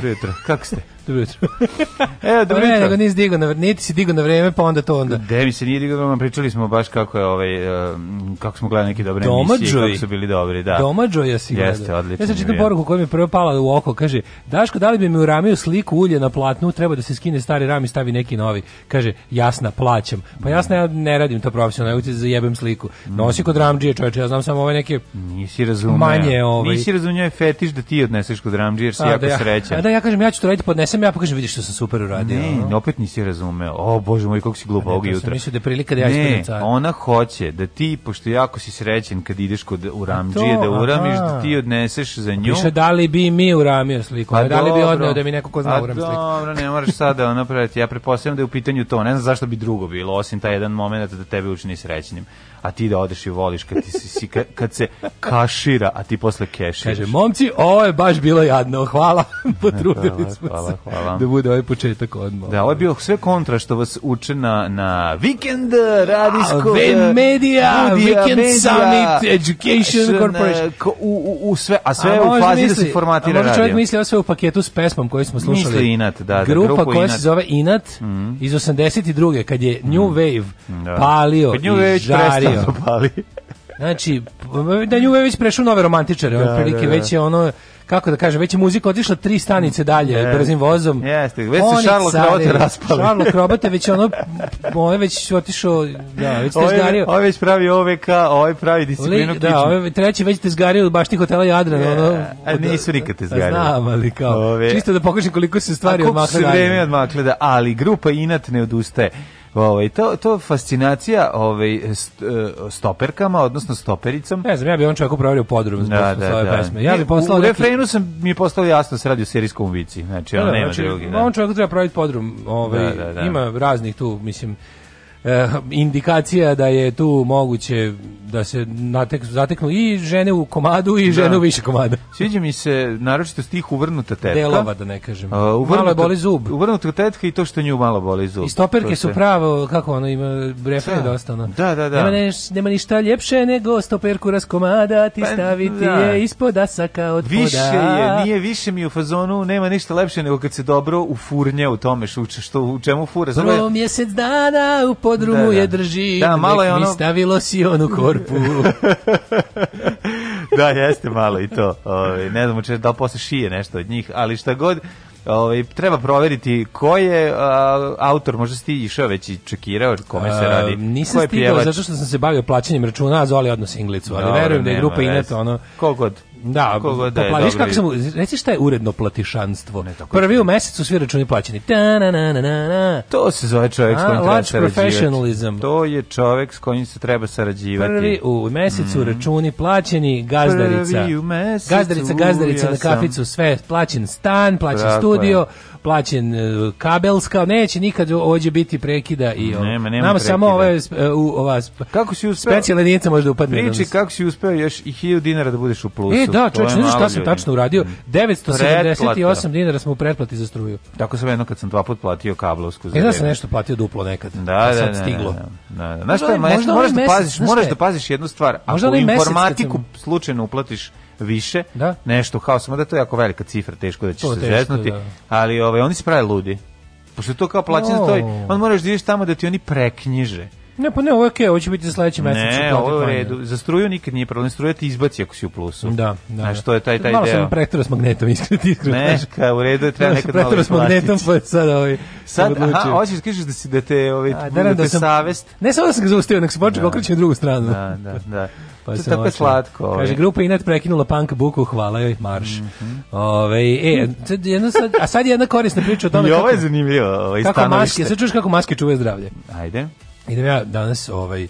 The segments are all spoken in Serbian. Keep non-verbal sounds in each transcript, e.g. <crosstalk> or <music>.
Dobro jutro. Kako ste? Dobro jutro. <laughs> Evo, dobro jutro. Ne, nego nisi digao na vreme, niti si digao na vreme, pa onda to onda. Da, mi se nije digao, vam pričali smo baš kako je ovaj eh, kako smo gledali neke dobre Doma emisije, kako su bili dobri, da. Domađoja si gledao. Jeste, odlično. Ja sam čitao poruku koja mi je prvo pala u oko, kaže: "Daško, da li bi mi u ramiju sliku ulje na platnu, treba da se skine stari ram i stavi neki novi." Kaže: "Jasna, plaćam." Pa jasno ja ne radim to profesionalno, ja ti zajebem sliku. Nosi kod ramdžije, čoveče, ja znam samo ove neke Nisi razumeo. Manje, ovaj. Nisi razumeo fetiš da ti odneseš kod ramdžije, jer si a, jako da ja, srećan. A da ja kažem ja ću to raditi podnesem jesam ja, pa vidiš što sam super uradio. Ne, opet nisi razumeo. O, bože moj, kako si glup ovog jutra. Sam da je prilika da ja ne, ona hoće da ti, pošto jako si srećen kad ideš kod uramđije, da uramiš, aha. da ti odneseš za nju. Piše, da li bi mi uramio sliku, pa, da li bi odneo da mi neko ko zna da urami sliku. Dobro, ne moraš sada da ona napraviti. Ja pretpostavljam da je u pitanju to. Ne znam zašto bi drugo bilo, osim taj jedan momenat da tebe učini srećnim a ti da odeš i voliš kad, ti, si, kad, kad se kašira, a ti posle keširaš. Kaže, momci, ovo je baš bilo jadno, hvala, <laughs> potrudili hvala, smo hvala, se hvala. da bude ovaj početak odmah. Da, ovo je bilo sve kontra što vas uče na, na Weekend Radijskog... Ven Media, Weekend media, Summit, Education Corporation. U, u, u sve, a sve a u fazi misli, da se formatira radio. A možda čovjek misli ovo sve u paketu s pesmom koju smo slušali. Misli Inat, da. da grupa koja inat. se zove Inat mm -hmm. iz 82. kad je New mhm. Wave mm -hmm. palio kad New i žario zapalio. <laughs> Zapali. Znači, da nju već prešao nove romantičare, da, otprilike da, da. već je ono kako da kažem, već je muzika otišla tri stanice dalje yes. brzim vozom. Jeste, već se Charles Crobote raspali. Charles Crobote već ono, on ovaj je već otišao, da, ovaj već te ovaj- zgario. Ovo već pravi OVK, ovo pravi disciplinu kiču. Da, ovo treći već te zgario baš ti hotela Jadran. Yeah. Ono, a nisu nikad te pa zgario. Znam, ali kao, ove. čisto da pokažem koliko se stvari odmakle. A koliko se vreme odmakle, da, ali grupa Inat ne odustaje. Ovaj to to fascinacija ovaj e, stoperkama, odnosno stopericom. Ne znam, ja bih on čovjeku provalio podrum zbog da, da, da. pesme. Ja bih poslao u neki... refrenu sam mi je postalo jasno da se radi o serijskom vici. Znači, on da, da, nema znači, drugi. Da. On čovjeku treba praviti podrum, ovaj ima raznih tu, mislim, eh, indikacija da je tu moguće da se natek, zateknu i žene u komadu i žene da. u više komada. Sviđa mi se naročito stih uvrnuta tetka. Delova da ne kažem. A, uvrnuta, malo boli zub. Uvrnuta tetka i to što nju malo boli zub. I stoperke su pravo, kako ono ima refren da. dosta ono. Da, da, da. Nema, neš, nema ništa ljepše nego stoperku raskomadati, pa, staviti da. je ispod asaka od više je, nije više mi u fazonu, nema ništa lepše nego kad se dobro u furnje u tome što, što u čemu fure. Prvo mjesec dana u podrumu da, da. je drži, da, malo je ono... mi stavilo si onu koru. Liverpoolu. <laughs> da, jeste malo i to. Ove, ovaj, ne znam, da posle šije nešto od njih, ali šta god, Ovaj treba proveriti ko je a, autor, možda si ti išao već i čekirao kome se radi. A, nisam stigao zato što sam se bavio plaćanjem računa, a Zoli odnos Inglicu, ali Dobre, verujem da je grupa Inato ono koliko Da, kako da, god da je. Da, kako sam, reci šta je uredno platišanstvo. Ne, tako Prvi u mesecu svi računi plaćeni. Ta, na, na, na, na. To se zove čovjek s kojim treba professionalism. To je čovjek s kojim se treba sarađivati. Prvi u mesecu mm. računi plaćeni, gazdarica. Prvi u mesecu. Gazdarica, gazdarica ja na kaficu, sve plaćen stan, plaćen studio. Je plaćen e, kabelska, neće nikad ovdje biti prekida i ovo. Nema, nema Nama prekida. samo ove, e, u, ova kako si uspeo, specijalna jedinica može da upadne. Priči kako si uspeo još i 1000 dinara da budeš u plusu. E da, čovječ, znaš šta sam tačno uradio? 978 mm. Pretplata. dinara smo u pretplati za struju. Tako sam jedno kad sam dva put platio kablovsku za. E da sam nešto platio duplo nekad. Da, da, sad da, stiglo. Da, da, da. Znaš šta, možda, možda, možda, možda, možda, možda, možda, možda, možda, možda, možda, možda, možda, možda, više, da? nešto kao samo da to je jako velika cifra, teško da će to se teško, zeznuti, da. ali ovaj, oni se prave ludi. Pošto to kao plaćanje oh. stoji, on moraš da ideš tamo da ti oni preknjiže. Ne, pa ne, ovo je okej, okay, ovo će biti za sledeći mesec. Ne, ovo je u redu. Za struju nikad nije problem, struja ti izbaci ako si u plusu. Da, da. Znaš, da. to je taj, taj Malo deo. Malo sam prektoro s magnetom, iskreno ti iskreno. Ne, ka, u redu je, treba da, nekad malo platiti. s magnetom, pa je sad ovaj... Sad, aha, hoćeš da kažeš da si, da te, ovaj, da, da, da, te sam, savest... Ne, samo da sam ga zaustavio, nek se počeo da. okrećem drugu stranu. Da, da, da. Pa to je tako slatko. Ove. Ovaj. Kaže, grupa Inat prekinula punk buku, hvala joj, marš. Mm -hmm. ove, ovaj, e, sad sad, a sad jedna korisna priča o tome I kako... I ovo je zanimljivo, ovo ovaj, kako maske, Sad čuješ kako maske čuvaju zdravlje. Ajde. Idem ja danas, ovaj,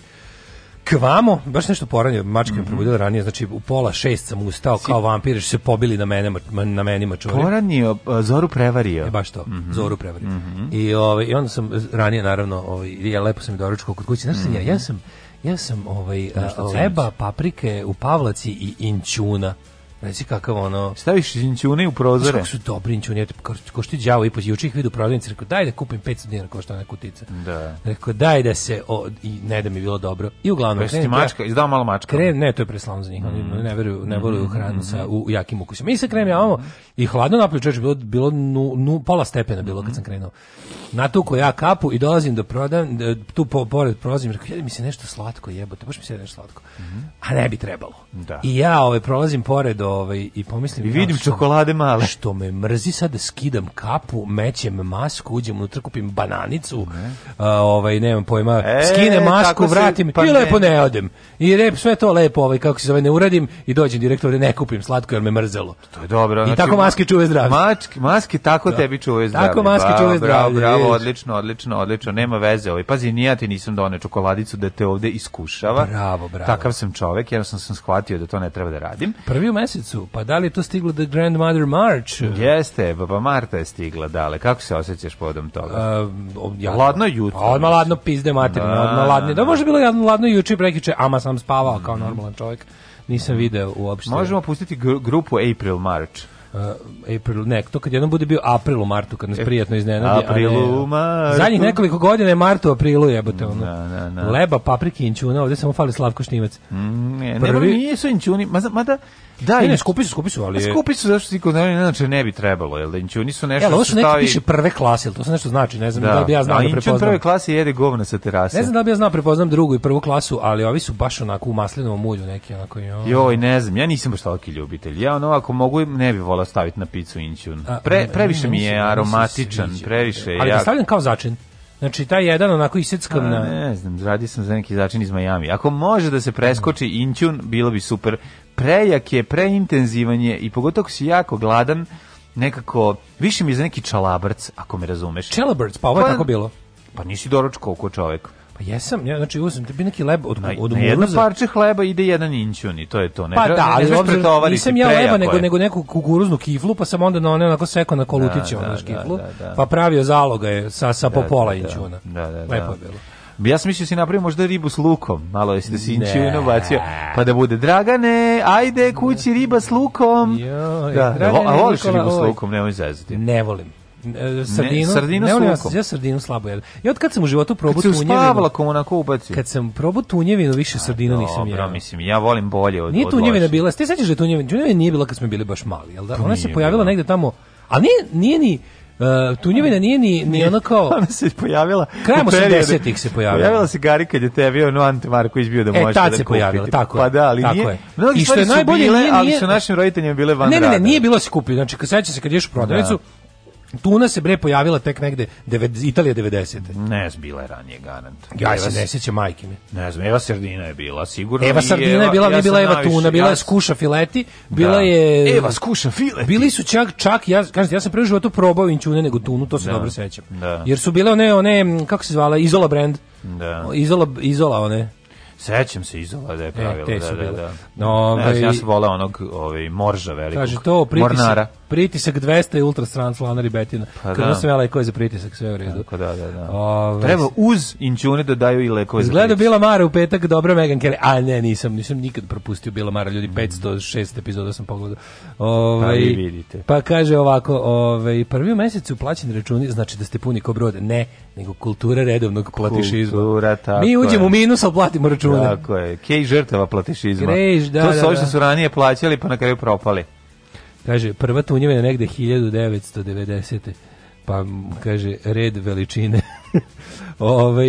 kvamo, baš nešto poranio, mačka me mm -hmm. probudila ranije, znači u pola šest sam ustao si... kao vampir, što se pobili na mene, na meni mačvari. Poranio, Zoru prevario. E, baš to, mm -hmm. Zoru prevario. Mm -hmm. I, ovaj, I onda sam ranije, naravno, ovaj, ja lepo sam i doručkao kod kuće, znaš mm -hmm. sam ja, ja mhm. sam Ja sam ovaj, leba, paprike u pavlaci i inčuna. Reci kakav ono... Staviš inčune u prozore. Kako su dobri inčune, ko, ko što đavo i juče ih vidu prodavnice, rekao daj da kupim 500 dinara ko što ona kutica. Da. Rekao daj da se o, i ne da mi bilo dobro. I uglavnom Pesti da- mačka, izdao malo mačka. Krem, ne, to je preslano za njih, mm. ne veruju, ne veruju mm. hranu sa u, u jakim ukusima. I sa krem javamo i hladno napolju, čoveče, bilo bilo nu, nu, pola stepena bilo kad sam mm. krenuo. Natuko ja kapu i dolazim do prodan, tu po, pored prolazim, rekao, jedi mi se nešto slatko jebote, baš mi se nešto slatko. Mm. A ne bi trebalo. Da. I ja ovaj prolazim pored ovaj i pomislim I vidim što, čokolade male. Što me mrzi sad da skidam kapu, mećem masku, uđem unutra kupim bananicu. A, ovaj nemam pojma. E, Skinem masku, vratim si, pa i lepo ne odem. I rep sve to lepo, ovaj kako se zove, ne uradim i dođem direktor ne kupim slatko jer me mrzelo. To je dobro. znači, I tako maske čuve zdravlje. Mački, maske tako da. tebi čuve zdravlje. Tako maske čuve zdravlje. Bravo, bravo, odlično, odlično, odlično. Nema veze, ovaj. Pazi, ni ja ti nisam doneo čokoladicu da te ovde iskušava. Bravo, bravo. Takav sam čovek, jer sam sam shvatio da to ne treba da radim. Prvi u mesec mesecu. Pa da li je to stiglo The Grandmother March? Jeste, baba pa, pa Marta je stigla dale. Kako se osjećaš podom toga? Uh, ja, ladno jutro. Odma ladno pizde materine, da, odma ladno. Da, da, da. može bilo ladno, ladno juče prekiče, ama sam spavao kao normalan čovjek. Nisam mhm. video uopšte. Možemo pustiti grupu April March. Uh, April, ne, to kad jednom bude bio april u martu, kad nas prijatno iznenadi. April u martu. Zadnjih nekoliko godina je martu u aprilu jebote. Ono. Na, da, na, na. Leba, paprike, inčuna, ovde samo fali Slavko Štimac. Mm, ne, Prvi... nema, nisu inčuni, mada, mada Da, ne, ne, skupi su, skupi su, ali... Skupi su zašto ti kod ne, inače ne bi trebalo, jel da inčun nisu nešto... stavi... Jel, ovo su neki stavi... piše prve klase, jel to se nešto znači, ne znam da, da bi ja znao da, da inčun prve klase jede govna sa terase. Ne znam da bi ja znao prepoznam drugu i prvu klasu, ali ovi su baš onako u maslinovom ulju neki, onako... Jo. Joj, ne znam, ja nisam baš toliki ljubitelj. Ja ono, ako mogu, ne bi volao staviti na picu inčun. Pre, previše mi je aromatičan, previše je... Ali ga stavljam kao začin. Znači taj jedan onako iseckam na... Ne znam, radi sam za neki začin iz Miami. Ako može da se preskoči inčun, bilo bi super prejak je, preintenzivan je i pogotovo ako si jako gladan, nekako, više mi za neki čalabrc, ako me razumeš. Čalabrc, pa ovo je pa, tako bilo. Pa nisi doručko oko čovek. Pa jesam, ja znači uzmem tebi neki leba od na, od na jedno parče hleba ide jedan i to je to. Ne, pa da, ali ne, ne nisam ja leba nego nego neku kukuruznu kiflu, pa sam onda na one onako seko na kolutiće da, da, kiflu, da, da, da. pa pravio zaloga je sa sa da, popola da, inćuna. Da, da, da. Lepo da. je bilo. Ja sam mislio da si napravio možda ribu s lukom, malo jeste sinčinu bacio, pa da bude Dragane, ajde kući riba s lukom. Joj, da, da Dragane, a voliš Nikola, ribu s ovaj. lukom, nemoj zezati. Ne volim e, sardinu, ne, sardinu ne volim, ja sardinu slabo jedem. Ja od kad sam u životu probao tunjevinu. Kad se uspavila kom onako ubaci. Kad sam probao tunjevinu, više sardinu nisam jeo. Dobro, mislim, ja volim bolje od Nije od tunjevina vaši. bila, ti sećaš da je tunjevina, tunjevina nije bila kad smo bili baš mali, jel da? Ona se pojavila negde tamo, a nije, nije ni, Uh, tunjevina nije ni, ni ona kao... <laughs> Ona se pojavila... Krajem 80-ih se pojavila. Pojavila se Gari kad je tebi ono Antimarko Marković da e, možete da kupite. E, tad se pojavila, tako Pa da, ali nije... Mnogi I što bile, nije, nije, ali su našim roditeljima bile van Ne, ne, ne, nije bilo da se kupio. Znači, kad seća se kad ješ u prodavnicu, da. Tuna se bre pojavila tek negde devet, Italija 90. Ne znam, bila je ranije garant. Ja se ne sjećam majke mi. Ne znam, Eva Sardina je bila, sigurno. Eva Sardina Eva, je bila, ja ne bila Eva Tuna, bila je Skuša Fileti, bila da. je... Eva Skuša Fileti. Bili su čak, čak, ja, kažete, ja sam prvi životu probao inčune nego Tunu, to se da. dobro sećam. Da. Jer su bile one, one, kako se zvala, Izola brand. Da. Izola, Izola one. Sećam se izola da je e, pravila, e, te su da, da, da. No, ove, ja, ovaj- sam volao onog ovaj, morža velikog. Kaže to pritisak, Pritisak 200 i ultra stran slana Betina. Pa Kako da. sam lekove za pritisak, sve u redu. Tako, da, da, da. Ove, ovaj, Treba uz inčune da daju i lekove za pritisak. Bila Mara u petak, dobra Megan Kelly. A ne, nisam, nisam nikad propustio Bila Mara, ljudi, 506 epizoda sam pogledao. Ove, ovaj, pa vidite. Pa kaže ovako, ove, ovaj, prvi mjesec uplaćeni računi, znači da ste puni ko brod. Ne, nego kultura redovnog platišizma. Kultura, tako Mi uđemo je. u minus, ali platimo račune. Tako je. Kej žrtava platišizma. Greš, da, to su da, da. što su ranije plaćali, pa na kraju propali. Kaže, prva tunjeva je negde 1990. Pa, kaže, red veličine. <laughs> Ove, ovaj,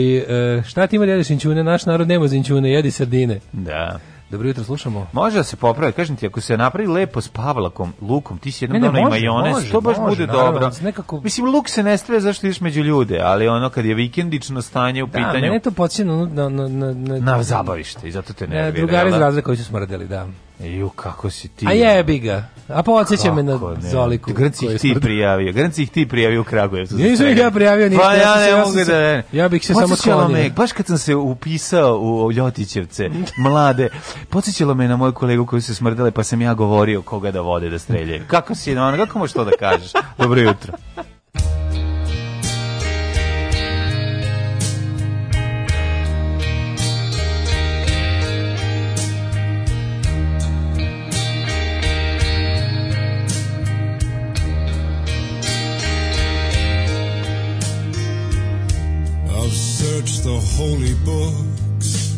šta ti ima da jedeš inčune? Naš narod nema za inčune, jedi sardine. Da. Dobro jutro, slušamo. Može da se popravi, kažem ti, ako se napravi lepo s pavlakom, lukom, ti si jednom dano i majonez, može, to baš može, bude naravno, dobro. Nekako... Mislim, luk se ne staje zašto ideš među ljude, ali ono kad je vikendično stanje u da, pitanju... Da, mene to podsjeća na, na, na, na... na zabavište i zato te nervira. Ne, drugari iz da? razlika koji su smrdeli, da. Ju, kako si ti. A jebi ga. A podsjeća me na ne. Zoliku. Grci ih ti prijavio. Grci ih ti prijavio u Kragujevcu. Nisam ih ja prijavio ništa. Pa ja, ne mogu da... Ja, ja bih se samo sklonio. Me, baš kad sam se upisao u Ljotićevce, mlade, podsjećalo me na moju kolegu koju se smrdale, pa sam ja govorio koga da vode da streljaju. Kako si, no, kako možeš to da kažeš? Dobro jutro. the holy books.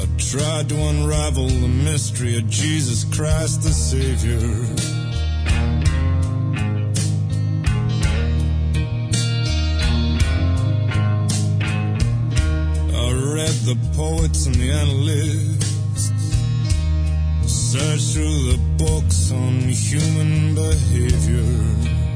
I tried to unravel the mystery of Jesus Christ the Savior. I read the poets and the analysts, searched through the books on human behavior.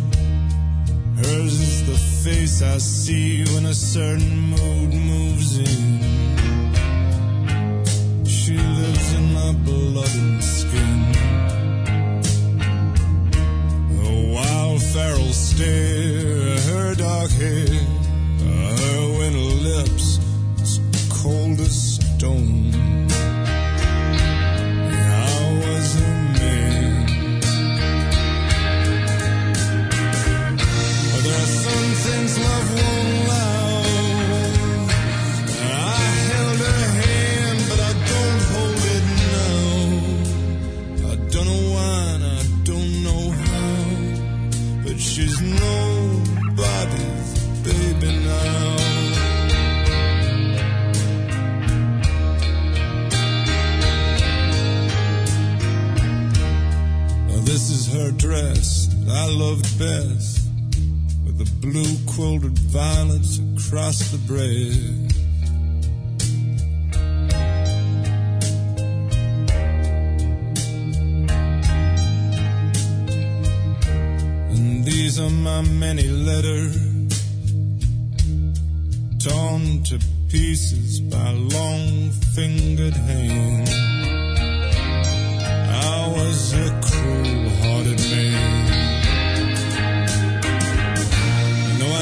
Hers is the face I see when a certain mood moves in. She lives in my blood and skin. The wild feral stare, her dark hair, her winter lips, cold as stone. I loved best, with the blue quilted violets across the breast. And these are my many letters, torn to pieces by long fingered hands. I was a cruel hearted man.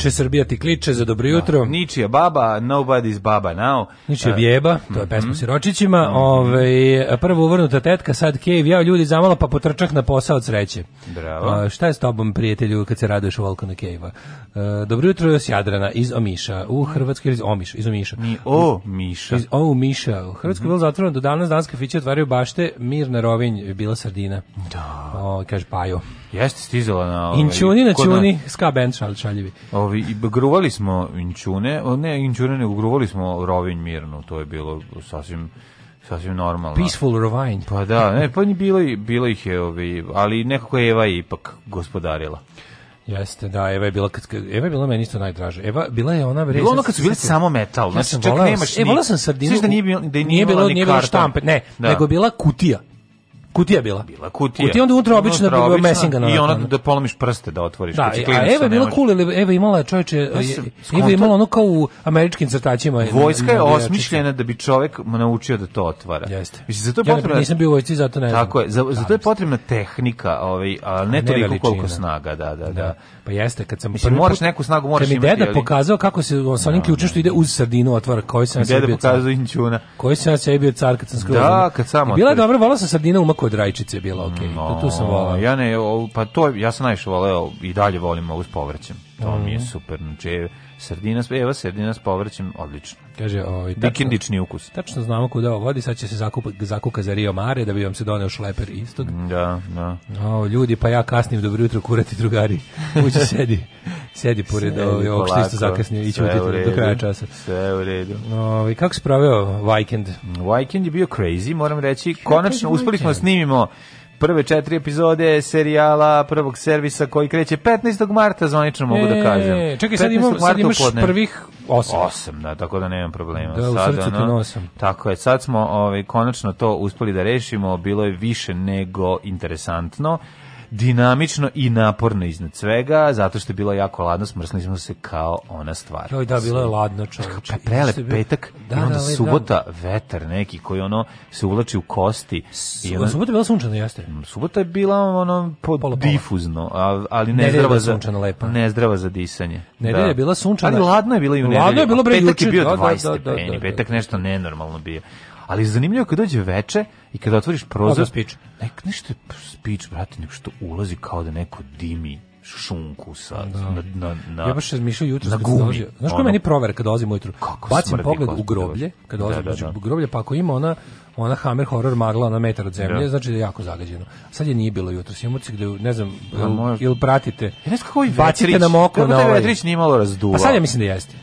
kliče, Srbija ti kliče, za dobro jutro. Da. Ničija baba, nobody's baba now. Ničija bjeba, to je mhm. pesma mm -hmm. siročićima. Mm -hmm. Ove, ovaj, prvo uvrnuta tetka, sad Kejv, ja ljudi zamalo pa potrčak na posao od sreće. Bravo. A, šta je s tobom, prijatelju, kad se raduješ u Volkanu Kejva? A, e, dobro jutro s Jadrana, iz Omiša, u mhm. Hrvatskoj, iz Omiša, iz Omiša. Mi o Miša. Iz o Miša. U Hrvatskoj je bilo mhm. zatvoreno do danas, danska fiće otvaraju bašte, mirna rovinj, bila sardina. Da. O, kaže Pajo. Jeste stizala na ovaj, Inčuni na čuni na... ska band šal, šaljivi. Ovi gruvali smo Inčune, ne Inčune, nego gruvali smo Rovinj mirno, to je bilo sasvim sasvim normalno. Peaceful Rovinj. Pa da, ne, pa ni bilo bilo ih je ovi, ali nekako je Eva ipak gospodarila. Jeste, da, Eva je bila kad Eva je bila meni isto najdraža. Eva bila je ona bre. Bilo ono kad su bili sam, samo metal, ja znači čak volao, nemaš. E, volao sam sardinu. da nije bilo da nije, nije bilo nije bilo štampe, ne, da. nego bila kutija. Kutija bila. Bila kutija. Kutija onda unutra obična bilo mesinga. na. I ona da polomiš prste da otvoriš. Da, a Eva je bila cool, ili Eva imala čoveče, Eva je imala e, ono kao u američkim crtačima. Vojska je osmišljena da bi čovek naučio da to otvara. Jeste. Mislim, zato je potrebna... Ja nisam bio u zato ne znam. Tako je, za, zato je potrebna tehnika, ovaj, a ne, ne toliko koliko snaga, da, da, da, da. Pa jeste, kad sam Mislim, moraš neku snagu, moraš imati. Kad mi deda pokazao kako se sa onim da, ključem što da. ide uz sardinu otvara, koji sam ja sebi bio car. Deda pokazao inčuna. Koji sam ja sebi bio car kad sam skroz. Da, kad samo. Bila dobra, vala sa sardina u kod rajčice bila okej. Okay. No, to, tu sam volao. Ja ne, pa to ja sam najviše voleo i dalje volim ovu s povrćem. To mm. mi je mhm. super. Znači, Sredina s Eva, sredina s povrćem, odlično. Kaže, ovaj vikendični ukus. Tačno znamo kuda ovo vodi, sad će se zakupa, zakuka za Rio Mare da bi vam se doneo šleper istog. Mm, da, da. O, ljudi, pa ja kasnim dobro jutro kurati drugari. Uđi sedi. Sedi pored ovog što isto zakasnio i ćuti do kraja časa. Sve u redu. Ovaj kako se proveo vikend? Vikend je bio crazy, moram reći. Konačno uspeli smo da snimimo prve četiri epizode serijala prvog servisa koji kreće 15. marta, zvanično mogu da e, kažem. E, čekaj, sad, imam, sad imaš podne. prvih osam. Osam, da, tako da nemam problema. Da, u sad, srcu ono, Tako je, sad smo ovaj, konačno to uspeli da rešimo, bilo je više nego interesantno dinamično i naporno iznad svega, zato što je bilo jako ladno, smrsli smo se kao ona stvar. Joj, da, bilo je ladno, čovječe. Prele, da petak, da, i onda da, subota, da. vetar neki koji ono se ulači u kosti. I ona, subota je bila sunčana, jeste? Mm, subota je bila ono pod pola, pola. difuzno, ali ne zdrava za sunčana lepa. Ne za disanje. Da. Nedelja da. je bila sunčana. Ali ladno je bilo i u nedelju. Ladno je bilo bre Petak je bio 20 da, stepeni, petak nešto nenormalno bio. Ali zanimljivo kad dođe veče i kada otvoriš prozor, spič. Nek nešto spič, brate, nek što ulazi kao da neko dimi šunku sa da. na na na Ja baš razmišljam jutros kad dođe. Znaš ko meni prover kad dolazim ujutru? Kako Bacim pogled u groblje, kad da, dolazim da, da, da. u groblje, pa ako ima ona ona Hammer horror magla na metar od zemlje, da. znači da je jako zagađeno. Sad je nije bilo jutros. Imamo se gde ne znam, pa ili pratite. Ja ne znam kako i Bacite nam oko na ovaj. Vetrić nije malo razduva. Pa sad ja mislim da jeste.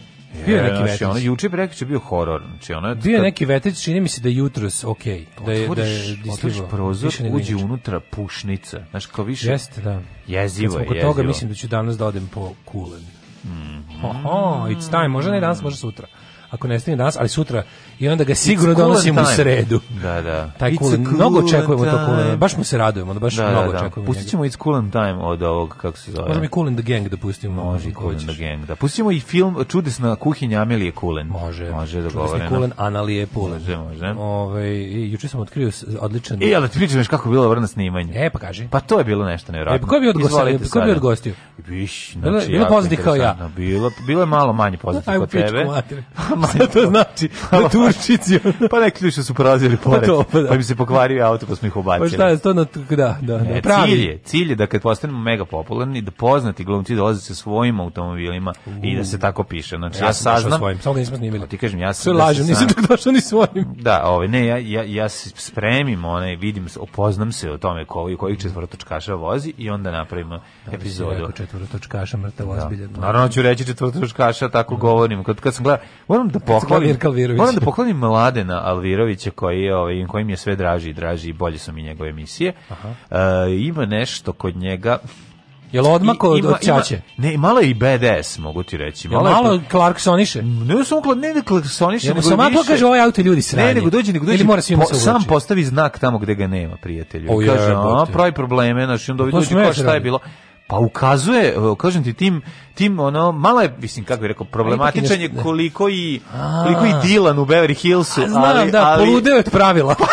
Bio je neki znači, ono, juče prekjuče bio horor. Znači ono, bio je neki vetrić, čini mi se da je jutros okej. Okay, da je da je otvoriš prozor, uđi unutra pušnica. Znaš kao više. Jeste, da. Jezivo je. Kod toga mislim da ću danas da odem po kulen. Mm -hmm. Oho, it's time. Možda ne danas, možda sutra. Ako ne stigne danas, ali sutra i onda ga sigurno donosimo u sredu. Da, da. Taj cool, mnogo očekujemo to cool, baš mu se radujemo, da baš da, da mnogo da, očekujemo. Pustit ćemo Cool and Time od ovog, kako se zove. Možemo i Cool and the Gang da pustimo. Može Cool and the Gang, da. Pustimo i film Čudesna kuhinja Amelie Kulen. Može. Može da govorimo. Kulen, Analije Pulen. Može, može. Ove, ovaj, juče sam otkrio odličan... E, ali ti pričaš kako bilo vrlo na snimanju. E, pa kaži. Pa to je bilo nešto neverovatno. E, pa ko bi odgostio? E, ko bi odgostio? Biš, znači, bilo, bilo kao ja. Bilo, bilo je malo manje poznati kod tebe. Ajmo <laughs> to znači da <laughs> tu Turčici. pa neki ljudi su prolazili pa pored, pa, to, pa, da. pa im se pokvario auto, pa smo ih ubacili. Pa šta je to? Na, da, da, da, ne, da, pravi. Cilj je, cilj je da kad postanemo mega popularni, da poznati glumci dolaze sa svojim automobilima uh. i da se tako piše. Znači, ja, ja saznam... Svojim, samo da nismo snimili. Pa ti kažem, ja sam... Sve da lažem, nisam tako došao ni svojim. Da, ovaj, ne, ja, ja, ja se spremim, onaj, vidim, opoznam se o tome koji, koji četvorotočkaša vozi i onda napravimo da, epizodu. Da, četvorotočkaša mrtav ozbiljan. Da. Naravno ću reći četvorotočkaša, tako govorim. Kad, kad sam gledao, moram da pohvalim, moram da poklonim Mladena Alvirovića koji je ovaj kojim je sve draži i draži i bolje su mi njegove emisije. Aha. E, ima nešto kod njega Jel odmak od, od čače? ne, malo i BDS, mogu ti reći. Malo, malo je, Clarksoniše? Ne, sam ukla, ne, ne Clarksoniše. Nego sam malo pa kaže, ovaj auto ljudi sranje. Ne, nego dođe, nego dođe. mora po, sam postavi znak tamo gde ga nema, prijatelju. Oh, kaže, a, pravi probleme, znaš, i onda pa dođe, ko šta je bilo. Pa ukazuje, e, kažem ti, tim, tim ono, malo je, mislim, kako je rekao, problematičan je koliko i, koliko i Dilan u Beverly Hillsu. A, znam, ali, da, ali, poludeo je pravila. <laughs>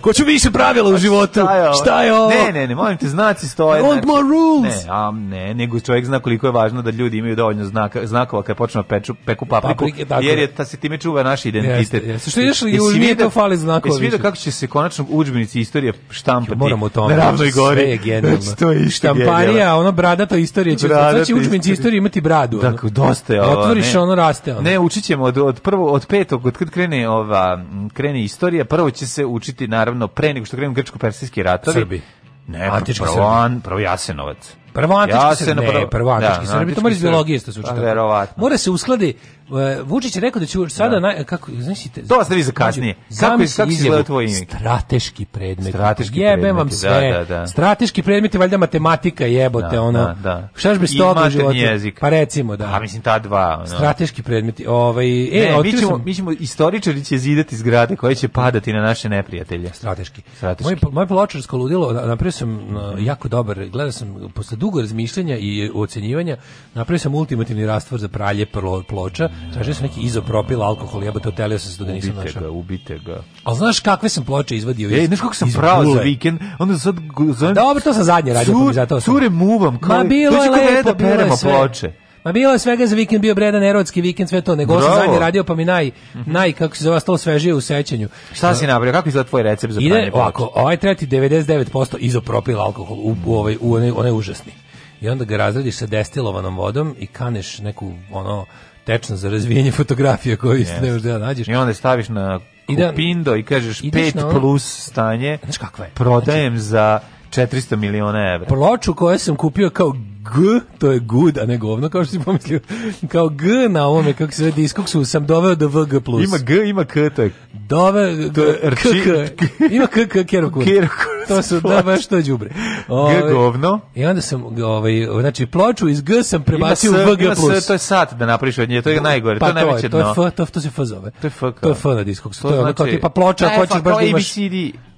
Ko ću više pravila u pa životu? Šta je ovo? Ne, ne, ne, molim te, znaci stoje. I want znači, more rules. Ne, a, ne, nego čovjek zna koliko je važno da ljudi imaju dovoljno znaka, znakova kada počne da peču, peku papriku, Paprike, tako. jer je ta se time čuva naš identitet. Jeste, jeste. Što ideš li, jesi nije to fali znakova Jesi vidio kako će se konačno udžbenici istorije štampati? Moramo o tome. Na i gori. Sve <laughs> je genijalno. to je ište Štamparija, ono bradata istorije. Će, bradata znači, udžbenici istorije imati bradu. Ono. Dakle, dosta je ovo. Otvoriš, ono raste. Ono. Ne, učit ćemo od, od, prvo, od petog, od kad krene, ova, krene istorija, prvo će se učiti na naravno, pre nego što krenu grčko-persijski ratovi. Srbi. Ne, antički prvo, prvo Jasenovac. Prvo antički Jaseno, ne, prvo da, antički da, Srbi, to mora iz biologije ste se učitali. Pa, verovatno. Mora se uskladi E, Vučić je rekao da će sada da. naj, kako znašite To ste vi za kasnije. Kako je kako izgleda tvoj ime? Strateški predmet. Strateški Jebem predmet. vam da, sve. Da, da, da. Strateški predmet je valjda matematika, jebote da, ono. Da, da. Šta je bez toga u Jezik. Pa recimo, da. A mislim ta dva, ono. Strateški predmeti. Ovaj e, ne, mi ćemo sam... mi ćemo istoričari će zidati zgrade koje će padati na naše neprijatelje. Strateški. Strateški. Moj moj pločarsko ludilo, napravio sam jako dobar, gledao sam posle dugo razmišljanja i ocenjivanja, napravio sam ultimativni rastvor za pralje ploča Tražio sam neki izopropil alkohol, jebote, otelio sam se da nisam ubite našao. Ga, ubite ga. Al znaš kakve sam ploče izvadio? Ej, znaš kako sam prao za vikend, onda sad zan... Da, dobro, to sam zadnje radio, Cur, pa mi zato sam. Cure muvam, kao. Ma bilo je lepo, bilo je sve. Ploče. Ma bilo je svega za vikend bio bredan erotski vikend sve to, nego Bravo. sam zadnje radio pa mi naj mhm. naj kako se zove to svežije u sećanju. Šta si napravio? Kako izgleda tvoj recept za pranje? Ide ovako, ovaj treti 99% izopropil alkohol u, u ovaj u onaj, onaj užasni. I onda ga razradiš sa destilovanom vodom i kaneš neku ono tečno za razvijanje <laughs> fotografije koju isto ne možeš da nađeš. I onda staviš na da kupindo i, kažeš 5 plus stanje. znači kakva je? Prodajem znači, za 400 miliona evra. Ploču koju sam kupio kao G, to je good, a ne govno, kao što si pomislio. Kao G na ovome, kako se vedi, iskoksu sam doveo do VG+. Ima G, ima K, to je... Dove, to je rči... KK. Ima K, kerokur. Kerokur. To su, da, baš to đubre. G govno. I onda sam, ovaj, znači, ploču iz G sam prebacio u VG+. Ima S, to je sat da napriš od nje, to je najgore, pa to je najveće dno. Pa To je F, to, to se F zove. To je F, To je F na diskoksu, to, to je znači, kao tipa ploča, ako hoćeš baš da imaš...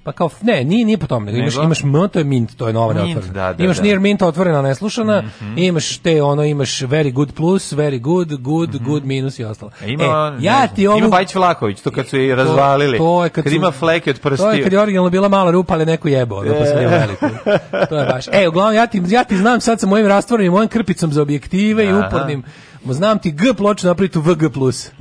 Pa kao, ne, nije, nije po tom, nego imaš, imaš M, to je mint, to je nova neotvorena. Da, da, imaš da. near mint otvorena, neslušana, Amazona, mm -hmm. imaš te ono imaš very good plus, very good, good, mm -hmm. good minus i ostalo. E, ima, e, ja ti ovu... ima Bajić Vlaković, to kad su je razvalili. To, to je kad, kad su, ima fleke od prstiju. To je kad je originalno bila mala rupa, ali neko jebao da pa se veliku. To je baš. E, uglavnom ja ti ja ti znam sad sa mojim i mojim krpicom za objektive Aha. i upornim Ma znam ti G ploču napraviti u VG+. plus. e,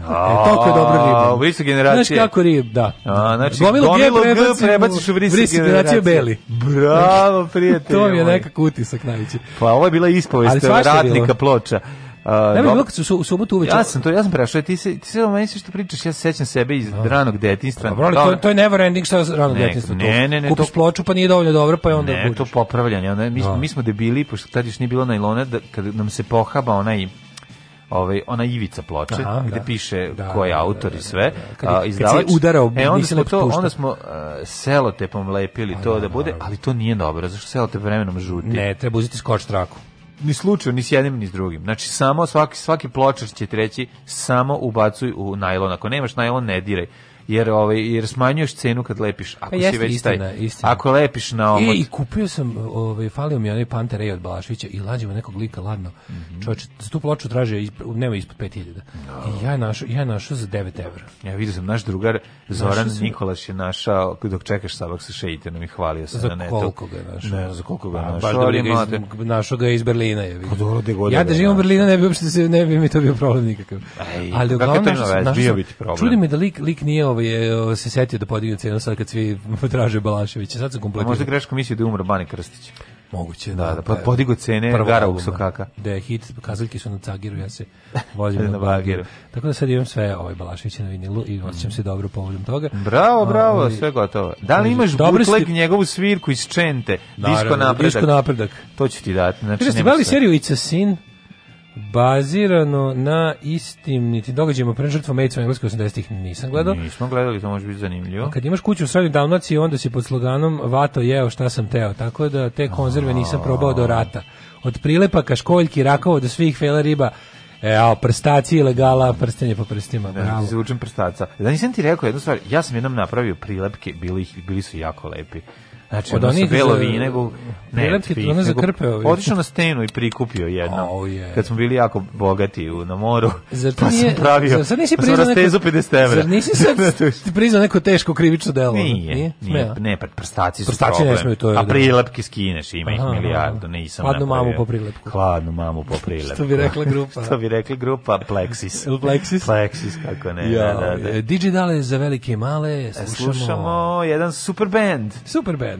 toliko je dobro riba. U visu generacije. Znaš kako rib, da. A, znači, gomilo G prebaci, prebaciš u vrisu generacije. generacije beli. Bravo, znači, prijatelj. to mi je nekako utisak najveći. Pa ovo je bila ispovest radnika ploča. Uh, ne, bilo kad su u subotu uveče. Ja sam to, ja sam prešao, ti se ti se meni sve što pričaš, ja se sećam sebe iz A. Da. ranog detinjstva. Dobro, to, to je never ending šta ranog ne, detinjstva. Ne, ne, ne, Kupiš to, ploču pa nije dovoljno dobro, pa je onda Ne, budiš. to popravljanje, onda mi, da. mi smo debili, pošto tad još nije bilo najlona, da, kad nam se pohaba onaj ovaj ona ivica ploče Aha, gde da. piše da, da ko je da, da, autor i sve kad, a, izdavač kad udarao e, onda smo to onda smo uh, selotepom lepili a, pa to da, da bude ali to nije dobro zašto selotep vremenom žuti ne treba uzeti skoč traku ni slučajno ni s jednim ni s drugim. Znači samo svaki svaki pločar će treći samo ubacuj u najlon. Ako nemaš najlon ne diraj jer ovaj jer smanjuješ cenu kad lepiš. Ako pa si već istina, taj, istina. ako lepiš na omot. E, I kupio sam ovaj falio mi onaj Panterej od Balaševića i lađimo nekog lika ladno. Mm -hmm. Čoveče, tu ploču traže nema ispod 5000. No. Da. I ja našo ja našo za 9 evra Ja vidio sam naš drugar Zoran sam... Nikolaš je našao dok čekaš sabak sa šeitenom i hvalio se na netu. Za koliko ga našao? Ne, za koliko ga je pa, našao? Pa, ali ga iz, našao ga iz Berlina je. Pa dobro, da Ja da živim u Berlinu ne bi uopšte se ne bi mi to bio problem nikakav. Ej, ali uglavnom našao, našao, bio biti problem. Čudi me da lik lik nije ovaj ovaj je ovaj, se setio da podigne cenu sad kad svi <laughs> traže Balaševića. Sad sam kompletno. Možda greška misli da je umro Bane Krstić. Moguće, da, da, da, da pa da. podigo cene Prvo Gara Uksokaka. Da je hit, kazaljke su na Cagiru, ja se vozim <laughs> na, na Bagiru. Tako da sad imam sve ovaj Balašević na vinilu i osjećam mm. se dobro povodom toga. Bravo, bravo, o, ovaj, sve gotovo. Da li imaš dobro butleg njegovu svirku iz Čente? Naravno, disko napredak. Disko napredak. To ću ti dati. Znači, Prije ste bavili seriju It's a Sin? bazirano na istim niti događajima pre žrtva Mejca u Engleskoj 80-ih nisam gledao. Nismo gledali, to može biti zanimljivo. A kad imaš kuću u Srednjoj Dalmaciji, onda si pod sloganom vato jeo šta sam teo, tako da te konzerve nisam probao do rata. Od prilepaka, školjki, rakova do svih fela riba, E, a prstaci ilegala, prstenje po prstima. Da, bravo. izvučem prstaca. Da nisam ti rekao jednu stvar, ja sam jednom napravio prilepke, bili, bili su jako lepi. Znači, od onih belo vino, ne, ne za krpe ovi. Otišao na stenu i prikupio jedno. Oh, yeah. Kad smo bili jako bogati u, na moru. Zar <laughs> pa nije, sam pravio. Zar, nisi pa priznao pa neko 50 evra. Zar nisi sad <laughs> da, priznao neko teško krivično delo? Nije. Nije, nije ne, pa prstaci su prstaci problem. Ne smiju, to je, A da. prilepke skineš, ima ih milijardu, nisam. Hladnu mamu po prilepku. Hladnu mamu po <laughs> prilepku. Što bi rekla grupa. Što bi rekli grupa Plexis. Plexis. Plexis kako ne. Ja, da, da. da. E, Digi dale za velike i male, e, slušamo. Slušamo jedan super band. Super band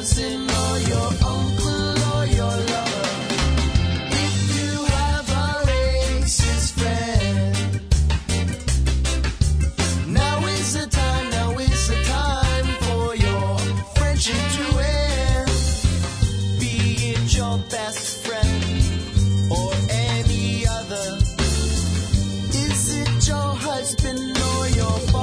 or your uncle or your lover. If you have a racist friend, now is the time, now is the time for your friendship to end. Be it your best friend or any other. Is it your husband or your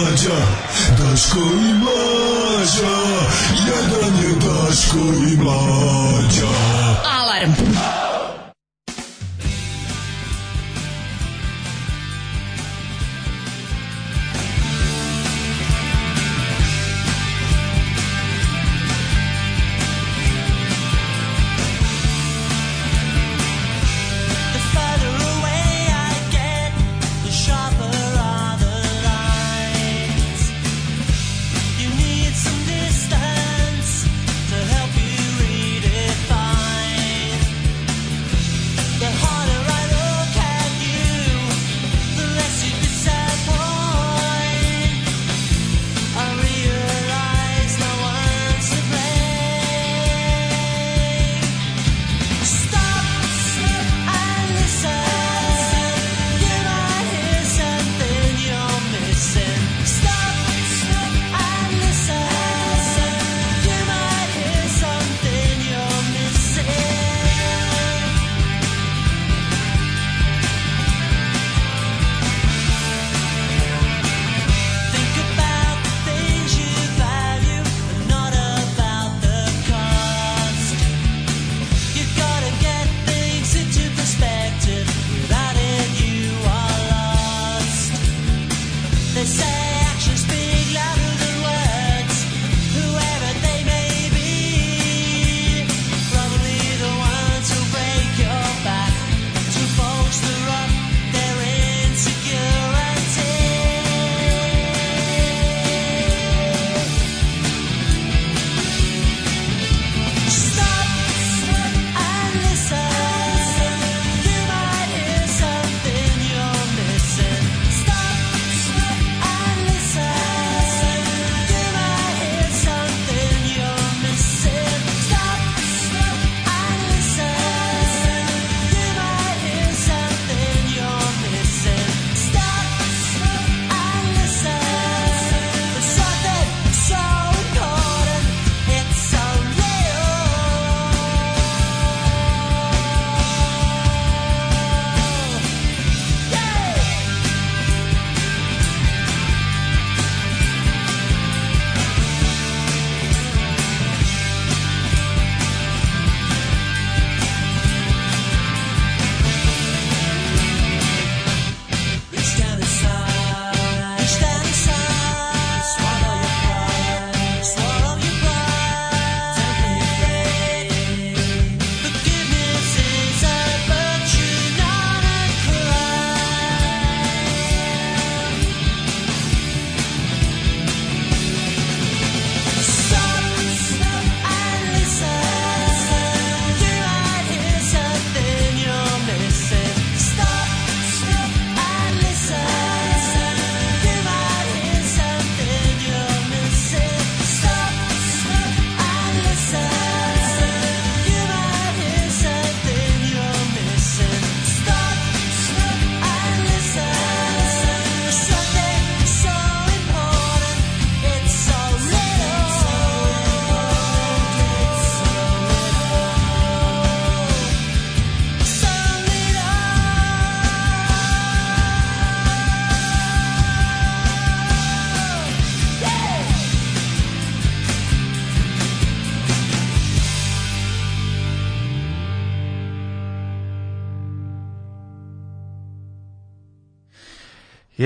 mlađa, Daško i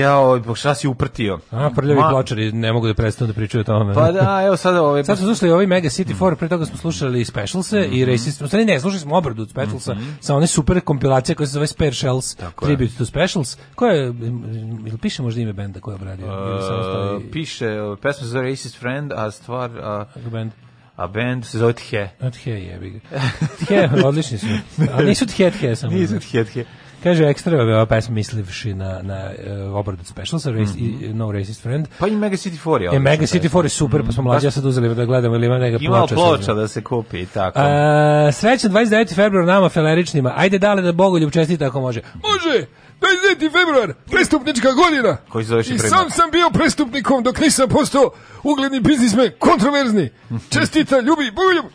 Ja, ovaj, pa šta si uprtio? A, prljavi Ma... pločari, ne mogu da prestanu da pričaju o tome. Pa da, evo ovaj, sad ove... Sad smo slušali ovaj Mega City 4, mm. pre toga smo slušali Specialse mm -hmm. i mhm. Racist, u stvari ne, slušali smo obradu od Specialsa mm -hmm. sa one super kompilacije koja se zove Spare Shells, Tako Tribute je. to Specials, koja je, ili piše možda ime benda koja je obradio? Uh, e, stavi... Piše, e, pesma se zove Racist Friend, a stvar... A... Band a band se zove The. The je, bi ga. The, odlični su. A nisu The, The samo. Nisu The, The. Kaže, ekstra je ova pesma mislivši na, na uh, obradu specialsa, mm -hmm. i, mhm. No Racist Friend. Pa i Mega City 4 je. E, Mega City 4 je super, mm -hmm. pa smo mhm. mlađi, ja sad uzeli da gledamo ili ima neka ploča. Ima ploča da se kupi, tako. A, srećan 29. februar nama feleričnima. Ajde dale da Bogoljub čestita ako može. Može! 29. februar, prestupnička godina. Koji zoveš i sam sam bio prestupnikom dok nisam postao ugledni biznismen, kontroverzni. Mhm. Čestita, ljubi, Bogoljub!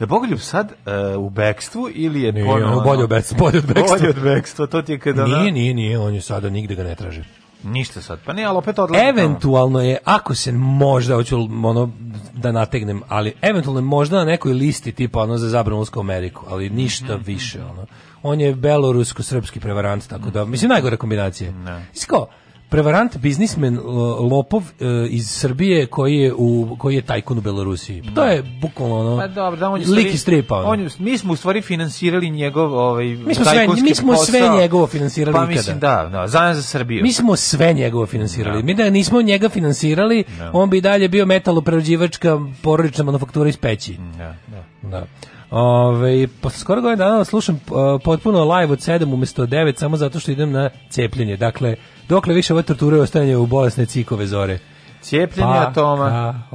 Da Bogoljub sad uh, u bekstvu ili je nije, ono, bolje, od bekstva, bolje od bekstva. Bolje od bekstva, to ti je kada... Nije, ona... nije, nije, on je sada nigde ga ne traži. Ništa sad, pa ne, ali opet odlazi. Eventualno je, ako se možda, hoću ono da nategnem, ali eventualno je možda na nekoj listi tipa ono za zabranu u Ameriku, ali ništa mm -hmm. više, mhm. ono. On je belorusko-srpski prevarant, tako da, mislim, najgore kombinacije. Ne. Da. Isko, prevarant, biznismen, uh, lopov uh, iz Srbije koji je u koji je tajkun u Belorusiji. Da. To je bukvalno ono. Pa dobro, da on je lik stripa. Ono. On je, mi smo u stvari finansirali njegov ovaj mi smo sve, mi smo posao, sve njegovo finansirali pa, mislim, da, da, zajedno za Srbiju. Mi smo sve njegovo finansirali. Da. Mi da nismo njega finansirali, da. on bi dalje bio metaloprerađivačka porodična manufaktura iz peći. Da, da. da. Ove, pa skoro godinu dana slušam uh, potpuno live od 7 umjesto 9 samo zato što idem na cepljenje. Dakle, dokle više ove torture ostajanje u bolesne cikove zore. Cijepljenje pa, atoma. Ka,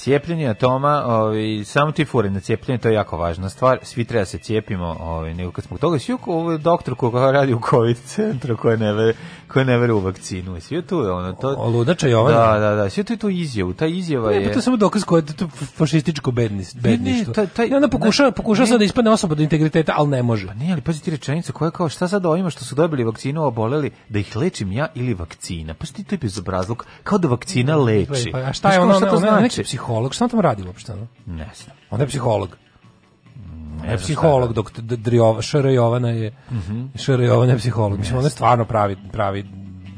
Cijepljenje atoma, ovaj, samo ti fure na cijepljenje, to je jako važna stvar. Svi treba se cijepimo, ovaj, nego kad smo toga, svi ovaj doktor koja radi u COVID centru, koja ne veruje koja ne veruje u vakcinu. Svi tu je ono, to... O, ludača Jovan. Da, da, da, svi tu je tu izjavu, ta izjava je... Ne, pa to je samo dokaz koja je to fašističko bednis, bedništvo. Ne, ne, taj, taj, onda pokušava, pokušava sad da ispadne osoba do integriteta, ali ne može. Pa ne, ali pazi ti rečenica koja je kao, šta sad ovima što su dobili vakcinu oboleli, da ih lečim ja ili vakcina? Pa ti to je bezobrazluk, kao da vakcina leči. Pa, a šta je ono, ono, ono, ono, psiholog, šta on tamo radi uopšte? No? Ne znam. Onda je psiholog. Ne je psiholog, dok Driova, Šr. Jovana je, mm -hmm. Šr. Jovana je psiholog. Mislim, ona je stvarno pravi, pravi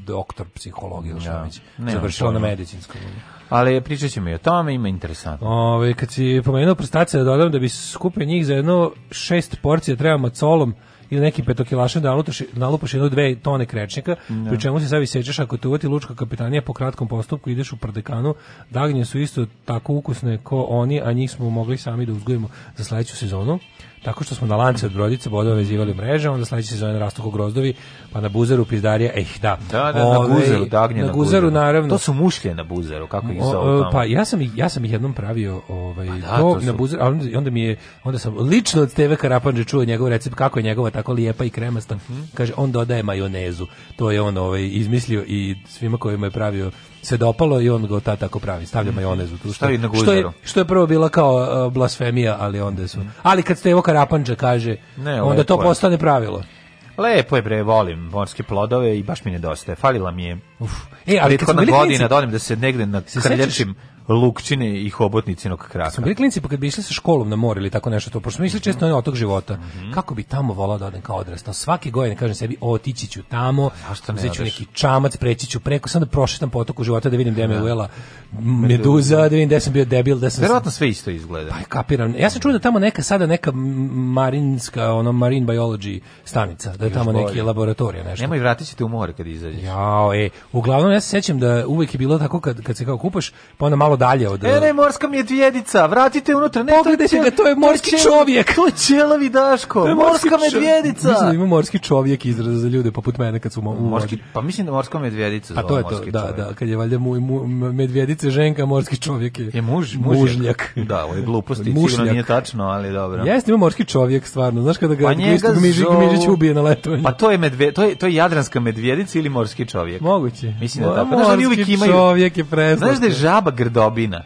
doktor psihologije, ja. Da. završila na medicinskom. Ali pričat ćemo i o tome, ima interesantno. Ove, kad si pomenuo prstace, da dodam da bi skupio njih za jedno šest porcija trebamo colom, ili nekim petokilašem da nalupaš, nalupaš jedno dve tone krečnika, no. Da. pri čemu se sad isečeš ako te uvati lučka kapitanija po kratkom postupku ideš u prdekanu, dagnje su isto tako ukusne ko oni, a njih smo mogli sami da uzgojimo za sledeću sezonu. Tako što smo na lance od brodica bodove vezivali mreže, onda sledeće sezone rastu grozdovi, pa na buzeru pizdarija, eh da. Da, da, Ove, na buzeru, dagnje na, na buzeru, buzeru. naravno. To su mušlje na buzeru, kako ih zovu tamo. Pa ja sam ja sam ih jednom pravio ovaj pa da, to, to su... na buzeru, onda, onda mi je onda sam lično od TV Karapandže čuo njegov recept kako je njegova tako lijepa i kremasta. -hmm. Kaže on dodaje majonezu. To je on ovaj izmislio i svima kojima je pravio se dopalo i on ga ta tako pravi, stavlja mhm. majonez u tu što, što, je, što je prvo bila kao uh, blasfemija, ali onda su. Mhm. Ali kad ste evo Karapanđa kaže, ne, onda to postane pravilo. Lepo je bre, volim morske plodove i baš mi nedostaje. Falila mi je. Uf. E, ali kad godina da da se negde na se krljačim lukčine i hobotnicinog kraka. Sam bili klinci pa kad bi išli sa školom na more ili tako nešto to, pošto smo išli mhm. često na otok života. Mm -hmm. Kako bi tamo volao da odem kao odrastao? Svaki godine kažem sebi otići ću tamo, zašto ne ću neki čamac, preći ću preko, sam da prošetam po otoku života da vidim gde me da. ujela meduza, da vidim gde sam bio debil, da sam Verovatno sve isto izgleda. Pa kapiram. Ja sam čuo da tamo neka sada neka marinska, ono marine biology stanica, da je tamo neki laboratorij nešto. Nemoj vratiti se u more kad izađeš. Jao, ej, uglavnom ja se sećam da uvek je bilo tako kad kad se kao kupaš, pa onda malo dalje od... E, ne, morska medvjedica, vratite unutra. Ne, Pogledajte ga, to je morski to je čovjek. To je čelavi Daško, je morska čov... medvjedica. Mislim da ima morski čovjek izraz za ljude poput mene kad su mo... morski, pa mislim da morska medvjedica A pa to je to, da, čovjek. da, kad je valjda mu, mu, medvjedice ženka, morski čovjek je, je muž, mužnjak. Da, ovo je gluposti, <laughs> sigurno nije tačno, ali dobro. Jeste, ima morski čovjek, stvarno, znaš kada ga pa njega gmiži, ubije na letovanju. Pa to je, medve, to, je, to je jadranska medvjedica ili morski čovjek. Moguće. Mislim da tako. da oni Morski čovjek je prezno. Znaš da je žaba grdo grdobina.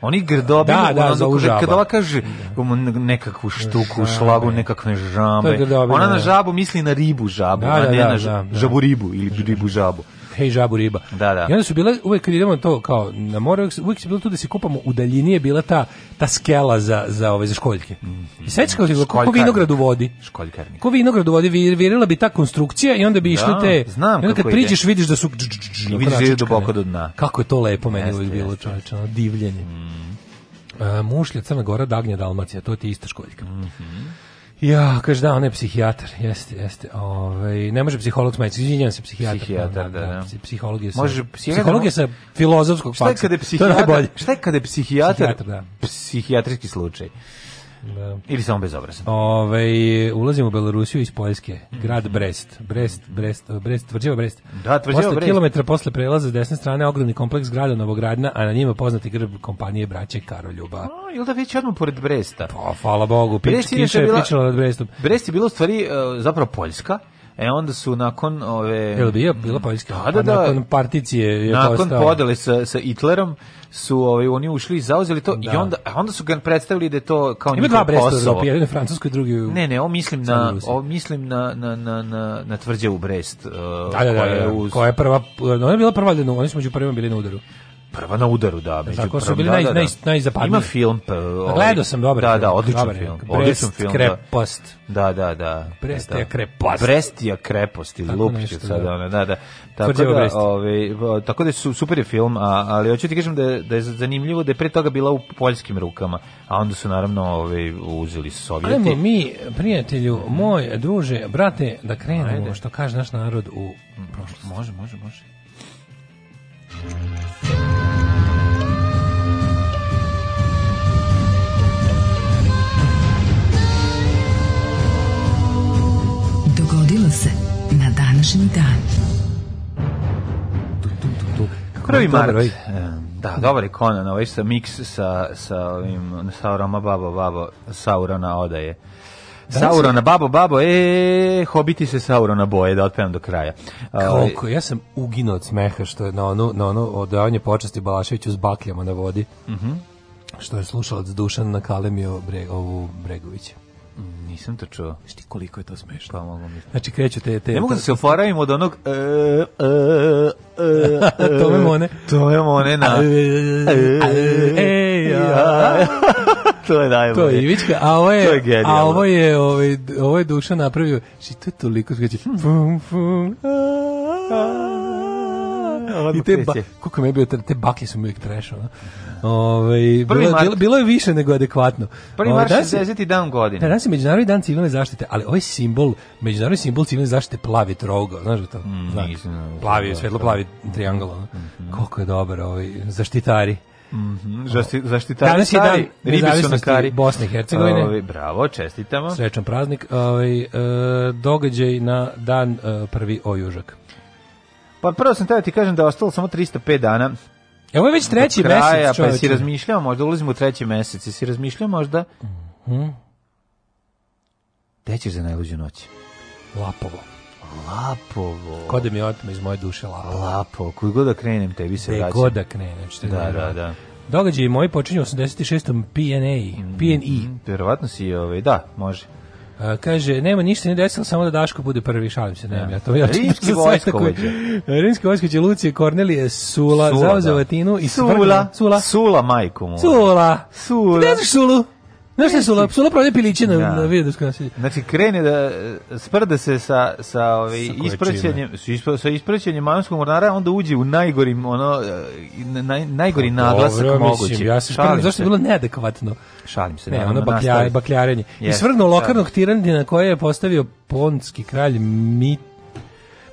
Oni grdobina, da, da, ono, kad ova kaže da. nekakvu štuku, šlagu, nekakve žabe, ona na da. žabu misli na ribu žabu, da, a da, ne da, na žabu ribu ili ribu žabu hej žabu riba. Da, da. I onda su bile, uvek kad idemo to kao na more, uvek, je bilo tu da se kupamo u daljini je bila ta, ta skela za, za, ove, ovaj, za školjke. Mm. I sećaš kako, kako vinograd u vodi? Školjkarni. Ko vinograd u vodi, vir, virila bi ta konstrukcija i onda bi išli da, te... Znam onda kad priđeš vidiš da su... I vidiš da je duboko do dna. Kako je to lepo meni uvijek bilo, čoveče, divljenje. Mm. Uh, e, mušlja Crna Gora, Dagnja Dalmacija, to ti je ista školjka. Mm -hmm. Ja, kaže da, on je psihijatar, jeste, jeste. Ovaj ne može psiholog smaći, izvinjavam se psihijatar. Psihijatar, da, da. da. da. Psiholog Sa, može psiholog je sa filozofskog faksa. Šta je kada je psihijatar? Šta je kada je psihijatar? psihijatar da. Psihijatrijski slučaj. Da. Ili samo bezobrazan. Ove, ulazimo u Belorusiju iz Poljske. Grad Brest. Brest, Brest, Brest, tvrđava Brest. Da, tvrđava posle Brest. kilometra posle prelaza s desne strane ogromni kompleks grada Novogradna, a na njima poznati grb kompanije braće Karoljuba. A, ili da već odmah pored Bresta. Pa, hvala Bogu, pič, Brest je kiša je bila, pričala nad Brestom. Brest je bilo u stvari e, zapravo Poljska, E onda su nakon ove Jel je bila poljska? Da, da, pa da. Nakon particije je Nakon postao. podele sa sa Hitlerom su ovaj oni ušli i zauzeli to da. i onda a onda su ga predstavili da je to kao Ima dva Bresta u jedan francuski drugi Ne, ne, on mislim na on mislim na na na na na tvrđavu Brest. Da, uh, da, da, da, koja je, da, uz... koja je prva, ona je bila prva, oni su među prvima bili na udaru. Prva na udaru, da. Među Tako su bili da, naj, da, da, naj, najzapadniji. Ima film. Pa, pa, ovaj, Gledao sam dobar Da, da, odličan dobar, film. Brest, odličan film. Da. Krepost. Da, da, da. Brestija da, da. krepost. Brestija krepost ili Lupću sad, da. da, da. Tako Tvrđeva da, ovaj, tako da su super je film, a, ali hoću ti kažem da, je, da je zanimljivo da je pre toga bila u poljskim rukama, a onda su naravno ovaj, uzeli Sovjeti. Ajmo mi, prijatelju, moj, druže, brate, da krenemo, Ajde. što kaže naš narod u prošlost. Može, može, može. Dogodilo se na današnji dan. Tu, Prvi mart. E, da, dobar je Conan, ovaj sa mix sa, sa, ovim, sa Roma Babo Babo, Saurona odaje. Saurona, babo, babo, e, hobiti se Saurona boje, da otpevam do kraja. Ovaj, koliko, ja sam uginuo od smeha što je na ono, na ono odavanje počasti Balaševiću s bakljama na vodi, uh mhm. -huh. što je slušalac Dušan nakalemio Bre, ovu Bregovića. Mm, nisam to čuo. Šti koliko je to smešno. Pa mogu mi. Znači kreću te... te ne mogu da se oforavim od onog... E, e, e, <laughs> to me mone. To me mone na... <laughs> E, e, e, to je najbolje. To je Ivićka, a ovo je, je a ovo je, ovo je, ovo je Duša napravio, što to je toliko skaći, fum, fum, I te, ba, koliko je bio, te baklje su mi uvijek trash, ono. Ove, bilo, mart, bilo, je više nego adekvatno. Prvi mart 60. dan godine. Danas je Međunarodni dan civilne zaštite, ali ovaj simbol, Međunarodni simbol civilne zaštite plavi trougao, znaš to? Mm, znak, nisam, plavi, svetlo plavi triangel, ono. Mm, mm. Koliko je dobar ovaj, zaštitari. Mhm, mm zaštitari Danas je dan nezavisnosti Bosne i Hercegovine. Ovi, bravo, čestitamo. Srećan praznik. Ovi, ovaj, e, događaj na dan e, prvi ojužak. Pa prvo sam tebi da ti kažem da je ostalo samo 305 dana Evo je već treći kraja, pa mesec, čovječe. Pa si razmišljao, možda ulazimo u treći mesec, si razmišljao možda... Mm -hmm. Gde ćeš za najluđu noć? Lapovo. Lapovo. Ko da mi otme iz moje duše Lapovo. Lapovo, koji god da krenem tebi se vraćam. god da krenem. Što da, da, da. Događaj moji počinju u 86. PNA, mm, PNE. Mm, verovatno si ovaj, da, može. A, kaže, nema ništa ne desilo, samo da Daško bude prvi, šalim se, nema ja, da. ja to. Ja Rimski <laughs> vojsko vođe. Rimski vojsko Lucije Kornelije Sula, Sula zauzeo da. Vatinu i Sula, Sula, Sula majku mu. Sula. Sula. Sula. znaš Sulu? Znaš šta su lap, su lap pilići na, da. na vijedosko nasilje. Znači, krene da e, sprde se sa, sa, ovaj, ispraćenjem, sa ispraćenjem manjskog mornara, onda uđe u e, najgori, ono, naj, najgori naglasak Dobro, mogući. Mislim, ja se šalim zašto je bilo neadekvatno? Šalim se. Ne, ne ono, ono bakljare, bakljarenje. Yes, I svrgnuo lokarnog tirandina koje je postavio ponski kralj Mit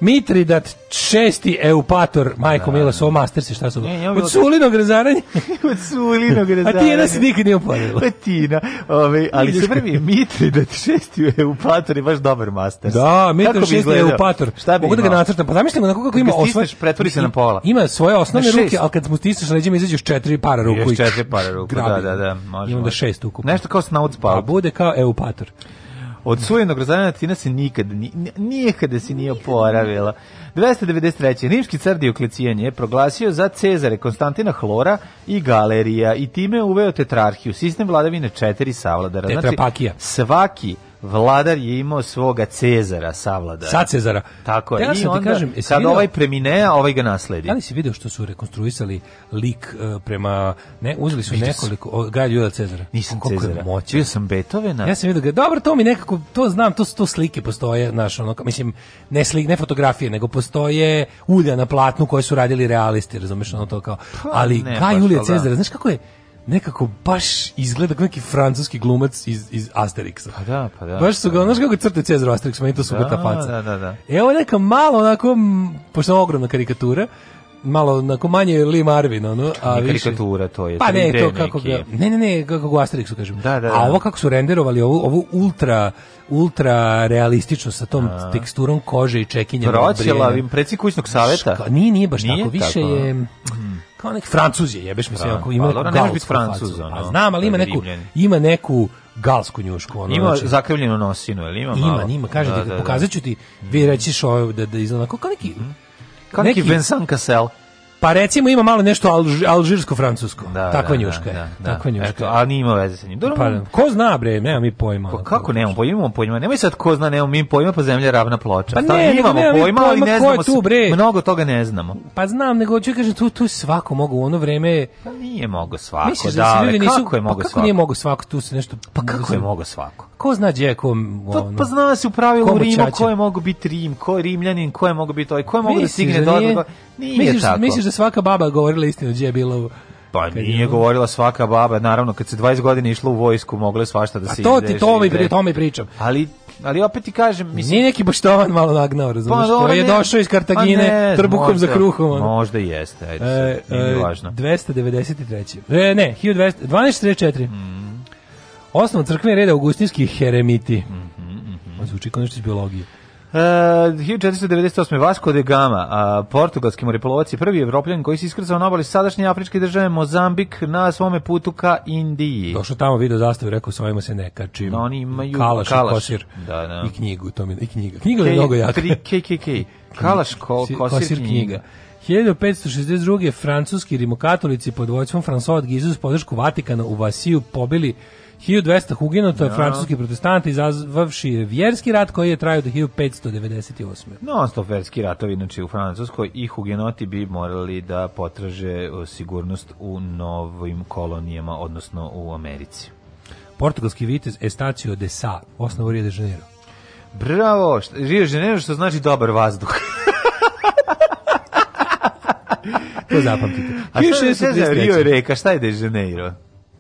Mitridat šesti eupator, majko da, Mila, svoj master se šta su. Ne, ne, od sulinog rezaranja. <laughs> od sulinog rezaranja. A Tina se nikad nije upadila. Pa Tina. Ove, ovaj, ali se prvi Mitridat šesti eupator je baš dobar master. Da, Mitridat šesti eupator. Šta bi Mogu da ga nacrtam. Pa zamislimo onako kako ima osvoj. pretvori se na pola. Ima svoje osnovne ruke, al kad mu stisneš leđima izađeš četiri para ruku. Još četiri para ruku, da, da, da. Može, ima da šest ukupno. Nešto kao snaut spal. bude kao eupator. Od sujenog razdaljena Tina se nikad, nije kada se nije oporavila. 293. Rimski car Dioklecijan je proglasio za Cezare Konstantina Hlora i Galerija i time uveo tetrarhiju, sistem vladavine četiri savladara. Znači, Tetrapakija. Znači, svaki vladar je imao svoga Cezara savladara. Sa Cezara. Tako je. Ja I ti kažem, kad vidio, ovaj preminea, ovaj ga nasledi. Ali da si video što su rekonstruisali lik uh, prema ne, uzeli su Viš nekoliko o, Gaj Ljuda Cezara. Nisam Koliko Cezara. Moći. Bio sam Beethovena. Ja sam video ga. Dobro, to mi nekako to znam, to to slike postoje, znaš, ono, mislim ne slike, ne fotografije, nego postoje ulja na platnu koje su radili realisti, razumeš, ono to kao. Pa ali ne, Gaj Ljuda Cezara, znaš kako je? nekako baš izgleda kao neki francuski glumac iz, iz Asterixa. Pa da, pa da. Baš su ga, da. znaš kako crte Cezar Asterix, meni to su da, ga ta faca. Da, da, da. E, Evo neka malo onako, pošto je ogromna karikatura, malo onako manje Lee Marvin, ono, a više... karikatura to je. Pa ne, to kako ga, ne, ne, ne, kako ga Asterixu kažem. Da, da, da. A ovo kako su renderovali, ovu, ovu ultra, ultra realistično sa tom a. teksturom kože i čekinjem. Proćela, preci kućnog saveta. Ška, nije, nije baš nije tako, više tako. je... Hmm kao neki Francuz je, jebeš mi se, da. ako ima pa, ne biti Francuz, pa ono, a znam, ali ima neku, ima neku galsku njušku. Ono, ima znači, zakrivljenu nosinu, ili ima malo? Ima, ima, kaže da, ti, da, da. pokazat ću ti, vi rećiš ovo, da, da izgleda, kao neki, kao neki, neki Vincent Cassel. Pa recimo ima malo nešto alž, alžirsko-francusko. Da, da, takva da, njuška je. Da, da, takva njuška. Eto, A nije imao veze sa njim. Dobro, pa, ko zna bre, nema mi pojma. Pa kako nemamo pojma, imamo pojma. Nemoj sad ko zna, nemamo mi pojma, pa zemlja ravna ploča. Pa ne, Stali, imamo nema pojma, ali ne znamo. Tu, bre? Mnogo toga ne znamo. Pa znam, nego ću da kažem, tu, tu svako mogu u ono vreme... Pa nije mogo svako, Misliš da, da se ljudi nisu, kako je pa mogo pa kako svako? nije mogo svako, tu se nešto... Pa kako je mogo svako? Ko zna gdje je ko... Pa, ono, pa zna se u pravilu u Rimu ko je mogu biti Rim, ko je Rimljanin, ko je mogu biti ovaj, ko je mogu da stigne da do odloga. Nije misliš, tako. Misliš da svaka baba govorila istinu gdje je pa bilo... Pa nije je, govorila svaka baba, naravno, kad se 20 godina išla u vojsku, mogla je svašta da se ide. A to ti to mi, pri, tome pričam. Ali ali opet ti kažem, mislim... Nije neki baštovan malo nagnao, razumiješ? Pa, je došao iz Kartagine pa ne, trbukom možda, za kruhom. Ono. Možda jeste, ajde, e, nije e, važno. 293. E, ne, 1234. Mm. Osnov crkvene reda augustinski heremiti. Mm -hmm, mm -hmm. Zvuči kao nešto iz biologije. E, uh, 1498. Vasco de da Gama, a, portugalski morepolovac je prvi evropljan koji se iskrcao na obali sadašnje afričke države Mozambik na svome putu ka Indiji. Došao tamo video zastavu i rekao s ovima se ne kačim. Da, oni imaju kalaš, kalaš. kosir da, da. i knjigu. To mi, I knjiga. Knjiga K, je mnogo jaka. KKK. <laughs> Kalaš, ko, kosir, kosir knjiga. knjiga. 1562. francuski rimokatolici pod vođstvom François de Gizu podršku Vatikana u Vasiju pobili 1200 huginota, ja. francuski protestanti, izazvavši vjerski rat koji je trajao do 1598. No, sto vjerski ratovi, znači u Francuskoj, i hugenoti bi morali da potraže e, sigurnost u novim kolonijama, odnosno u Americi. Portugalski vitez Estacio de Sá, osnovu Rio de Janeiro. Bravo, Rio de Janeiro što znači dobar vazduh. <laughs> to zapamtite. A šta je da Rio reka, šta je de Janeiro?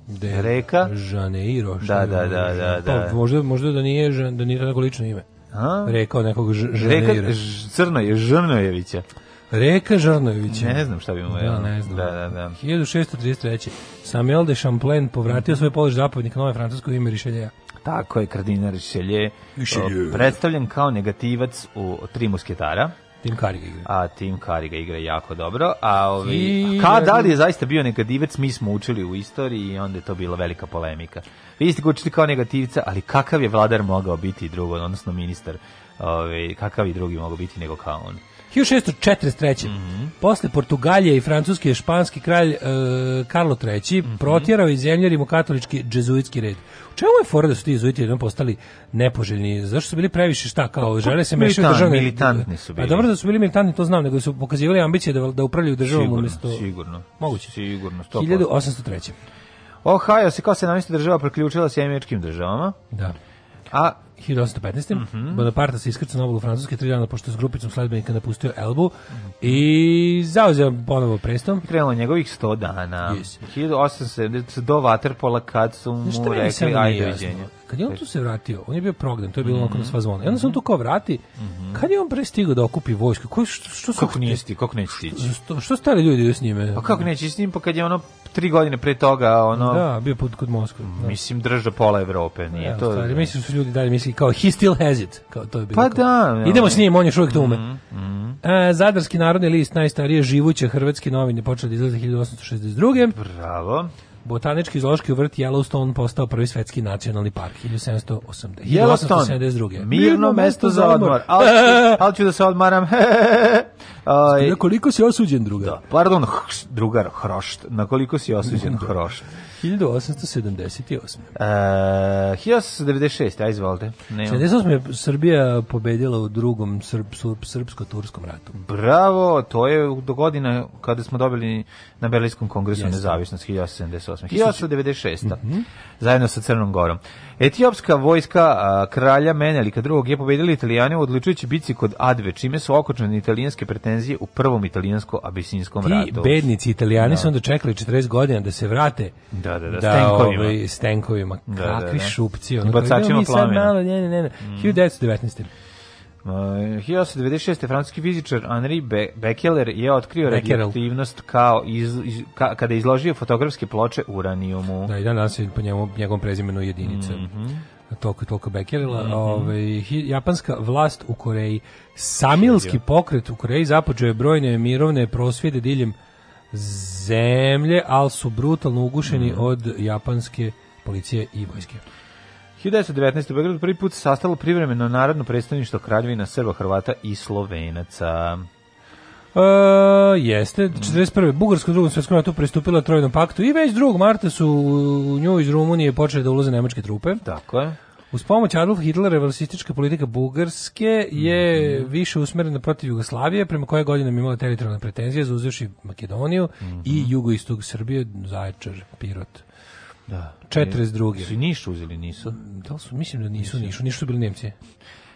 De reka. Janeiro. Da, da, da, da, da. Pa, da. možda, možda da nije, da nije to neko lično ime. A? Rekao nekog Janeiro. Reka je Žrnojevića. Reka Žarnojevića. Ne znam šta bi mu ja. Da, ne znam. Da, da, da. 1633. Samuel de Champlain povratio svoj polož zapovjednik nove francusko ime Richelieu. Tako je, kardinar Richelieu. Richelieu. Predstavljen kao negativac u Tri musketara. Tim Kariga igra. A Tim Kariga igra jako dobro. A ovi, ovaj, I... ka, da je zaista bio negativac, mi smo učili u istoriji i onda je to bila velika polemika. Vi ste učili kao negativca, ali kakav je vladar mogao biti drugo, odnosno ministar, ovi, ovaj, kakav i drugi mogao biti nego kao on? 1643. Mm -hmm. Posle Portugalije i Francuske španski kralj e, Karlo III mm -hmm. protjerao iz zemlje rimokatolički džezuitski red. U čemu je fora da su ti jezuiti jednom postali nepoželjni? Zašto su bili previše šta kao pa, žele se mešati u državne militantni su pa bili. A dobro da su bili militantni, to znam, nego su pokazivali ambicije da da upravljaju državom umesto sigurno. Moguće. Sigurno, 100%. 1803. Ohio se kao se namjesto država priključila s američkim državama. Da. A 1815. Mm -hmm. Bonaparta se iskrcao na obolu Francuske tri dana pošto s grupicom sledbenika napustio Elbu mm -hmm. i zauzeo ponovo prestom. Krenulo njegovih 100 dana. Yes. 1870 do Waterpola kad su mu rekli ajde viđenje. Kad je on e. tu se vratio, on je bio prognan, to je bilo mm -hmm. onako na sva zvona. I onda se on tu kao vrati, mm -hmm. kad je on prestigao da okupi vojsku? Ko, što, što kako su, nije sti, kako neće stići? Što, što stari ljudi idu s njime? Pa kako neće s njim, pa kad je ono tri godine pre toga, ono... Da, bio put kod Moskve. Da. Mislim, drža pola Evrope, da, nije ja, to... Stvari, mislim da su ljudi dalje misli kao, he still has it. Kao, to je bilo pa kao, da. Ja, idemo s njim, on je uvijek ume. Mm -hmm. e, Zadarski narodni list, najstarije živuće hrvatske novine, počela da izlaze 1862. Bravo botanički zološki vrt Yellowstone postao prvi svetski nacionalni park 1780 1872. Mirno mesto za odmor. <laughs> Ali al ću da se odmaram. <laughs> Aj. Ovaj- koliko si osuđen druga? Da. Pardon, drugar Hrošt. Na koliko si osuđen Hrošt? 1878. Uh, 1896, ja izvolite. 1878. je Srbija pobedila u drugom srp, srpsko-turskom ratu. Bravo, to je do godina kada smo dobili na Berlinskom kongresu Jeste. nezavisnost 1878. 1896. Mm -hmm. Zajedno sa Crnom Gorom. Etiopska vojska a, kralja Menelika II je pobedila Italijane u odličujući bici kod Adve, čime su okočene italijanske pretenzije u prvom italijansko-abisinskom ratu. Ti bednici italijani da. su onda čekali 40 godina da se vrate da, da, da, da stenkovima. Ovaj, stenkovima. Da, Kakvi da, da. šupci. Ono, Bacačima plamena. Malo, ne, ne, ne. ne. Mm. 1919. Uh, 1896. francuski fizičar Henri Becquerel je otkrio radioaktivnost kao iz, iz, ka, kada je izložio fotografske ploče uranijumu. Da, i danas je po njemu, njegovom prezimenu jedinica. Mm -hmm. Toliko i toliko Becquerela. Mm -hmm. Ove, ovaj, japanska vlast u Koreji. Samilski pokret u Koreji započeo je brojne mirovne prosvjede diljem zemlje, ali su brutalno ugušeni mm -hmm. od japanske policije i vojske. 1919. u Beogradu prvi put se sastalo privremeno narodno predstavništvo kraljevina Srba, Hrvata i Slovenaca. Uh, jeste, 41. Bugarsko u drugom svjetskom ratu pristupila Trojnom paktu i već 2. marta su u nju iz Rumunije počeli da ulaze nemačke trupe. Tako je. Uz pomoć Adolf Hitlera revalistička politika Bugarske je mm -hmm. više usmerena protiv Jugoslavije, prema koje godine je imala teritorijalne pretenzije, zauzevši Makedoniju mm -hmm. i mhm. jugoistog Srbije, Zaječar, Pirot. Da. 42. Su i Niš uzeli, nisu? Da su? Mislim da nisu, nisu. Nišu, su bili Nemci.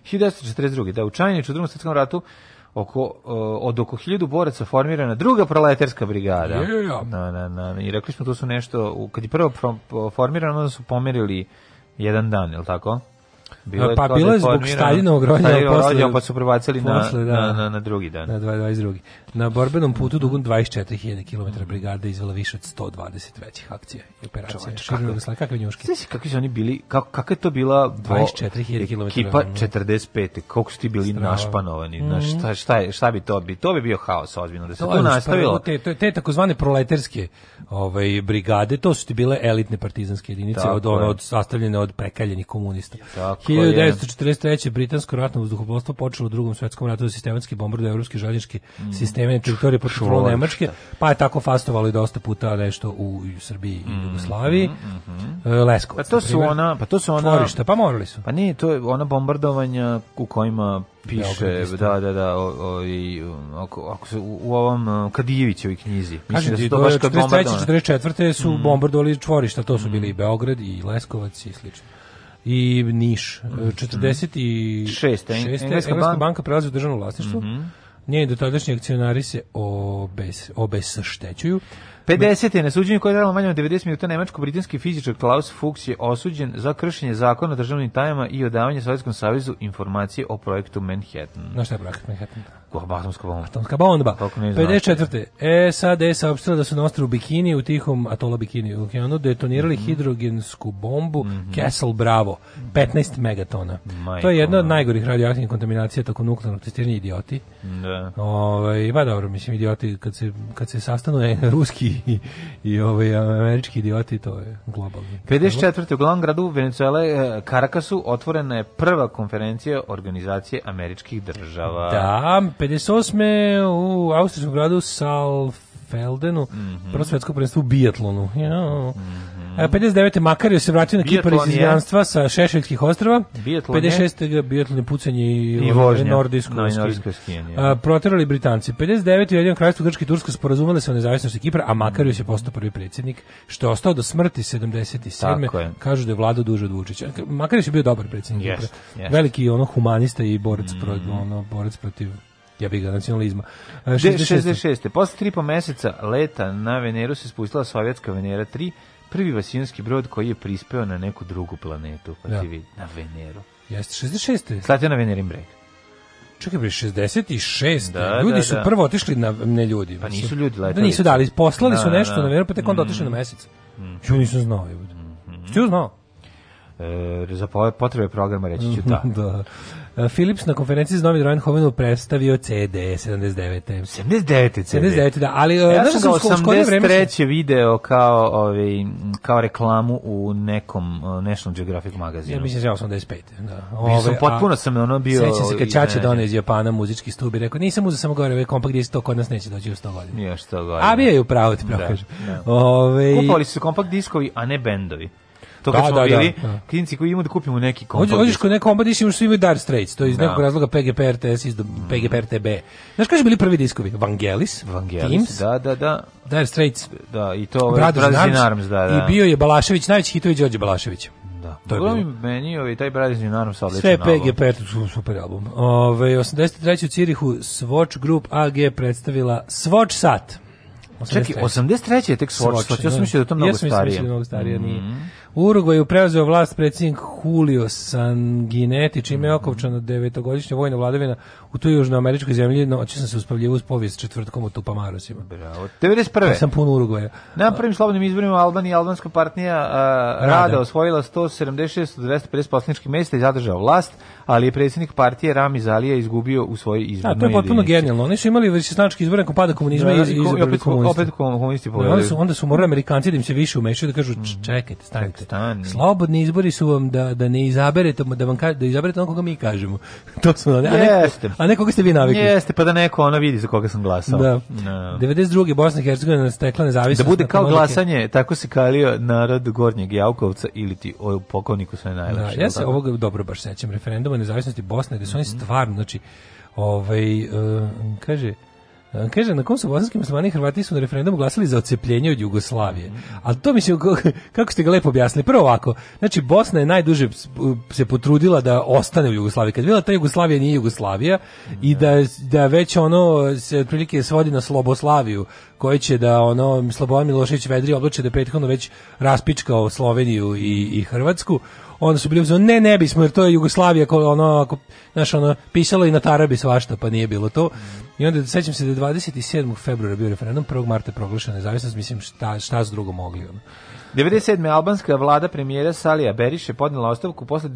1942. Da, u Čajniću u drugom svetskom ratu oko, eh, od oko 1000 boraca formirana druga proletarska brigada. Na, na, na. I rekli smo, to su nešto, kad je prvo formirano, onda su pomerili jedan dan, je li tako? Bilo je pa bilo je zbog Stalinovog pa rođena, pa su prebacili posle, na, da, na, na, na, drugi dan. Na 22. Na borbenom putu dugom 24.000 km brigada izvela više od 120 većih akcija i operacija. Čovač, kako, kakve njuške? Znaš kakvi su oni bili, kako, kako je to bila 24.000 km? Ekipa 45. Koliko su ti bili Strava. našpanovani? Mm -hmm. na, šta, šta, šta bi to bi? To bi bio haos, ozbiljno, da se to, to nastavilo. Te, te takozvane proleterske ovaj brigade, to su ti bile elitne partizanske jedinice Tako od ono od sastavljene od prekaljenih komunista. Tako 1943. Je. britansko ratno vazduhoplovstvo počelo u Drugom svetskom ratu da sistematski bombarduje evropske željezničke mm. sisteme na teritoriji pod kontrolom Nemačke, pa je tako fastovalo i dosta puta nešto u, u Srbiji mm. i mm-hmm, Jugoslaviji. Mm -hmm. Leskovac. Pa to su ona, pa to su ona tvorišta, pa morali su. Pa ne, to je ona bombardovanja u kojima piše, da, da, da, o, o, i, um, ako, ako se u, u ovom um, Kadijevićevoj knjizi. Mislim da su to baš kad 43. 34. su mm. bombardovali čvorišta, to su mm. bili i Beograd i Leskovac i slično i Niš. 46. Mm. E, mm. Engleska, banka, banka prelazi u državno vlasništvo. Mm -hmm. Njeni dotadašnji akcionari se obes, obesštećuju. 50. na suđenju koje je trajalo manje od 90 minuta nemačko-britanski fizičar Klaus Fuchs je osuđen za kršenje zakona o državnim tajama i odavanje Sovjetskom savezu informacije o projektu Manhattan. No šta je projekt Manhattan? Atomska bomba. Atomska bomba. 54. E, sad je saopštila da su na ostrvu Bikini, u tihom atola Bikini u okeanu, detonirali mm -hmm. hidrogensku bombu mm -hmm. Castle Bravo, 15 megatona. Majko. To je jedna od najgorih radioaktivnih kontaminacija tokom nuklearnog testiranja idioti. Da. Ove, ovaj, ba dobro, mislim, idioti, kad se, kad se sastanu e, <laughs> ruski i, i ove, ovaj, američki idioti, to je globalno. 54. u glavnom gradu Venezuela, Karakasu, e, otvorena je prva konferencija organizacije američkih država. Da, 58. u austrijskom gradu Salfeldenu, mm -hmm. prvo svetsko prvenstvo u bijatlonu. Ja. Mm. 59. Makario se vratio na Kipar iz izgnanstva sa Šešeljskih ostrava. Bijetlon 56. Bijetlon pucanje i, i vožnja. Nordijsko da, no, da. Proterali Britanci. 59. Ujedinjeno kraljstvo Grčki i Tursko sporazumali se o nezavisnosti Kipra, a Makario se postao prvi predsjednik, što je ostao do smrti 77. Kažu da je vlada duže od Vučića. Makario je bio dobar predsjednik yes, Kipra. Yes. Veliki ono humanista i borac, mm. pro, ono, borac protiv ja bih ga nacionalizma. 66. 66. E, Posle tri po meseca leta na Veneru se spustila sovjetska Venera 3, prvi vasijanski brod koji je prispeo na neku drugu planetu, pa ja. Da. ti vidi, na Veneru. Jeste, 66. Slatio na Venerin breg. Čekaj, bre, 66. Da, ljudi da, su da. prvo otišli na ne ljudi. Pa nisu ljudi letali. Da nisu dali, poslali su da, nešto na da. Veneru, pa tek onda otišli na mm. mesec. Mm. Jo nisam znao, je. Mm -hmm. Što znao? e, za potrebe programa reći ću <laughs> da. da. E, Philips na konferenciji za Novi Rojan predstavio CD 79. 79. CD. 79, da, ali e, ja znaš sam ga 83. video kao, ovaj, kao reklamu u nekom e, National Geographic magazinu. Ja mislim da je 85. Da. da Ove, mislim, potpuno a, sam ono bio... Sećam se kad Čače done iz Japana muzički stub i rekao, nisam uzeo samo gore, ovaj kompakt disk, to kod nas neće doći u 100 godina. Još 100 godina. A bio je upravo ti da, pravo da, da. Ove... Kupali su kompakt diskovi, a ne bendovi to kad da, smo da, da bili, da, klinici koji imamo da kupimo neki kompakt. Hoćeš kod nekog kompakt, imaš svi imaju Dire Straits, to je iz da. nekog razloga PGP RTS iz PGP RTB. Znaš kada su bili prvi diskovi? Vangelis, Vangelis Teams, da, da, da. Dire Straits, da, i to ovaj Brothers, Brothers in Arms, da, da. I da. bio je Balašević, najveći hitovi Đorđe Balaševića. Da. To je meni ovaj taj Brothers in Arms odličan Sve PGP album. super album. Ove, ovaj, 83. u Cirihu Swatch Group AG predstavila Swatch Sat. 83. Čekaj, 83. je tek Swatch, Swatch. Da. ja sam mislio da to mnogo starije. Ja sam mislio da mnogo starije, mm nije. Mhm. Urugvaj je preuzeo vlast predsjednik Julio Sanguinetti, čime je mhm. okopčano devetogodišnja vojna vladavina u toj južnoameričkoj zemlji. Noći sam se uspavljivao uz povijest četvrtkom u Tupamarosima. Bravo. 91. Ja sam pun Urugvaja. Na prvim slobodnim izborima Albanija i albanska partnija uh, Rada. Rada osvojila 176 250 poslaničkih mesta i zadržao vlast, ali je predsjednik partije Rami Zalija izgubio u svojoj izbornoj jedinici. A to je potpuno genijalno. Oni su imali višestranački izbor nakon pada komunizma da, i, i, i, i opet komunisti. Opet komunisti no, onda su da, onda su morali Amerikanci da im se više umešaju da kažu čekajte, stanite znate. Stani. Slobodni izbori su vam da, da ne izaberete, da vam da izaberete onoga koga mi kažemo. <laughs> to smo, a, ne, Jeste. a ne koga ste vi navikli. Jeste, pa da neko ona vidi za koga sam glasao. Da. No. 92. Bosna i Hercegovina stekla nezavisnost. Da bude kao glasanje, tako se kalio narod Gornjeg Jaukovca ili ti o pokojniku sve da, najlepše. Da, ja se ovoga dobro baš sećam referenduma nezavisnosti Bosne, gde su oni mhm. stvarno, znači, ovaj, uh, kaže, Kaže, na kom su bosanski muslimani i Hrvati su na referendumu glasali za ocepljenje od Jugoslavije. Ali to mislim, <laughs> kako ste ga lepo objasnili. Prvo ovako, znači Bosna je najduže se potrudila da ostane u Jugoslaviji. Kad bila ta Jugoslavija nije Jugoslavija i da, da već ono se otprilike svodi na Sloboslaviju koji će da ono Slobodan Milošević Vedri oblače da prethodno već raspičkao Sloveniju i, i Hrvatsku onda su bili uzeli, ne, ne bismo, jer to je Jugoslavija, ko, ono, ako, znaš, ono, pisalo i na Tarabi svašta, pa nije bilo to. I onda, sećam se da 27. februara bio referendum, 1. marta je proglašena nezavisnost, mislim, šta, šta su drugo mogli, ono. 97. albanska vlada premijera Salija Beriše podnela ostavku posle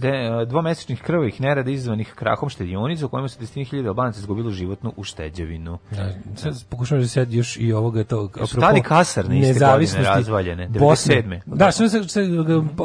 dvomesečnih krvovih nerada izazvanih krahom štedionica u kojima su desetine hiljada Albanaca izgubilo životnu ušteđevinu. Ja, sad pokušavam da sad još i ovoga to apropo kasarne nezavisnosti razvaljene 97. Da, što se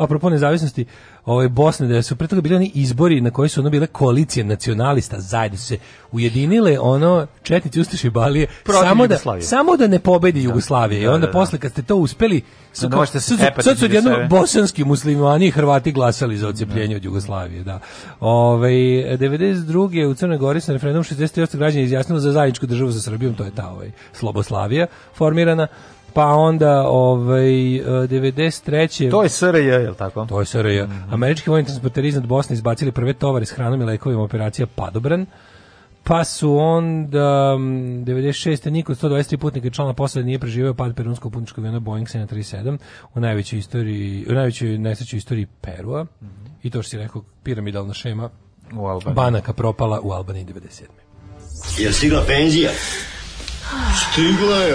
apropo nezavisnosti ovaj Bosne da su pre toga bili oni izbori na koji su ono bile koalicije nacionalista zajedno se ujedinile ono četnici ustaše Balije Protiv samo da samo da ne pobedi da. Jugoslavija i da, onda da, da, posle kad ste to uspeli su kao, možete su između jedno bosanski muslimani i Hrvati glasali za odcepljenje od Jugoslavije da ovaj 92 u Crnoj Gori sa referendum 68 građana izjasnilo za zajedničku državu sa Srbijom to je ta ovaj Sloboslavija formirana pa onda ovaj 93. To je SRJ, je li tako? To je SRJ. Mm -hmm. Američki vojni transporteri iznad Bosne izbacili prve tovare s hranom i lekovima operacija Padobran. Pa su onda 96. niko 123 putnika člana posada nije preživio pad perunskog putničkog aviona Boeing 737 u najvećoj istoriji, u najvećoj nesreći istoriji Perua. Mm -hmm. I to što si rekao, piramidalna šema u Albaniji. banaka propala u Albaniji 97. Jel stigla penzija? Stigla je.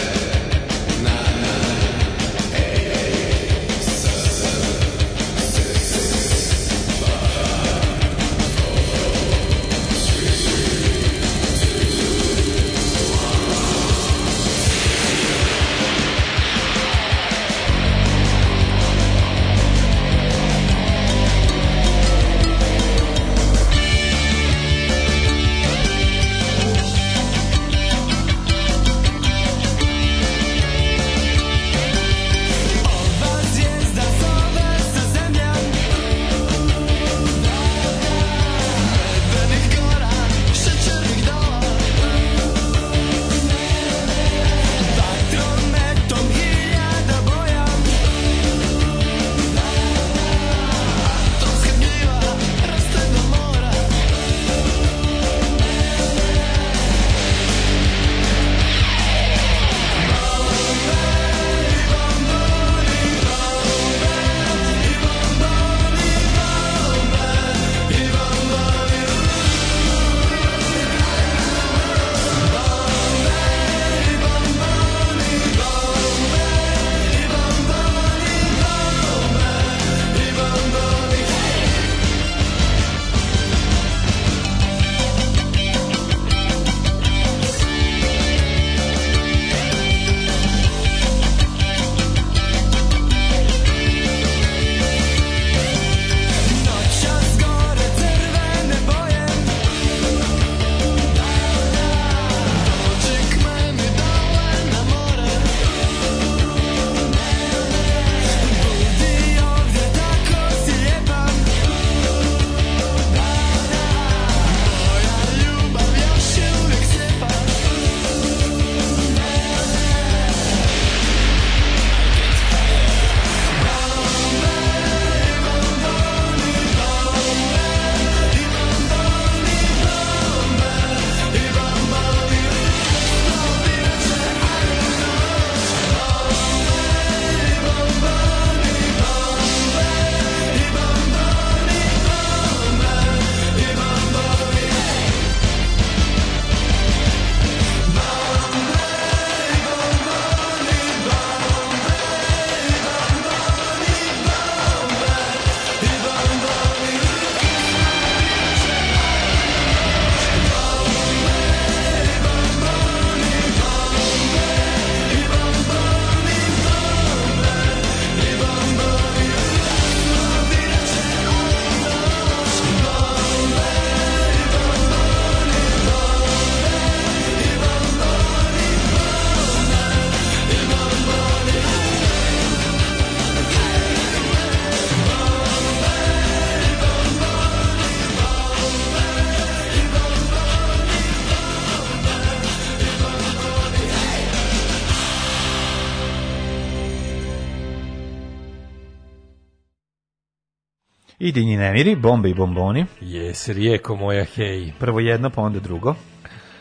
I dinji nemiri, bombe i bomboni. Jes, rijeko moja, hej. Prvo jedno, pa onda drugo.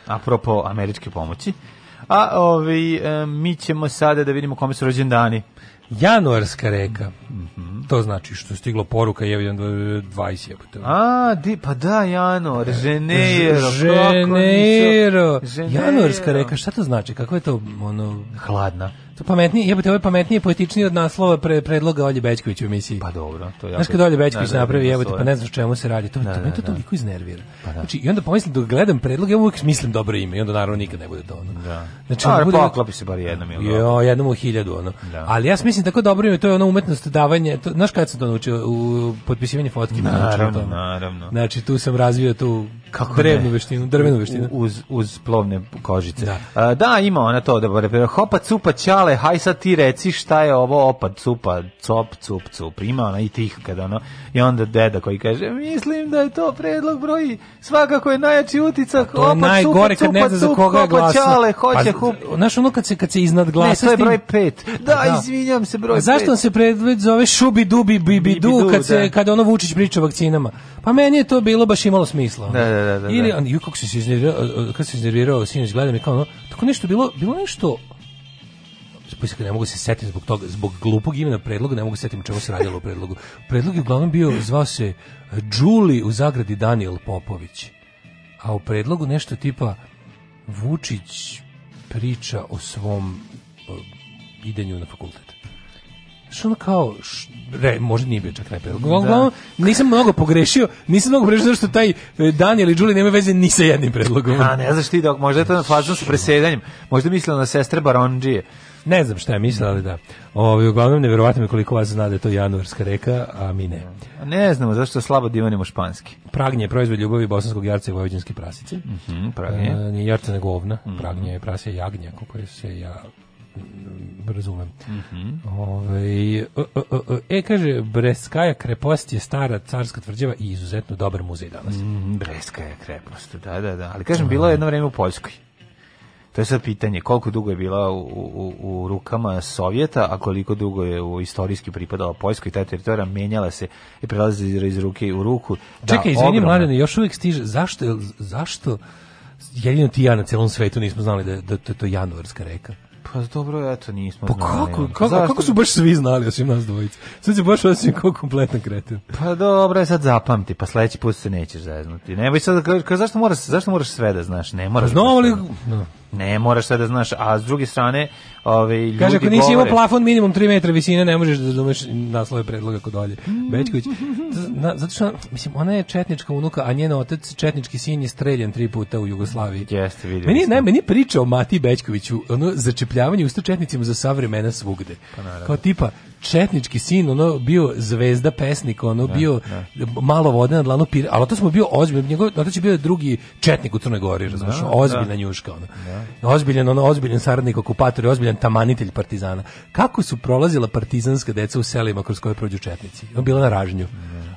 Apropo američke pomoći. A ovi, e, mi ćemo sada da vidimo kome su rođendani. Januarska reka. Mm -hmm. To znači što stiglo poruka je 20 jebote. A, di, pa da, januar, e, Ženeiro. Ženeiro. Januarska reka, šta to znači? Kako je to ono... Hladna. To pametnije, jebote, ovo je pametnije poetičnije od naslova pre, predloga Olje Bećković u emisiji. Pa dobro, to je. Znaš kad Olje Bećković napravi, jebote, pa ne znaš čemu se radi. To, da, to, me to toliko iznervira. Pa, da. Znači, i onda pomislim dok gledam predlog, ja uvek mislim dobro ime i onda naravno nikad ne bude to ono. Da. Znači, pa, A, bude, poklopi se bar jednom ili Jo, jednom u hiljadu ono. Da. Ali ja mislim tako dobro ime, to je ono umetnost davanje, to, znaš kad sam to naučio u potpisivanje fotki. Naravno, naravno. Znači, tu sam razvio tu Kako drevnu ne? veštinu, drvenu veštinu. Uz, uz plovne kožice. Da. A, da, ima ona to, da hopa cupa ćale, haj sad ti reci šta je ovo opad cupa, cop, cup, cup. Ima ona i tih kada ono, i onda deda koji kaže, mislim da je to predlog broji, svakako je najjači uticak, pa to cupa, opad najgore, cupa, cupa, kad ne za koga je ćale, hoće pa, hup. Znaš ono kad se, kad se iznad glasa... Ne, to je broj pet. Da, da. izvinjam se, broj a zašto pet. Zašto se predlog zove šubi dubi bibi du, kad, se, da. kad ono Vučić priča vakcinama? Pa meni je to bilo baš imalo smisla. Da, da, da. Da, da, da. Ili on, ju, kako se iznervirao, kad se iznervirao, sinoć gledam i kao, no, tako nešto bilo, bilo nešto poslije pa ne mogu se setiti zbog toga, zbog glupog imena predloga, ne mogu se setiti čemu se radilo u predlogu. Predlog je uglavnom bio, zvao se Đuli u zagradi Daniel Popović. A u predlogu nešto tipa Vučić priča o svom o, idenju na fakultet što ono kao, š, re, možda nije bio čak reper. Da. nisam mnogo pogrešio, nisam mnogo pogrešio što taj e, Daniel i Julie nema veze ni sa jednim predlogom. A ne znaš ti dok, možda je to na fazom s presedanjem, možda mislila na sestre Baronđije. Ne znam šta je mislila, ali da. Ovi, uglavnom, nevjerovatno mi koliko vas zna da je to januarska reka, a mi ne. A Ne znamo zašto slabo divanimo španski. Pragnje je proizvod ljubavi bosanskog jarca i vojvođanske prasice. Mm -hmm, pragnje. E, nije jarca nego ovna, mm -hmm. pragnje je prasija jagnja, kako se ja razumem. Mm -hmm. Ove, ovaj, o, e, o, e, o, e, e, kaže, Breskaja krepost je stara carska tvrđava i izuzetno dobar muzej danas. Mm, Breskaja krepost, da, da, da. Ali kažem, bilo je jedno vrijeme u Poljskoj. To je sad pitanje, koliko dugo je bila u, u, u rukama Sovjeta, a koliko dugo je u istorijski pripadala Poljskoj, ta teritorija menjala se i prelazi iz ruke u ruku. Da, Čekaj, izvini ogromna... mladene, još uvijek stiže, zašto, zašto jedino ti ja na celom svetu nismo znali da, da, da to je januarska reka? Pa dobro, eto, nismo pa znali. Kako, kako, kako su baš svi znali, osim nas dvojice? Sad se baš osim kao kompletno kreten. Pa dobro, e, sad zapamti, pa sledeći put se nećeš zeznuti. Nemoj sad, ka, ka, zašto, moraš, zašto moraš sve da znaš? Ne moraš. Pa znam, ali... Da no. Ne, moraš sve da znaš, a s druge strane, ove ovaj, ljudi Kaže ako nisi imao plafon minimum 3 metra visine, ne možeš da razumeš naslove predloga kod Olje. Bećković. Zato što mislim ona je četnička unuka, a njen otac četnički sin je streljan tri puta u Jugoslaviji. Jeste, vidio. Meni ne, meni priča o Mati Bećkoviću, ono začepljavanje usta četnicima za savremena svugde. Pa naravno. Kao tipa četnički sin, ono bio zvezda pesnik, ono da, bio da. malo vode na dlanu pir, ali to smo bio ozbiljan, njegov otac je bio drugi četnik u Crnoj Gori, da, razumeš, da. ozbiljna njuška ono. Da. Ozbiljan, ono ozbiljan saradnik okupator, ozbiljan tamanitelj partizana. Kako su prolazila partizanska deca u selima kroz koje prođu četnici? On bila na ražnju.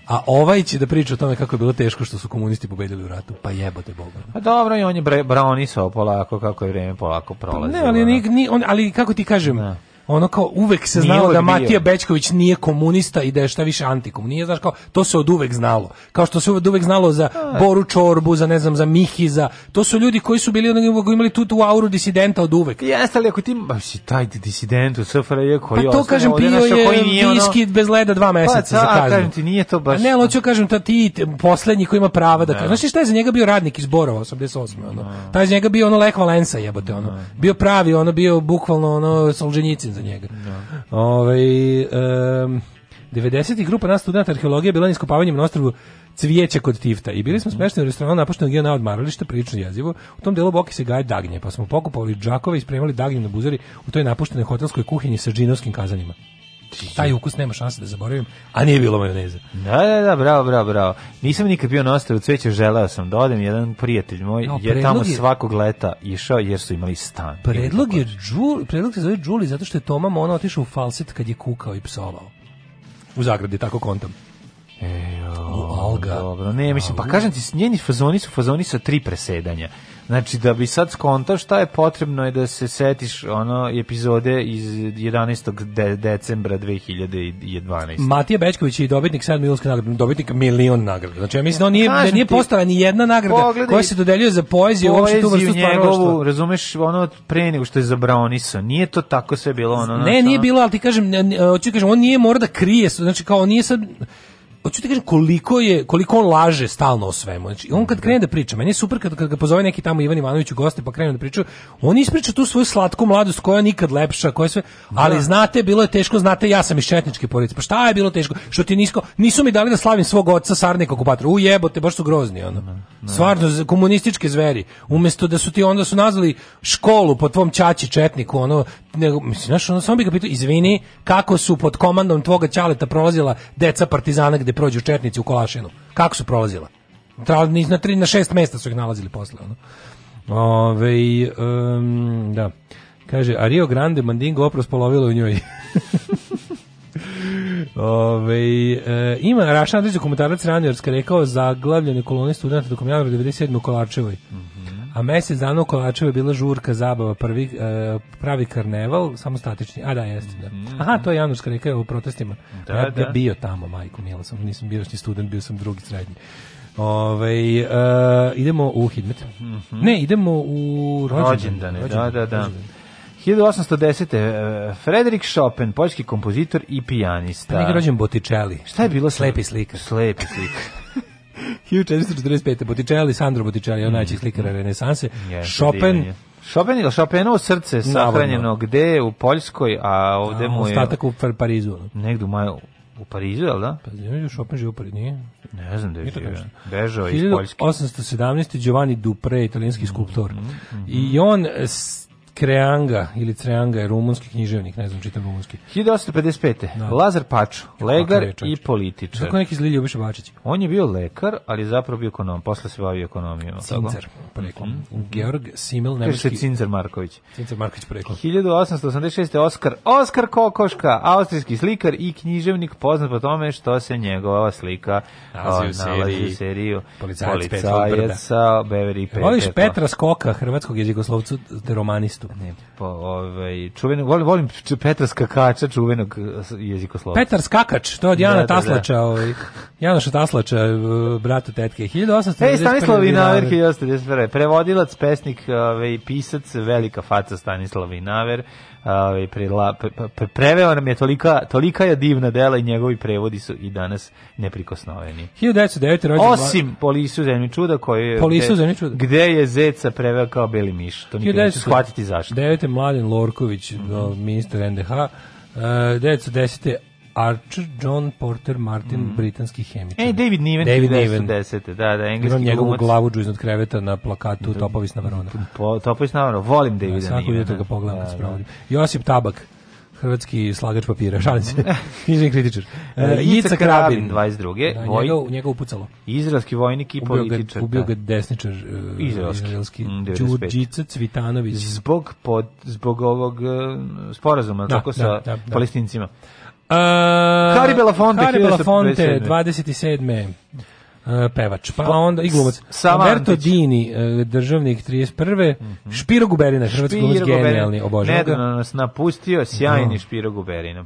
A ovaj će da priča o tome kako je bilo teško što su komunisti pobedili u ratu. Pa jebote Boga. A pa dobro, i on je bre, braonisao polako, kako je vrijeme polako prolazilo. Pa ne, ali, ni, ni, on, ali kako ti kažem, da ono kao uvek se znalo uvek da Matija bio. Bećković nije komunista i da je šta više antikomunista, znaš kao, to se od uvek znalo. Kao što se od uvek znalo za A, Boru Čorbu, za ne znam, za Mihi, za, to su ljudi koji su bili ono, imali tu tu auru disidenta od uvek. Jeste, ali ako ti, ba, si taj disident u SFRJ koji pa to kažem, pio je viski ono... bez leda dva meseca, pa, ta, da, kažem ti, nije to baš... A ne, ali hoću da kažem, ta ti poslednji koji ima prava da, da. kaže. Znaš šta je za njega bio radnik iz Borova 88. Ono. Taj za njega bio ono Lech Valensa jebote ono. Bio pravi, ono bio bukvalno ono Solženjicin za mhm, njega. No. Ove, um, 90. grupa nas studenta arheologije bila na iskopavanjem na ostrvu cvijeće kod Tifta i bili smo mhm. smešteni u restoranu napuštenog gena Marališta, prilično jezivo. U tom delu Boki se gaje dagnje, pa smo pokupovali džakove i spremali dagnje na buzari u toj napuštenoj hotelskoj kuhinji sa džinovskim kazanima taj ukus nema šanse da zaboravim, a nije bilo majoneze. Da, da, da, bravo, bravo, bravo. Nisam nikad bio na ostrvu cveće, želeo sam da odem, jedan prijatelj moj no, je tamo je, svakog leta išao jer su imali stan. Predlog je Đuli, predlog se zove Đuli zato što je Toma Mona otišao u falset kad je kukao i psovao. U zagradi, tako kontam. Ejo, Alga. Dobro, ne, mislim, pa kažem ti, njeni fazoni su fazoni sa tri presedanja. Znači, da bi sad skontao šta je potrebno je da se setiš ono epizode iz 11. De decembra 2012. Matija Bečković je dobitnik 7 milionske nagrade, dobitnik milion nagrada. Znači, ja mislim da on nije, da nije postala ni jedna nagrada pogledaj, koja se dodeljuje za poeziju, uopšte tu vrstu stvaralaštva. razumeš, ono pre nego što je zabrao zabraoniso. Nije to tako sve bilo ono. Ne, znači, nije bilo, ali ti kažem, hoću kažem, on nije mora da krije, znači kao on nije sad hoću ti kažem koliko je koliko on laže stalno o svemu. Znači on kad krene da priča, meni je super kad, kad ga pozove neki tamo Ivan Ivanović u goste pa krene da priča, on ispriča tu svoju slatku mladost koja je nikad lepša, koja je sve, da. ali znate bilo je teško, znate ja sam iz četničke porodice. Pa šta je bilo teško? Što ti nisko, nisu mi dali da slavim svog oca Sarne Sarnika okupatora. U jebote, baš su grozni ono. Da, da. Stvarno komunističke zveri. Umesto da su ti onda su nazvali školu po tvom ćaći četniku, ono nego mislim znaš, ono, samo bi ga pitao izvini kako su pod komandom tvoga ćaleta prolazila deca partizana gde prođu četnici u Kolašinu kako su prolazila na tri na šest mesta su ih nalazili posle ono. Ove, um, da kaže a Rio Grande Mandingo opros polovilo u njoj <laughs> Ove, e, ima Rašan Andrić komentarac ranije rekao zaglavljeni kolonist studenta tokom januara 97. u Kolarčevoj. Mm A mesec dana u Kovačevu je bila žurka zabava, prvi e, pravi karneval, samo statični. A da, jeste, da. Mhm, Aha, mhm. to je Januška reka u protestima. Da, ja, da. ja bio tamo, majko mila, sam nisam bio ni student, bio sam drugi srednji. Ove, ovaj, e, idemo u Hidmet. Mm -hmm. Ne, idemo u rođendane. Rođendane, da, da, da. Rođendane. 1810. E, Frederik Chopin, poljski kompozitor i pijanista. Pa neki rođen Botticelli. Šta je bilo? Slepi slikar? Slepi slikar. 1445. Botticelli, Sandro Botticelli, on mm. najčih slikara renesanse. Yes, Chopin, Chopin ili Chopinovo srce sahranjeno gde u Poljskoj, a ovde a, mu je... Ostatak u Parizu. Negde u maju, u Parizu, jel da? Pa znači, Chopin živi u Parizu, nije? Ne znam da je živio. Bežao iz Poljske. 1817. Giovanni Dupre, italijanski skulptor. Mm -hmm. I on Kreanga ili Creanga je rumunski književnik, ne znam čitam rumunski. 1855. Da. Lazar Paču, lekar i političar. Kako neki zli Ljubiša Bačić? On je bio lekar, ali je zapravo bio ekonom, posle se bavio ekonomijom. Cincer, poreklom. Mm -hmm. Georg Simel, nemački... Kaže Cincer Marković. Cincer Marković, poreklom. 1886. Oskar, Oskar Kokoška, austrijski slikar i književnik poznat po tome što se njegova slika nalazi u seriji, nalazi u seriju Policajac, Policajac Beverly Petra. Voliš Petra Skoka, hrvatskog jezikoslovcu, te romanista tekstu. Ne, po, pa, ovaj, čuveni volim, volim Petra Skakača, čuvenog e, jezikoslova. Petar Skakač, to je od Jana da, Taslača, da, da. Ovaj, Janoša Taslača, e, brata tetke, 1891. Ej, Stanislav Inaver, 1891. Prevodilac, pesnik, ovaj, pisac, velika faca Stanislav Inaver ovaj preveo nam je tolika tolika je divna dela i njegovi prevodi su i danas neprikosnoveni. 1909 rođen Osim Polisu zemlji čuda koji je Polisu zemlji čuda. Gde je Zeca preveo kao beli miš? To nikad neću shvatiti zašto. 9 Mladen Lorković, mm -hmm. ministar NDH. Uh, 1910 Archer, John Porter Martin, mm. britanski hemičar. E, David Niven, David Niven. Da, da, engleski Imam njegovu glavuđu iznad kreveta na plakatu da, Topovis Navarona. Po, topovis Navarona, volim Davida da, Svako jutro ga pogledam da, kad da. se provodim. Josip Tabak, hrvatski slagač papira, šalim se, <laughs> knjižni kritičar. E, Jica e, Krabin, 22. Da, voj... njega, njega upucalo. Izraelski vojnik i političar. ubio da. ga desničar uh, izraelski. izraelski. Mm, Đurđica Cvitanović. Zbog, pod, zbog ovog e, sporazuma, da, tako da, sa da, da. da. palestincima. Da. Uh, Harry Belafonte, Harry Belafonte 27. Uh, pevač, pa, pa onda i glumac. Alberto Dini, uh, državnik 31. Mm -hmm. Špiro Guberina, hrvatski glumac, genijalni, obožavam ga. Nedavno nas napustio, sjajni no. Špiro Guberina.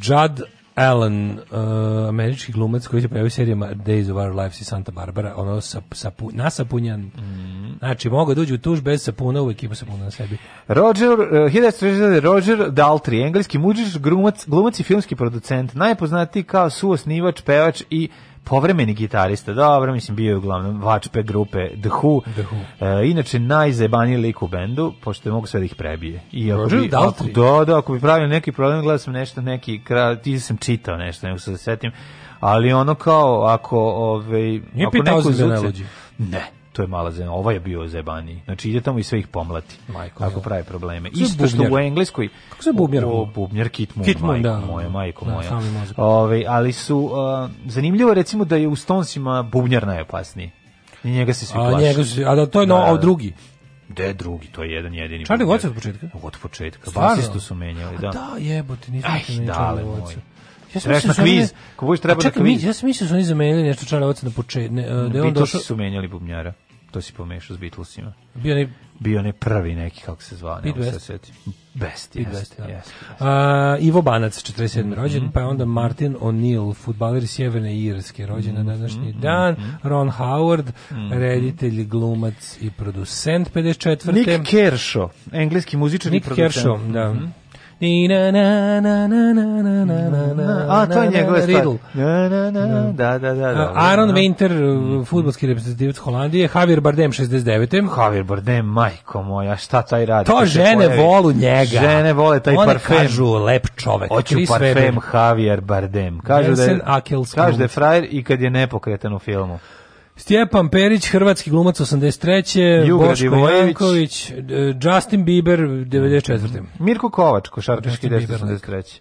Džad Allen, uh, američki glumac koji se pojavio u serijama Days of Our Lives i Santa Barbara, ono sa, sapu, nasapunjan. Mm. Znači, mogu da uđu u tuž bez sapuna, uvek ima sapuna na sebi. Roger, uh, 1930, Roger Daltrey, engleski muđiš, glumac, glumac i filmski producent, najpoznatiji kao suosnivač, pevač i povremeni gitarista, dobro, mislim, bio je uglavnom vačpe grupe The Who. The Who. E, inače, najzebaniji lik u bendu, pošto je mogu sve da ih prebije. I ako Roger bi, ako, da, da, ako bi pravio neki problem, gledao sam nešto, neki, ti sam čitao nešto, nego se da setim, ali ono kao, ako, ovaj, Nije ako neko zuce... Ne, to je mala zemlja. Ovo ovaj je bio zebani. Znači ide tamo i sve ih pomlati. Majko, ako prave probleme. Isto što u Engleskoj. Kako se bubnjar? O, bubnjar Kit Moon, majko, da. moja, da, majko da, moja. Ove, ali su, uh, zanimljivo recimo da je u Stonesima bubnjar najopasniji. I njega se svi plaši. A, njega a da to je da, no, a da. drugi. Gde drugi, to je jedan jedini. Charlie Watts od početka? Od početka. Basistu su menjali, da. A da, jebote, nisam Aj, menjali Charlie Watts. Ja sam mislio kviz, ko bi treba da kviz. Mi, ja sam mislio su oni zamenili nešto Charlie oca na početku. E, da je on došao su menjali bubnjara to si pomešao s Beatlesima. Bio ne bio ne prvi neki kako se zvao, ne se setim. Best, yes, best, yes, yes. Da. A, Ivo Banac 47. Mm -hmm. rođen, mhm, pa je onda mhm. Martin O'Neill, futbaler Sjeverne Irske, rođen mm -hmm. na mhm, današnji dan, mm -hmm. Ron Howard, mm -hmm. reditelj, glumac i producent 54. Nick Kershaw, engleski muzičar i producent. Nick Kershaw, da. Mm -hmm. Ni na na na na na na na na. A to je njegov stvar. Na na na. Da, da, da, da. Aaron Winter, fudbalski reprezentativac Holandije, Javier Bardem 69. Javier Bardem, majko moja, šta taj radi? To žene volu njega. Žene vole taj parfem. Oni kažu lep čovek. Hoću parfem Javier Bardem. Kažu da je Kažu da je frajer i kad je nepokretan u filmu. Stjepan Perić, hrvatski glumac 83. Juga Boško Divojević. Janković, Justin Bieber 94. Mirko Kovač, košarkaški 1983.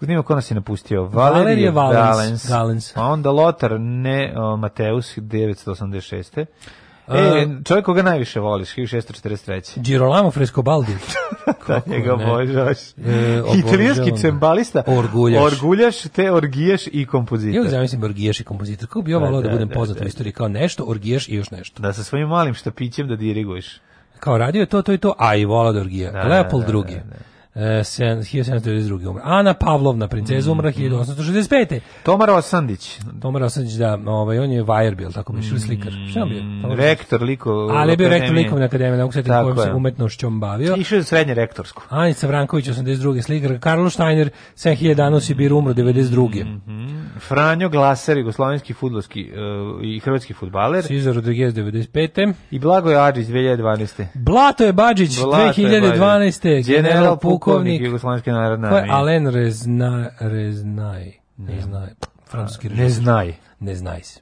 Nima ko nas je napustio. Valerije Valens. Valens. Valens. A pa onda Lotar, ne Mateus, 986. E, čovjek koga najviše voliš, 1643. Girolamo Frescobaldi. <laughs> Da, <laughs> da njega obožavaš. E, Italijanski cembalista, orguljaš. orguljaš, te orgijaš i kompozitor. Ja zamislim orgijaš i kompozitor. Kako bi ovo da, volao da, da, budem da, poznat da, u istoriji kao nešto, orgijaš i još nešto. Da, sa svojim malim štapićem da diriguješ. Kao radio je to, to i to, a i volao da orgija. Da, Leopold drugi. da, da. 1792. umra. Ana Pavlovna, princeza, umra 1865. Mhm. Tomar Osandić. Tomar Osandić, da, ovaj, on je vajer bio, tako mi mm. slikar. Mhm. Šta on bio? Tomar rektor liko... Ali je bio rektor likovne akademije, ne mogu kojom se umetnošćom bavio. Išao je srednje rektorsko. Anica Vranković, 82. slikar. Karlo Steiner, 7000 dana u umro 92. Mm -hmm. Franjo Glaser, jugoslovenski futbolski uh, eh, i hrvatski futbaler. Cizar Rodriguez, 95. I Blagoje Adžić, 2012. Blato je Bađić, 2012. General Puk pukovnik Jugoslovenske narodne armije. Alen Rezna, Reznaj, ne, ne znaj, francuski režim. Ne znaj. Ne znaj se.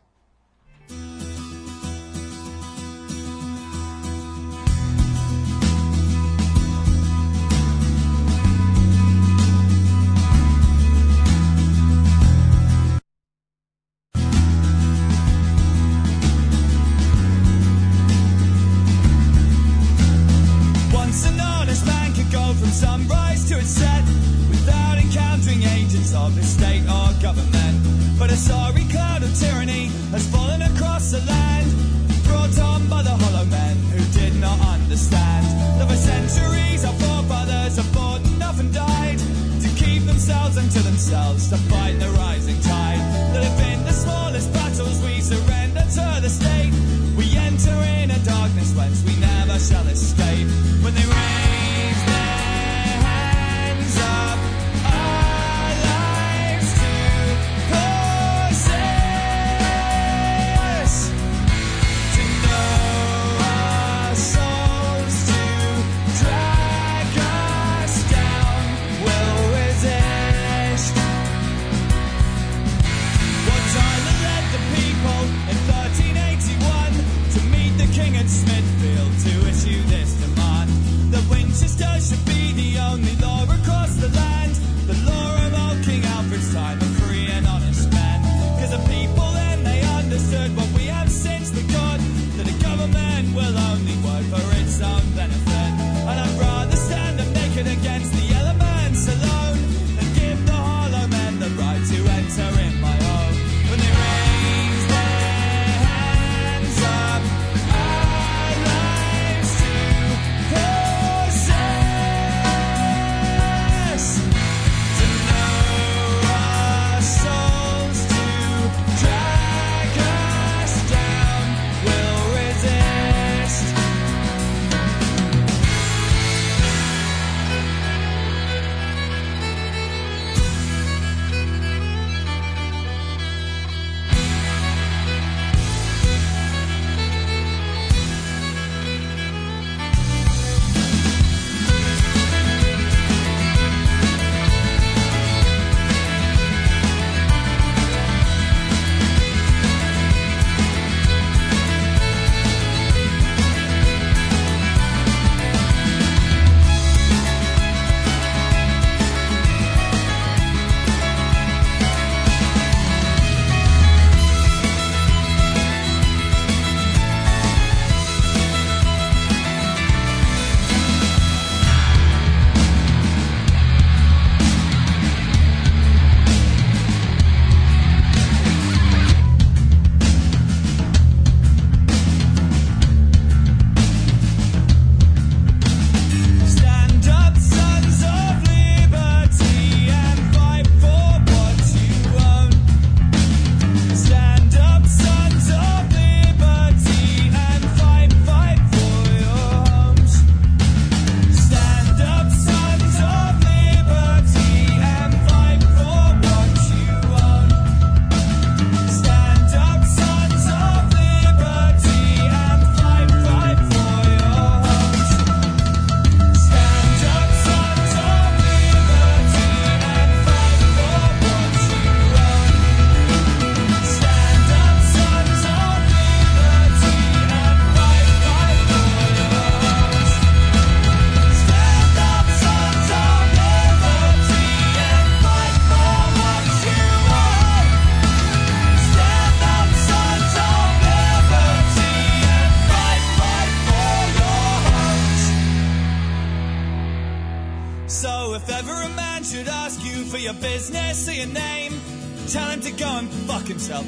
A sorry cloud of tyranny has fallen across the land, brought on by the hollow men who did not understand that for centuries our forefathers have fought and often died to keep themselves and to themselves to fight the rising tide. That if in the smallest battles we surrender to the state, we enter in a darkness whence we never shall escape.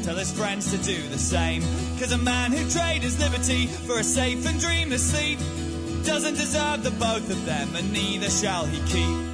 tell his friends to do the same. Cause a man who traded his liberty for a safe and dreamless sleep doesn't deserve the both of them, and neither shall he keep.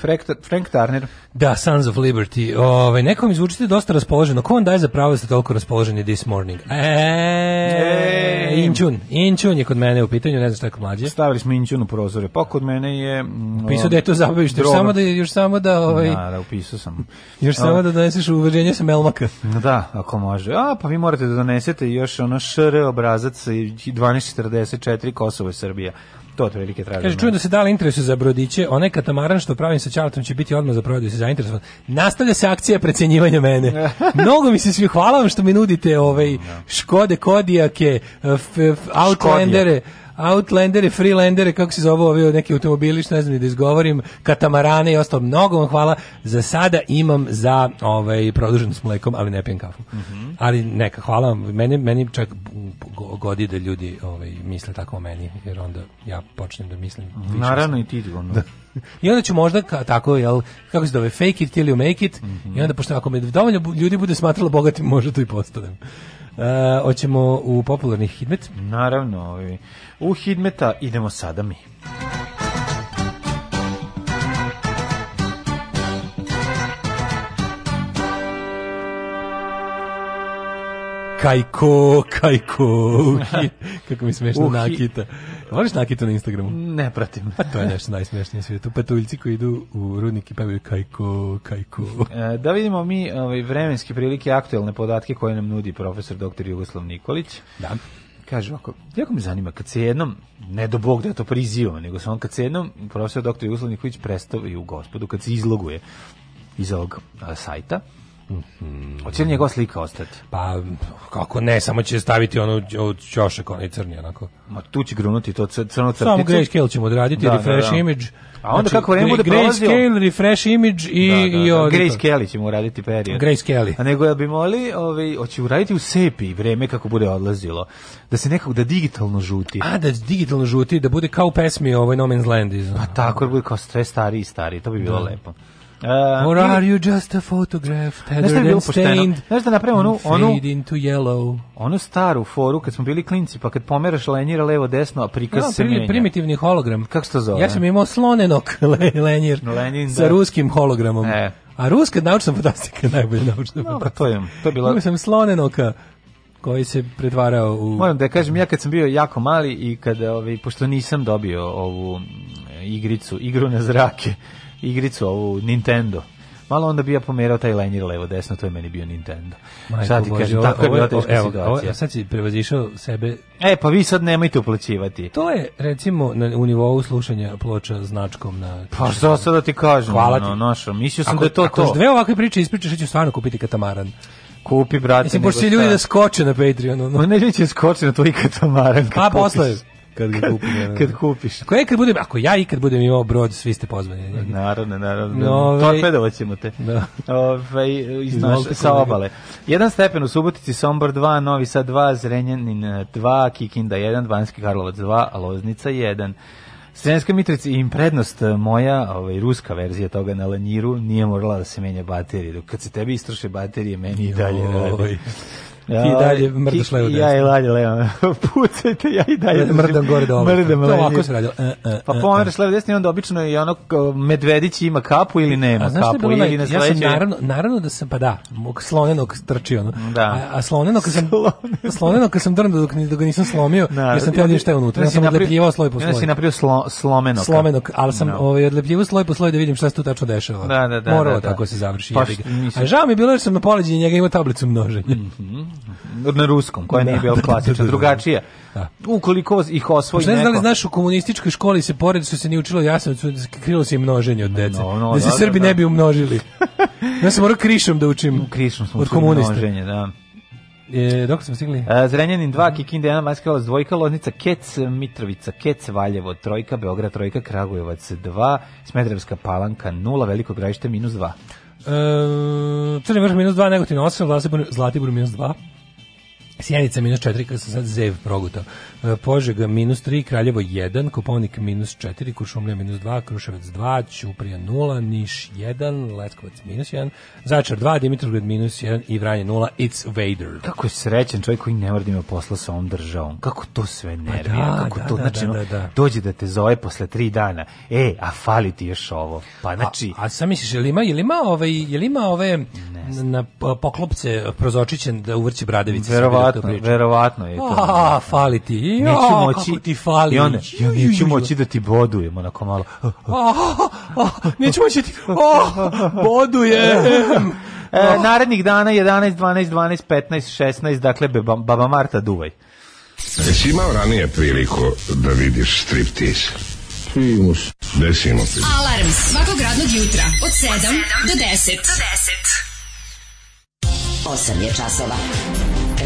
Frank, Frank Turner. Da, Sons of Liberty. Ove, nekom izvučite dosta raspoloženo. Ko vam daje za pravo da ste toliko raspoloženi this morning? E, Inčun. Inčun je kod mene u pitanju, ne znam šta je kod mlađe. Stavili smo Inčun u prozore. Pa kod mene je... No, mm, pisao da je to zabavište, da još samo da... Još samo da, ovaj, da, da, upisao sam. Još samo no. da doneseš uveđenje sa Melmaka. <laughs> Da, ako može. A, pa vi morate da donesete još ono šr obrazac 1244 Kosovo i Srbija to otprilike tražimo. Kaže, čujem da se dali interesu za brodiće, onaj katamaran što pravim sa Čarletom će biti odmah za prodaju, da se zainteresovan. Nastavlja se akcija precenjivanja mene. <laughs> Mnogo mi se svi hvala vam što mi nudite ovaj da. Škode Kodijake, Outlandere, Outlandere, Freelandere, kako se zove ovi neki automobili, što ne znam da izgovorim, katamarane i ostalo. Mnogo vam hvala. Za sada imam za ovaj, produženo s mlekom, ali ne pijem kafu. Mm -hmm. Ali neka, hvala vam. Meni, meni čak godi da ljudi ovaj, misle tako o meni, jer onda ja počnem da mislim. Mhm. Naravno i ti, ono. Da. I onda ću možda ka, tako, jel, kako se zove, fake it till you make it, mm -hmm. i onda pošto ako me dovoljno ljudi bude smatralo bogatim, možda to i postanem. Eh, hoćemo u popularni hitmet? Naravno. Ovaj. U hitmeta idemo sada mi. Kajko, kajko, <laughs> kako mi smešno uh, nakita. Voliš Nakitu na Instagramu? Ne pratim. Pa to je nešto najsmešnije svijetu. Petuljci koji idu u rudnik i pevaju kajko, kajko. E, da vidimo mi ovaj, vremenske prilike, aktuelne podatke koje nam nudi profesor dr. Jugoslav Nikolić. Da kaže ovako, jako me zanima, kad se jednom, ne do bog da je to priziva, nego se on kad se jednom, profesor dr. Jugoslav Nikolić predstavi u gospodu, kad se izloguje iz ovog a, sajta, Mm. Hoće li njegova slika ostati? Pa, kako ne, samo će staviti ono od čošak, onaj crni, onako. Ma tu će grunuti to crno crtice. Samo grayscale ćemo odraditi, da, da refresh da, da. image. A onda znači, kako vreme bude da prolazio... Grayscale, refresh image i... Da, da, i da. Grayscale ćemo uraditi period. Grayscale. A nego ja bi moli, ovaj, hoće uraditi u sepi vreme kako bude odlazilo. Da se nekako, da digitalno žuti. A, da digitalno žuti, da bude kao u pesmi ovoj No Man's Land. Iz, pa tako, da bude kao sve stariji i stariji, to bi bilo da. lepo. Uh, Or are you just a photograph, tethered and stained? Znaš da napravimo onu, onu, into yellow. onu staru foru kad smo bili klinci, pa kad pomeraš lenjira levo desno, a prikaz no, se menja. Primitivni hologram. Kako se to zove? Ja sam imao slonenog <laughs> lenjir Lenin, sa da. ruskim hologramom. E. A ruska naučna fantastika je <laughs> najbolja naučna fantastika. Dobro, to je, to je bilo... Imao sam slonenoka koji se pretvarao u... Moram da kažem, ja kad sam bio jako mali i kada, ovaj, pošto nisam dobio ovu mm, igricu, igru na zrake, igricu ovu Nintendo malo onda bi ja pomerao taj lenjer levo desno, to je meni bio Nintendo. sad ti kažem, tako je bila teška evo, situacija. Ovo, sad si prevazišao sebe. E, pa vi sad nemojte uplaćivati. To je, recimo, na, u nivou slušanja ploča značkom na... Pa što sad da ti kažem? Hvala ti. No, našo. Mislio sam ako, da je to ako to. Ako dve ovakve priče ispričaš, ja ću stvarno kupiti katamaran. Kupi, brate. Mislim, pošto će ljudi da skoče na Patreonu. No. Ma ne, ljudi će skoče na tvoj katamaran. Pa, posle kad ga kupim. Kad, kupiš. Ako ja ikad budem, ako ja ikad budem imao brod, svi ste pozvani. Naravno, naravno. No, ove, ovaj- te. Da. Ove, ovaj, iz naš, sa obale. Jedan stepen u Subotici, Sombor 2, Novi Sad 2, Zrenjanin 2, eh, Kikinda 1, Banski Karlovac 2, Loznica 1. Srenska Mitrovica im prednost eh, moja, ovaj ruska verzija toga na Lanjiru nije morala da se menja baterije. Dok kad se tebi istroše baterije, meni i dalje radi. Ja, ti dalje mrdaš levo desno. Ja i dalje levo. <laughs> Pucajte, ja i dalje mrdam gore dole. Mrdam levo. To ovako se radilo. E, e, pa e, e. pomeraš levo desno i onda obično je ono medvedić ima kapu ili nema a, kapu. Bilo, ili ne ja sam naravno, naravno da sam, pa da, slonenog trčio. ono. Da. A, a slonenog sam, slonenog sam drndo dok, dok ga nisam slomio, naravno, jer sam teo da vidim šta je unutra. Ja sam odlepljivao sloj po sloj. Ja si napravio slo, slomenog. Slomenog, ali sam no. Da. ovaj, odlepljivao sloj po sloj da vidim šta se tu tačno dešava. Da, da, da. Moralo da, da. tako se završi. Pa, a žao mi bilo jer sam na poleđenju njega imao tablicu množenja. Mhm na ruskom, koja da, nije bila da, da, da klasična, da, drugačija. Ukoliko ih osvoji pa ne neko... Ne znam znaš, u komunističkoj školi se pored što se nije učilo jasno, krilo se i množenje od dece. No, no, da se Srbi ne bi umnožili. <laughs> ja sam morao krišom da učim krišom smo od komunista. Množenje, da. E, dok smo stigli? E, Zrenjanin 2, Kikinda 1, Majskalac 2, Loznica, Kec, Mitrovica, Kec, Valjevo, Trojka, Beograd, Trojka, Kragujevac 2, Smedrevska palanka 0, Veliko gravište minus 2. E, Crni vrh minus 2, Negotin 8, Zlatibor minus 2. Sjenica minus 4, kada sam sad zev progutao. E, Požega minus 3, Kraljevo 1, Koponik minus 4, Kuršumlja minus 2, Kruševac 2, Ćuprija 0, Niš 1, Leskovac minus 1, Začar 2, Dimitrovgrad minus 1 i Vranje 0, It's Vader. Kako je srećan čovjek koji ne mora da ima posla sa ovom državom. Kako to sve pa nervira. Pa da, kako da, to, da, znači, da, da, da. dođe da te zove posle 3 dana. E, a fali ti još ovo. Pa znači... A, a sam misliš, je li ima, je ovaj, li ima ove, je li ima ove na, na poklopce prozočićen da uvrće bradavice? Verovatno verovatno, verovatno je to. A, fali ti. Jo, neću moći, kako ti fali. I onda, ja neću moći da ti bodujem, onako malo. A, a, neću moći da ti, a, bodujem. E, narednih dana 11, 12, 12, 15, 16, dakle, Baba Marta duvaj. Jesi imao ranije priliku da vidiš striptease? Primus. Desimo si Alarm svakog radnog jutra od 7 do 10. Do 10. 8 je časova.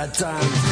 at a time.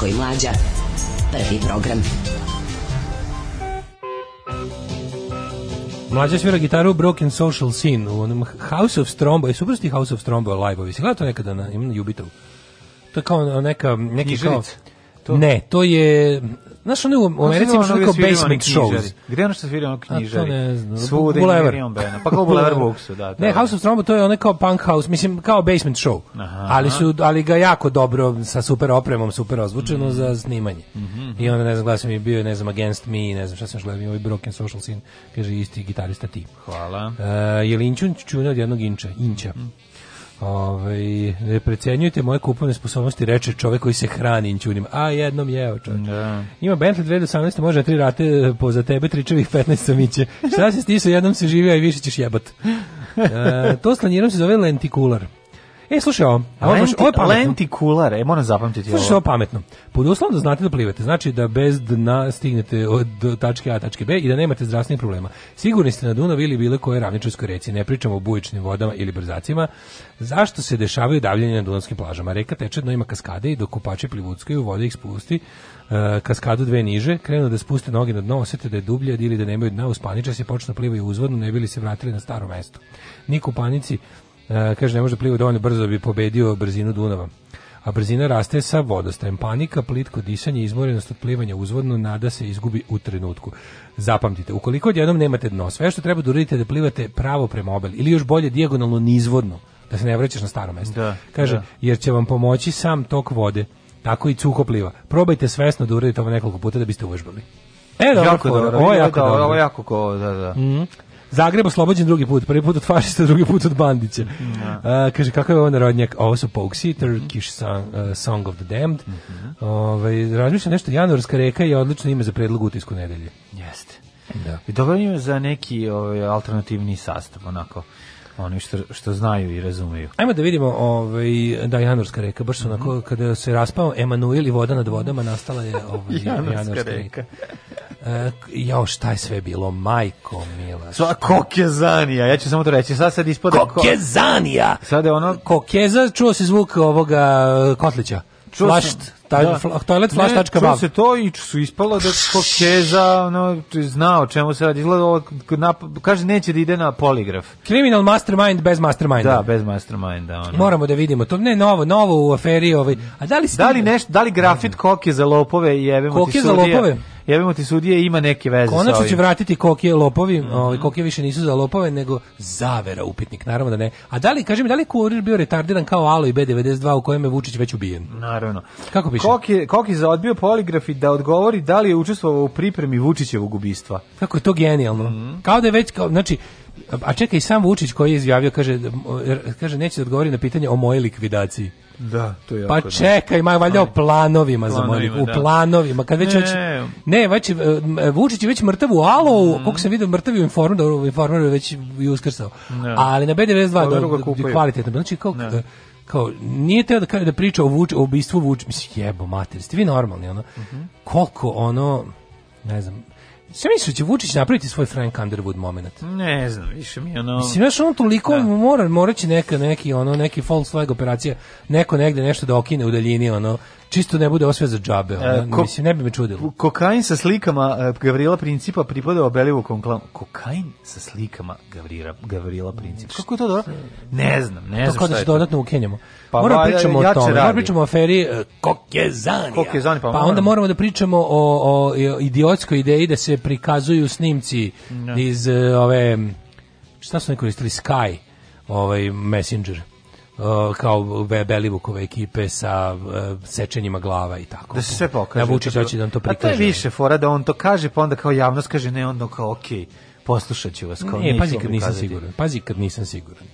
Daško i Mlađa. Prvi program. Mlađa svira gitaru Broken Social Scene u onom House of Strombo. I super ti House of Strombo live-ovi. Si gledao to nekada na, imam na Jubitovu? To je kao neka... Neki Kao, to? Ne, to je Znaš, ono u Americi imaš kao basement shows. Gde ono što svira ono knjižari? A to ne znam. Svude Bulevar. Pa kao Bulevar Buksu, da. Ne, House of Trombo, to je ono kao punk house, mislim, kao basement show. Aha. Ali, su, ali ga jako dobro, sa super opremom, super ozvučeno mm za snimanje. Mm -hmm. I onda, ne znam, glasio mi bio, ne znam, Against Me, ne znam šta sam gledao, ovaj Broken Social Scene, kaže, isti gitarista ti. Hvala. Uh, je Linčun čuna od jednog inča, inča. Mm Ove, ovaj, ne precenjujte moje kupovne sposobnosti, reče čovjek koji se hrani inćunim. A jednom jeo čovjek. Da. Ima Bentley 2018, može tri rate e, po za tebe, tričevih 15 samiće. Šta se stisu, jednom se živi, a i više ćeš jebat. E, to slanirom se zove lentikular. E, slušaj ovo. Lenti, ovo je pametno. e, moram zapamtiti slušaj, ovo. ovo pametno. Pod uslovom da znate da plivate, znači da bez dna stignete od tačke A tačke B i da nemate zdravstvenih problema. Sigurni ste na Dunav ili bilo koje ravničarskoj reci, ne pričamo o bujičnim vodama ili brzacima. Zašto se dešavaju davljenje na dunavskim plažama? Reka teče dno ima kaskade i dok kupači plivuckaju, vode ih spusti e, kaskadu dve niže, krenu da spuste noge na dno, osete da je dublje ili da nemaju dna, uspaniče se počnu da plivaju uzvodno, ne bili se vratili na staro mesto. Ni kupanici E, kaže, ne može da pliva dovoljno brzo da bi pobedio brzinu Dunava a brzina raste sa vodostajem. Panika, plitko disanje, izmorenost od plivanja uzvodno, nada se izgubi u trenutku. Zapamtite, ukoliko odjednom nemate dno, sve što treba da uradite je da plivate pravo prema obali ili još bolje dijagonalno nizvodno, da se ne vraćaš na staro mesto. Da, Kaže, da. jer će vam pomoći sam tok vode, tako i cuko pliva. Probajte svesno da uradite ovo nekoliko puta da biste uvežbali. E, dobro, jako dobro, ovo je jako dobro. Ovo je jako ko, da, da. Mm -hmm. Zagreb oslobođen drugi put, prvi put od fašista, drugi put od Bandića. Uh, kaže, kakav je ovo narodnjak? Ovo su Poguesi, Turkish mhm. song, uh, song, of the Damned. Mm -hmm. Ove, ovaj, razmišljam nešto, Januarska reka je odlično ime za predlog utisku nedelje. Jeste. Da. I dobro ime za neki ovaj, alternativni sastav, onako oni što, što znaju i razumeju. Ajmo da vidimo ovaj, da Janorska reka, baš mm -hmm. onako, kada se raspao Emanuel i voda nad vodama, nastala je <laughs> ovaj, Janorska, Janorska reka. reka. Uh, jao, šta je sve bilo, majko mila. Sva kokezanija, ja ću samo to reći, sad sad ispod... Kokezanija! Ko... Sad je ono... Kokeza, čuo se zvuk ovoga e, kotlića flash, taj, da. Fla, toilet flash se to i su ispalo da kokeza keza, ono, znao čemu se radi. Izgleda ovo, kaže, neće da ide na poligraf. Criminal mastermind bez masterminda. Da, bez masterminda. Ono. Moramo da vidimo to. Ne, novo, novo u aferi. Ovaj. A da li, ste... da li, nešto, da li grafit koke za lopove jebemo koke ti sudija? Koke za lopove? jebemo ti sudije ima neke veze Konačno sa ovim. će vratiti kokije lopovi, mm -hmm. ovaj kokije više nisu za lopove nego zavera upitnik, naravno da ne. A da li kaže mi da li kurir bio retardiran kao Alo i B92 u kojem je Vučić već ubijen? Naravno. Kako piše? Koki Koki za odbio poligraf i da odgovori da li je učestvovao u pripremi Vučićevog ubistva. Kako je to genijalno. Mm -hmm. Kao da je već kao znači a čekaj sam Vučić koji je izjavio kaže kaže neće da odgovori na pitanje o mojoj likvidaciji. Da, to je pa jako. Pa čekaj, ima valjao planovima, za za u da. planovima. Kad već ne, već, ne, već e, Vučić je već mrtav u Alo, mm. kako se vidio mrtav u informu, da u informu već i uskrsao. Ne. Da. Ali na B92 pa, da, da, kvalitetno, znači kao ne da. kao nije teo da kaže da priča o Vuč, o ubistvu Vuč, mislim jebo mater, ste vi normalni ono. Mm -hmm. Koliko ono ne znam Sve misliš će Vučić napraviti svoj Frank Underwood moment? Ne znam, više mi ono... Mislim, znaš, on toliko da. mora, će neka, neki, ono, neki false flag operacija, neko negde nešto da okine u daljini, ono, čisto ne bude osve za džabe. E, ko, mislim, ne bi me čudilo. Kokain sa slikama e, Gavrila Principa pripadao Belivu konklavu. Kokain sa slikama Gavrila, Gavrila Principa. Kako je to dobro? Ne znam, ne to znam da šta je to. dodatno ukenjamo. Pa, moramo pričamo ja o tome. Moramo pričamo o aferi uh, e, Kokezanija. Kokezani, pa, pa onda moramo da pričamo o, o idiotskoj ideji da se prikazuju snimci ne. Da. iz uh, ove... Šta su ne koristili? Sky, ovaj Messenger Uh, kao Be Belivukove ekipe sa uh, sečenjima glava i tako. Da se sve pokaže. Da Vučić da hoće da on to prikaže. A to je više fora da on to kaže, pa onda kao javnost kaže ne, onda kao okej, okay, poslušat ću vas. Kao, ne, pazi kad nisam kazati. siguran. Pazi kad nisam siguran.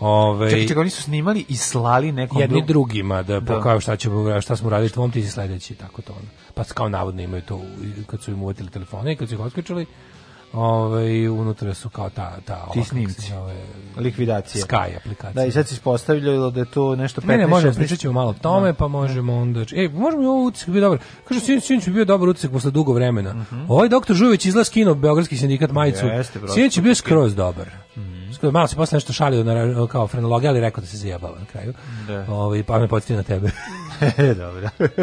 Ove, ovaj- čekaj, čekaj, oni su snimali i slali nekom jedni drugim. drugima da, da. pokažu šta, ćemo, šta smo radili tvom, ti si sledeći, tako to ono. Pa kao navodno imaju to kad su im uvetili telefone i kad su ih otključili Ovaj unutra su kao ta ta ti snimci, ove likvidacije. Sky aplikacije. Da i sad se ispostavljalo da je to nešto 15. Ne, ne možemo pričati malo o tome, no. Da. pa možemo onda. Ej, možemo i ovo utisak bi dobro. Kaže sinoć bi bio dobar utisak posle dugo vremena. Mm -hmm. Ovaj doktor Žujević izlaz kino Beogradski sindikat majicu. Sinoć je bio skroz dobar. Mm -hmm. Skoro malo se posle nešto šalio na kao frenologe, ali rekao da se zajebava na kraju. Da. Ovaj pa me podsjetio na tebe. <laughs> Dobro. <laughs>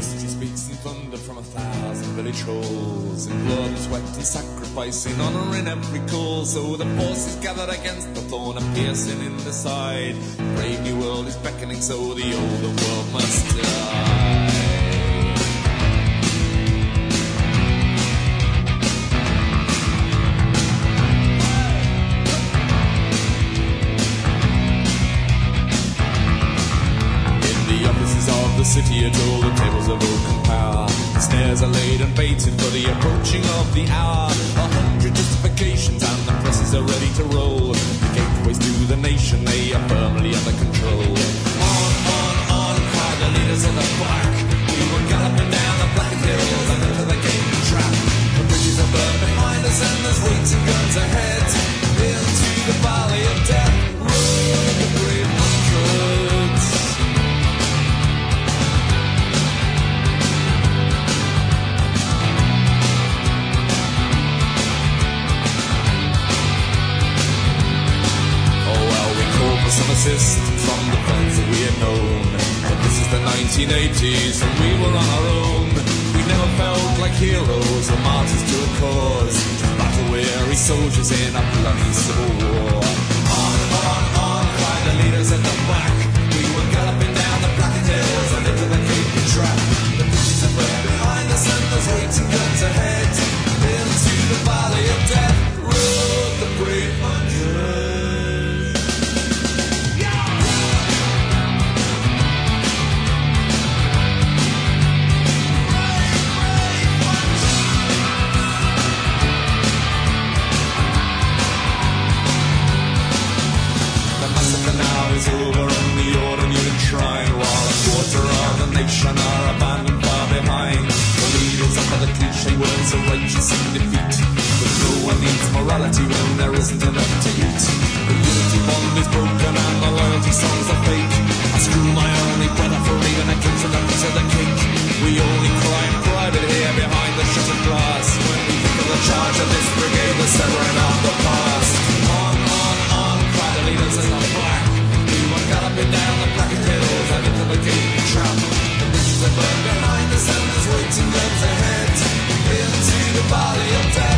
She speaks in thunder from a thousand village halls, in blood, sweat, and sacrifice, in honor in every cause. So oh, the forces gathered against the thorn, are piercing in the side. The brave new world is beckoning, so the older world must die. city adore the tables of open power. The snares are laid and baited for the approaching of the hour. A hundred justifications and the presses are ready to roll. The gateways to the nation, they are firmly under control. On, on, on, cry the leaders of the black. We were galloping down the black hills and into the game trap. The bridges are burned behind us and there's waiting guns ahead. some assist from the friends that we had known. But this is the 1980s and we were on our own. We never felt like heroes or martyrs to a cause. battle-weary soldiers in a bloody civil war. On, on, on, cried the leaders at the back. We were galloping down the black hills and into the Cape trap. The bushes are burning behind us and there's waiting guns ahead. Into the valley of death rode the brave words of righteous and defeat. But no one needs morality when there isn't enough to eat. The unity bond is broken and the loyalty songs are fake. I screw my only brother for leaving a kiss kids the up of the cake. We only cry in private here behind the shattered glass. When we think of the charge of this brigade, the severing of the past. On, on, on, cry the leaders in the black. We were galloping down the black hills and into the gate trap. The bridges are burned behind us and there's waiting there. somebody will tell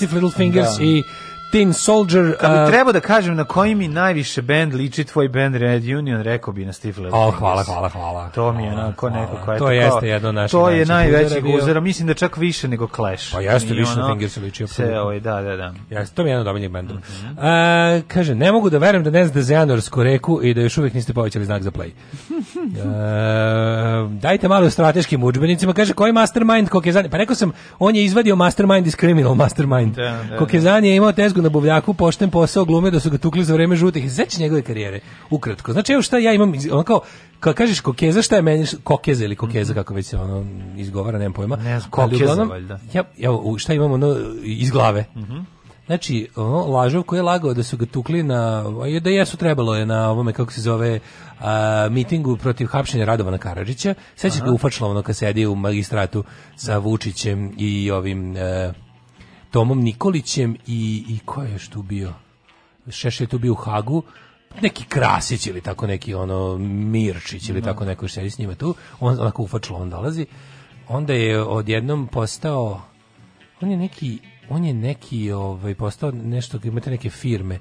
Massive Little Fingers da. i Tin Soldier. Kad bi uh, trebao da kažem na koji mi najviše band liči tvoj band Red Union, rekao bi na Steve Levine. Oh, hvala, hvala, hvala. To mi je onako neko koja je to. To jeste jedno naše. To je najveći guzer, mislim da čak više nego Clash. Pa jeste više na Fingers liči. Se, ovaj, da, da, da. Jeste, to mi je jedno dobiljih bendova. Mm -hmm. kaže, ne mogu da verujem da ne znate za januarsku reku i da još uvijek niste povećali znak za play. <laughs> e, dajte malo o strateškim udžbenicima. Kaže, koji mastermind Kokezani? Pa rekao sam, on je izvadio mastermind iz criminal mastermind. Da, da, da. Kokezani je imao tezgu na nabavljaku pošten posao glume da su ga tukli za vreme žutih. Znači njegove karijere. Ukratko. Znači evo šta ja imam, on kao, kao kažeš kokeza, šta je meni, kokeza ili kokeza, kako već se ono izgovara, nemam pojma. Ne znam, kokeza, uglavnom, valjda. Ja, ja, šta imam ono iz glave? Mhm. Znači, ono, Lažov koji je lagao da su ga tukli na, da jesu trebalo je na ovome, kako se zove, a, mitingu protiv hapšenja Radovana Karadžića. Sećaš ga ufačilo ono kad sedi u magistratu sa Vučićem i ovim... A, e, Tomom Nikolićem i, i ko je još tu bio? Šeš je tu bio u Hagu, neki Krasić ili tako neki ono Mirčić ili no. Da. tako neko još sedi s njima tu, on onako ufačilo on dolazi, onda je odjednom postao, on je neki, on je neki ovaj, postao nešto, imate neke firme,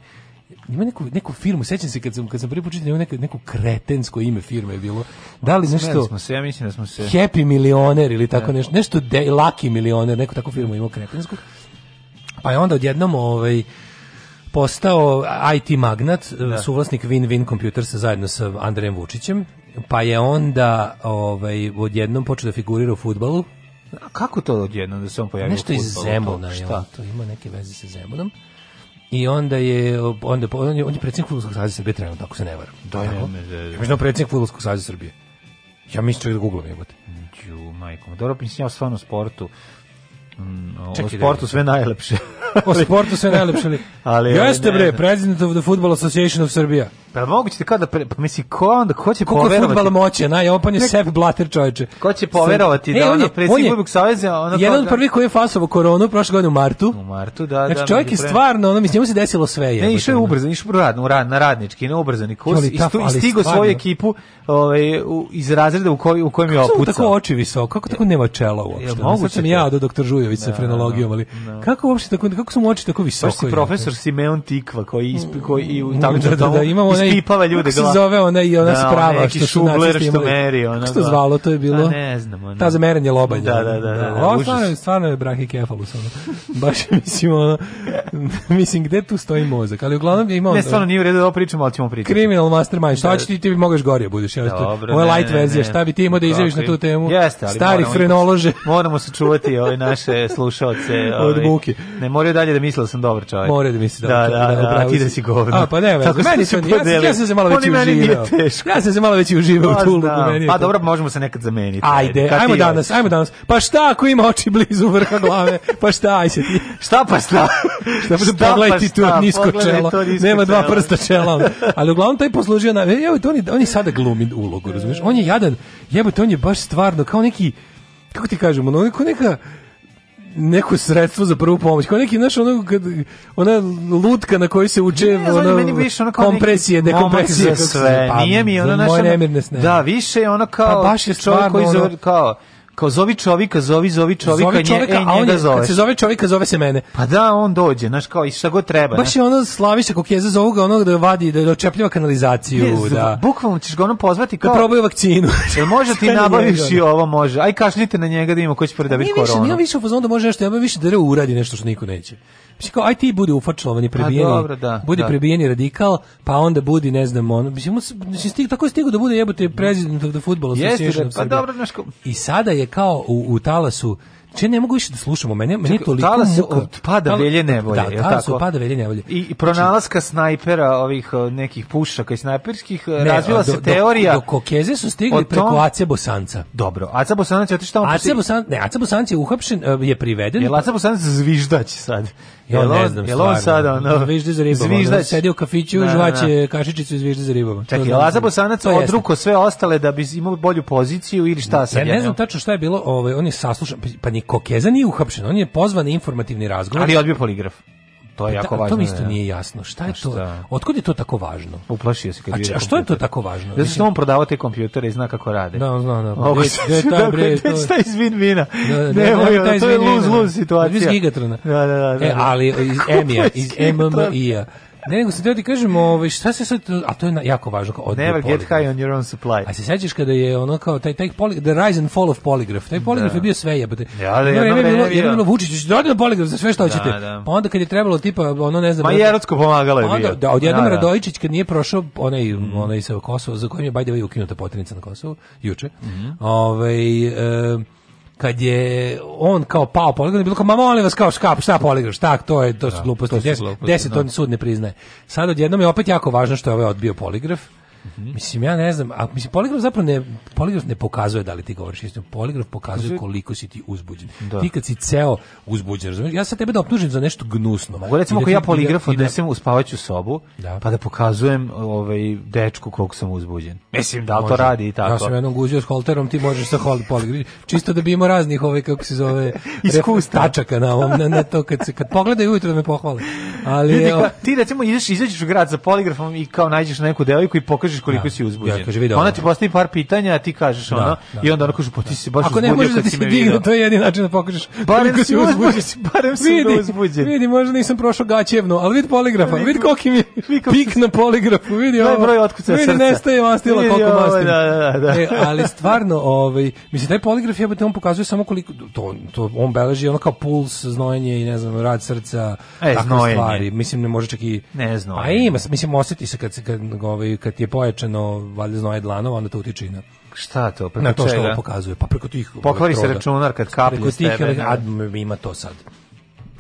ima neku, neku firmu, sećam se kad sam, kad sam prvi počitao, neku, neko, kretensko ime firme je bilo. Da li nešto... Da smo se, ja mislim da smo se... Happy milioner ili tako nešto, nešto de, Lucky milioner, neku takvu firmu imao kretensku. Pa je onda odjednom ovaj, postao IT magnat, da. suvlasnik Win-Win Computers zajedno sa Andrejem Vučićem, pa je onda ovaj, odjednom počeo da figurira u futbalu. A kako to odjednom da se on pa pojavio Nešto u futbalu? Nešto iz Zemuna, je to ima neke veze sa Zemunom. I onda je onda on je on je predsednik fudbalskog saveza Srbije trenutno, ako se ne varam. Da, ne, ne, ne. Ja mislim predsjednik fudbalskog saveza Srbije. Ja mislim da Google jebote. Ju, majko, dobro mislim ja stvarno sportu. Mm, Ček, o da sportu sve najlepše. <laughs> o sportu sve najlepše. ali, ali Jeste bre, president of the Football Association of Serbia. Pa moguće ti da kao da pre, pa misli ko onda ko će Koliko poverovati? Kako fudbal moći, naj on pa je sebi blater čoveče. Ko će poverovati Sve. da e, on je predsjednik Bog saveza, ona Jedan od da... prvih koji je fasovao koronu prošle godine u martu. U martu, da, znači, da. Znači čovjek da, je stvarno, ono mislim mu se desilo sve je. Ne, išao je ubrzo, išao radno, rad, na radnički, na ubrzani kurs i stigo svoju ekipu, ovaj iz razreda u kojem u kojem je opucao. tako oči visoko, kako tako nema čela uopšte. Mogu sam ja do doktor Žujović sa da, frenologijom, da, ali kako uopšte tako kako su mu oči tako visoko? Profesor Simeon Tikva koji koji i u mm. tamo da imamo pipava ljude glava. Kako se zove ona i ona da, sprava što su nacisti što meri, ona. Kako se zvalo, to je bilo? A ne znam, ona. Ta za merenje lobanja. Da, da, da. da, da, da Ovo stvarno, stvarno je brahikefalus, ono. Baš mislim, ono, mislim, gde tu stoji mozak? Ali uglavnom je imao... Ne, stvarno nije u redu da ovo pričamo, al ćemo pričati. Criminal Mastermind, šta će ti, ti bi mogaš gorije budiš. Ja, Dobro, moja light verzija, šta bi ti imao da izjaviš na tu temu? Jeste, ali Stari frenolože. Moramo se čuvati ove naše slušaoce. Od buke. Ne, moraju dalje da mislio sam dobar čovjek. More da misli da, da, da, da, ti da si govno. A, pa da, da, to nije, deli. Ja sam se malo već uživao. Ja sam se malo već uživao u pa meni. Pa dobro, možemo se nekad zameniti. Ajde, ajmo danas, ajmo danas. Pa šta ako ima oči blizu vrha glave? Pa šta, aj se ti. Šta pa šta? šta pa šta? Pa pogledaj ti tu nisko čelo. Nema dva prsta čela. Ali uglavnom taj poslužio na... Evo, oni, oni sada glumi ulogu, razumiješ? On je jadan. Jebote, on je baš stvarno kao neki... Kako ti kažemo, ono, neka neko sredstvo za prvu pomoć. Kao neki, znaš, ono, kad, ona lutka na kojoj se uče ne, ono, meni više ono kao kompresije, dekompresije. sve. Pa, Nije mi ono, znaš, Da, više je ono pa kao pa baš je čovjek koji ono, kao kao zovi čovika, zovi, zovi čovika, zovi čovjeka, nje, e, on njega je, zoveš. se zove čovika, zove se mene. Pa da, on dođe, znaš, kao i šta god treba. Baš ne? je ono slaviša kokjeza zovu ga onog da vadi, da, da očepljiva kanalizaciju. Je, da. Bukvalno ćeš ga ono pozvati da kao... Da probaju vakcinu. <laughs> Jel može ti nabaviš i ovo, može. Aj kašljite na njega da ima ko će predabiti koronu. Nije više, nije više u fazonu da može nešto, ja više da uradi nešto što niko neće. Mislim kao aj ti budi ufačlovani, pa prebijeni. A, dobro, da, budi da. prebijeni radikal, pa onda budi ne znam, on mislim mislim stig tako stigo da bude jebote president of the football association. Da, pa dobro, naško. I sada je kao u, u talasu Če ne mogu više da slušamo, mene, meni je toliko tala se od pada velje nevolje, da, tala se pada velje nevolje. I, I znači- pronalaska snajpera ovih nekih pušaka i snajperskih, ne, razvila do, se teorija... Do, do Kokeze su stigli preko tom... Ace Bosanca. Dobro, Aca Bosanac je otišao tamo... Aca Bosanc, ne, Aca Bosanc je uhapšen, e, je priveden. Je Aca Bosanac zviždać sad? Ja jel on, ne znam jel on sada ono, zvižde za ribom. Zvižda sedi u kafiću, da, da žvaće da. kašičicu i zvižde za ribom. Čekaj, jel Laza Bosanac odruko sve ostale da bi imao bolju poziciju ili šta sad? Ja ne, ne znam tačno šta je bilo, ovaj, on je saslušan, pa, pa ni Kokeza nije uhapšen, on je pozvan informativni razgovor. Ali je odbio poligraf to je pa jako važno. To mi isto nije jasno. Šta je to? Otkud je to tako važno? Uplašio se kad je. A što je to tako važno? Da se on prodavao te kompjutere i zna kako rade. Da, zna, da. Ovo je taj da bre, to je iz Vinvina. Da, da, to je luz luz situacija. Iz Gigatrona. Da, da, da. E, ali iz Emija, <laughs> iz MMI-a. Ne, nego se ti kažem, ovaj šta se sad, a to je jako važno kao Never get high on your own supply. A se sećaš kada je ono kao taj taj polig, the rise and fall of polygraph. Taj polygraph da. je bio sve je, jebote. Ja, ali no, ja, vreme bilo, jedno bilo Vučić, da ode poligraf za sve što da, hoćete. Da. Pa onda kad je trebalo tipa ono ne znam. Ma da- Jerotsko pomagalo je pa bio. Onda da odjednom da, da. Radojičić kad nije prošao onaj mm. onaj sa Kosova za kojim je Bajdeva ukinuta potrenica na Kosovu juče. Mm -hmm. Ovaj e, kad je on kao pao poligon, bilo kao, ma molim vas, kao škap, šta poligon, šta, to je, to su da, gluposti, to su gluposti, deset, deset da. on sud ne priznaje. Sad odjednom je opet jako važno što je ovaj odbio poligraf, -hmm. Mislim, ja ne znam, a mislim, poligraf zapravo ne, poligraf ne pokazuje da li ti govoriš istinu, poligraf pokazuje koliko si ti uzbuđen. Da. Ti kad si ceo uzbuđen, razumeš? ja sad tebe da optužim za nešto gnusno. Mogu recimo da ako ja da- poligraf da- odnesem da... u spavaću sobu, da. pa da pokazujem ovaj, dečku koliko sam uzbuđen. Mislim, da to radi i tako. Ja sam jednom guzio s holterom, ti možeš sa hol poligraf. Čisto da bi imao raznih ove, ovaj, kako se zove, <laughs> iskustva. Tačaka na ovom, na, na to, kad, se, kad pogledaju ujutro da me pohvale. Ali, Vidi, ti recimo ideš izađeš u grad za poligrafom i kao nađeš neku devojku i pokažeš pokažeš koliko da. si uzbuđen. Ja, kaže, ona ti postavi par pitanja, a ti kažeš da, ono, da, i onda da. ona kaže, pa ti si baš Ako uzbudio, ne možeš da ti digne, to je jedini način da pokažeš <laughs> barem koliko si uzbuđen. <laughs> Barem si vidi, uzbuđen. Vidi, možda nisam prošao gaćevno, ali vidi poligrafa, vidi koliko mi je <laughs> pik na poligrafu, vidi ovo. broj otkuca srca. Vidi, nestaje mastila koliko mastila. Da, da, da, da. E, ali stvarno, ovaj, mislim, taj poligraf jebate, on pokazuje samo koliko, to, to on beleži ono kao puls, znojenje i ne znam, rad srca, e, takve stvari. Mislim, ne može čak i... Ne znam. A ima, mislim, osjeti se kad, kad, ovaj, kad, kad je pojačano valjda znoje dlanova, onda to utiče i na šta to preko na to što čega? pokazuje pa preko tih pokvari se računar kad kapne preko tih tebe, da. ad, ima to sad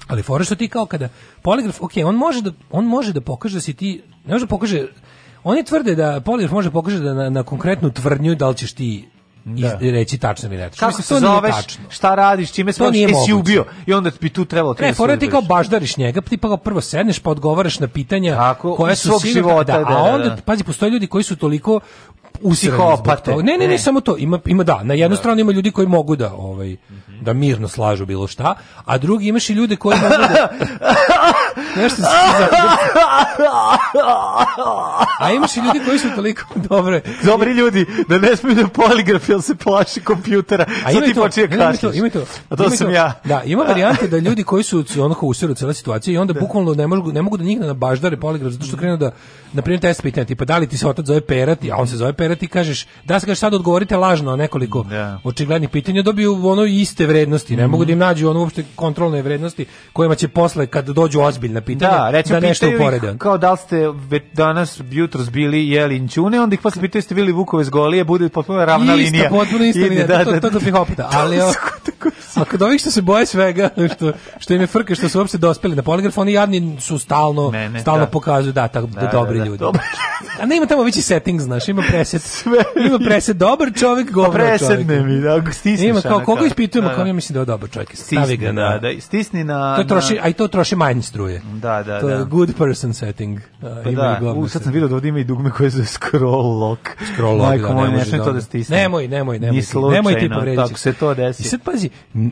ali fora što ti kao kada poligraf ok, on može da on može da pokaže da si ti ne može da pokaže oni tvrde da poligraf može da pokaže da na, na konkretnu tvrdnju da li ćeš ti Da. i reći tačno mi netačno. Kako se zoveš, šta radiš, čime se si ubio i onda bi tu trebalo Ne, da fora ti kao baždariš njega, pa ti pa prvo sedneš pa odgovaraš na pitanja Tako, koja su svog života, da, da, da, da, a onda pazi postoje ljudi koji su toliko psihopate. Ne, ne, ne, e. samo to. Ima ima da, na jednu da. stranu ima ljudi koji mogu da ovaj da mirno slažu bilo šta, a drugi imaš i ljude koji mogu da <laughs> Nešto se A imaš i ljudi koji su toliko <laughs> dobre. Dobri ljudi, da ne smiju na da poligraf, jel se plaši kompjutera. A ima ti to, počinje kašljaš. Ima to. A to sam ja. Da, ima <laughs> varijante da ljudi koji su onako usiru cijela situacija i onda da. bukvalno ne mogu, ne mogu da njih na da nabaždare poligraf, zato što krenu da na primjer test pitanja, tipa da li ti se otac zove Perati, a on se zove Perat i kažeš da se da kažeš sad odgovorite lažno nekoliko yeah. Da. očiglednih pitanja, dobiju ono iste vrednosti, ne mm mogu da im nađu ono uopšte kontrolne vrednosti kojima će posle kad dođu ozbiljna pitanja da, reći, da nešto uporede. Kao da li ste danas jutros bili jeli inčune, onda ih posle pitaju ste bili vukove zgolije, bude potpuno ravna Ista, linija. potpuno ista linija, da, to, da, to, to, <laughs> to hopita. Ali, o, <laughs> a kad ovih što se boje svega, što, što im je frke, što su uopšte dospeli na poligraf, oni jadni su stalno, ne, ne, stalno da. pokazuju da, tako, da, dobri dobri da. ljudi. Dobar. A ne ima tamo veći settings, znaš, ima preset. Sve. Ima preset dobar čovjek, pa govno čovjek. Presetne mi, da, ako stisneš. Ima kao, koga ispitujemo, da, kao da. ja mislim da je dobar čovjek. Stavi stisni, ga na... Da, stisni na... To troši, na... A i to troši manje struje. Da, da, da. to je good person setting. Uh, pa da, u, sad sam vidio da ovdje ima i dugme koje zove scroll lock. Scroll lock, da, ne može to da stisne. Nemoj, nemoj, nemoj. Ni slučajno, nemoj ti povrediti. Tako se to desi. I sad pazi,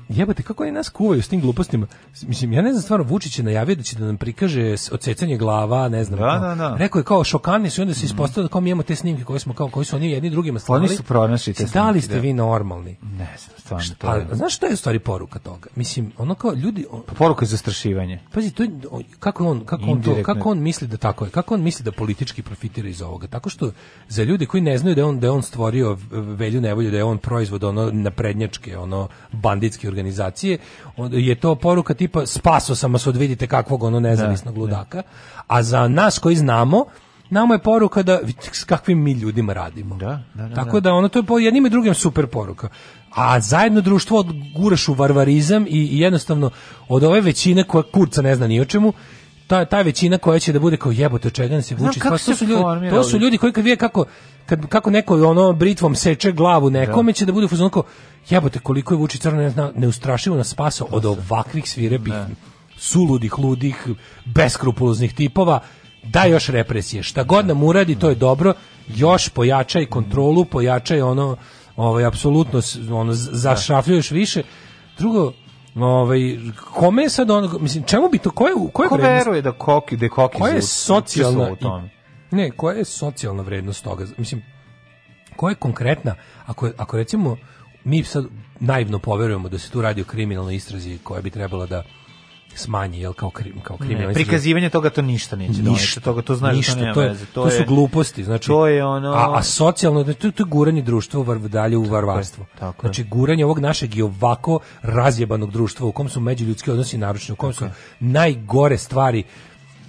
jebate, kako oni nas kuvaju s tim glupostima. Mislim, ja ne znam, stvarno, Vučić je najavio da će da nam prikaže odsecanje glava, ne znam. Da, da, da. Rekao kako je kao šokantni su i onda se mhm. ispostavilo da kao mi imamo te snimke koje smo kao koji su oni jedni drugima slali. Oni su pronašli te snimke. Da li ste vi normalni? Ne znam, stvarno to. Je. A, pa, znaš šta je u stvari poruka toga? Mislim, ono kao ljudi on, pa poruka je zastrašivanje. Pazi, to je, kako on kako on to, kako on misli da tako je? Kako on misli da politički profitira iz ovoga? Tako što za ljude koji ne znaju da on da on stvorio velju nevolju, da je on proizvod ono naprednjačke, ono banditske organizacije, on, je to poruka tipa spaso sam vas od vidite kakvog ono da, nezavisnog ne, da. ludaka. Ne. A za nas koji znamo, nama je poruka da s kakvim mi ljudima radimo. Da, da, da, Tako da. da ono to je po jednim i drugim super poruka. A zajedno društvo guraš u varvarizam i, i jednostavno od ove većine koja kurca ne zna ni o čemu, ta, ta većina koja će da bude kao jebote čega pa se vuči to su ljudi to su ljudi koji kad vide kako kad, kako neko ono britvom seče glavu nekome da. će da bude fuzon kao jebote koliko je vuči crno ne zna neustrašivo nas spasao od da. ovakvih svirepih ne. suludih ludih beskrupuloznih tipova da još represije. Šta god nam uradi, to je dobro. Još pojačaj kontrolu, pojačaj ono, ovaj, apsolutno, ono, da. zašrafljuješ više. Drugo, Ovaj kome je sad on mislim čemu bi to koje koje ko veruje da koki da koki koja je socijalna u i, ne koja je socijalna vrednost toga mislim koja je konkretna ako ako recimo mi sad naivno poverujemo da se tu radi o kriminalnoj istrazi koja bi trebala da smanji jel kao krim kao krim ne, prikazivanje toga to ništa neće ništa toga to znaš da ništa, to, nema to, je, veze. to, to je, su gluposti znači to je ono a, a socijalno to, to je guranje društva u var, dalje u varvarstvo tako, tako znači guranje ovog našeg i ovako razjebanog društva u kom su međuljudski odnosi naručni u kom su najgore stvari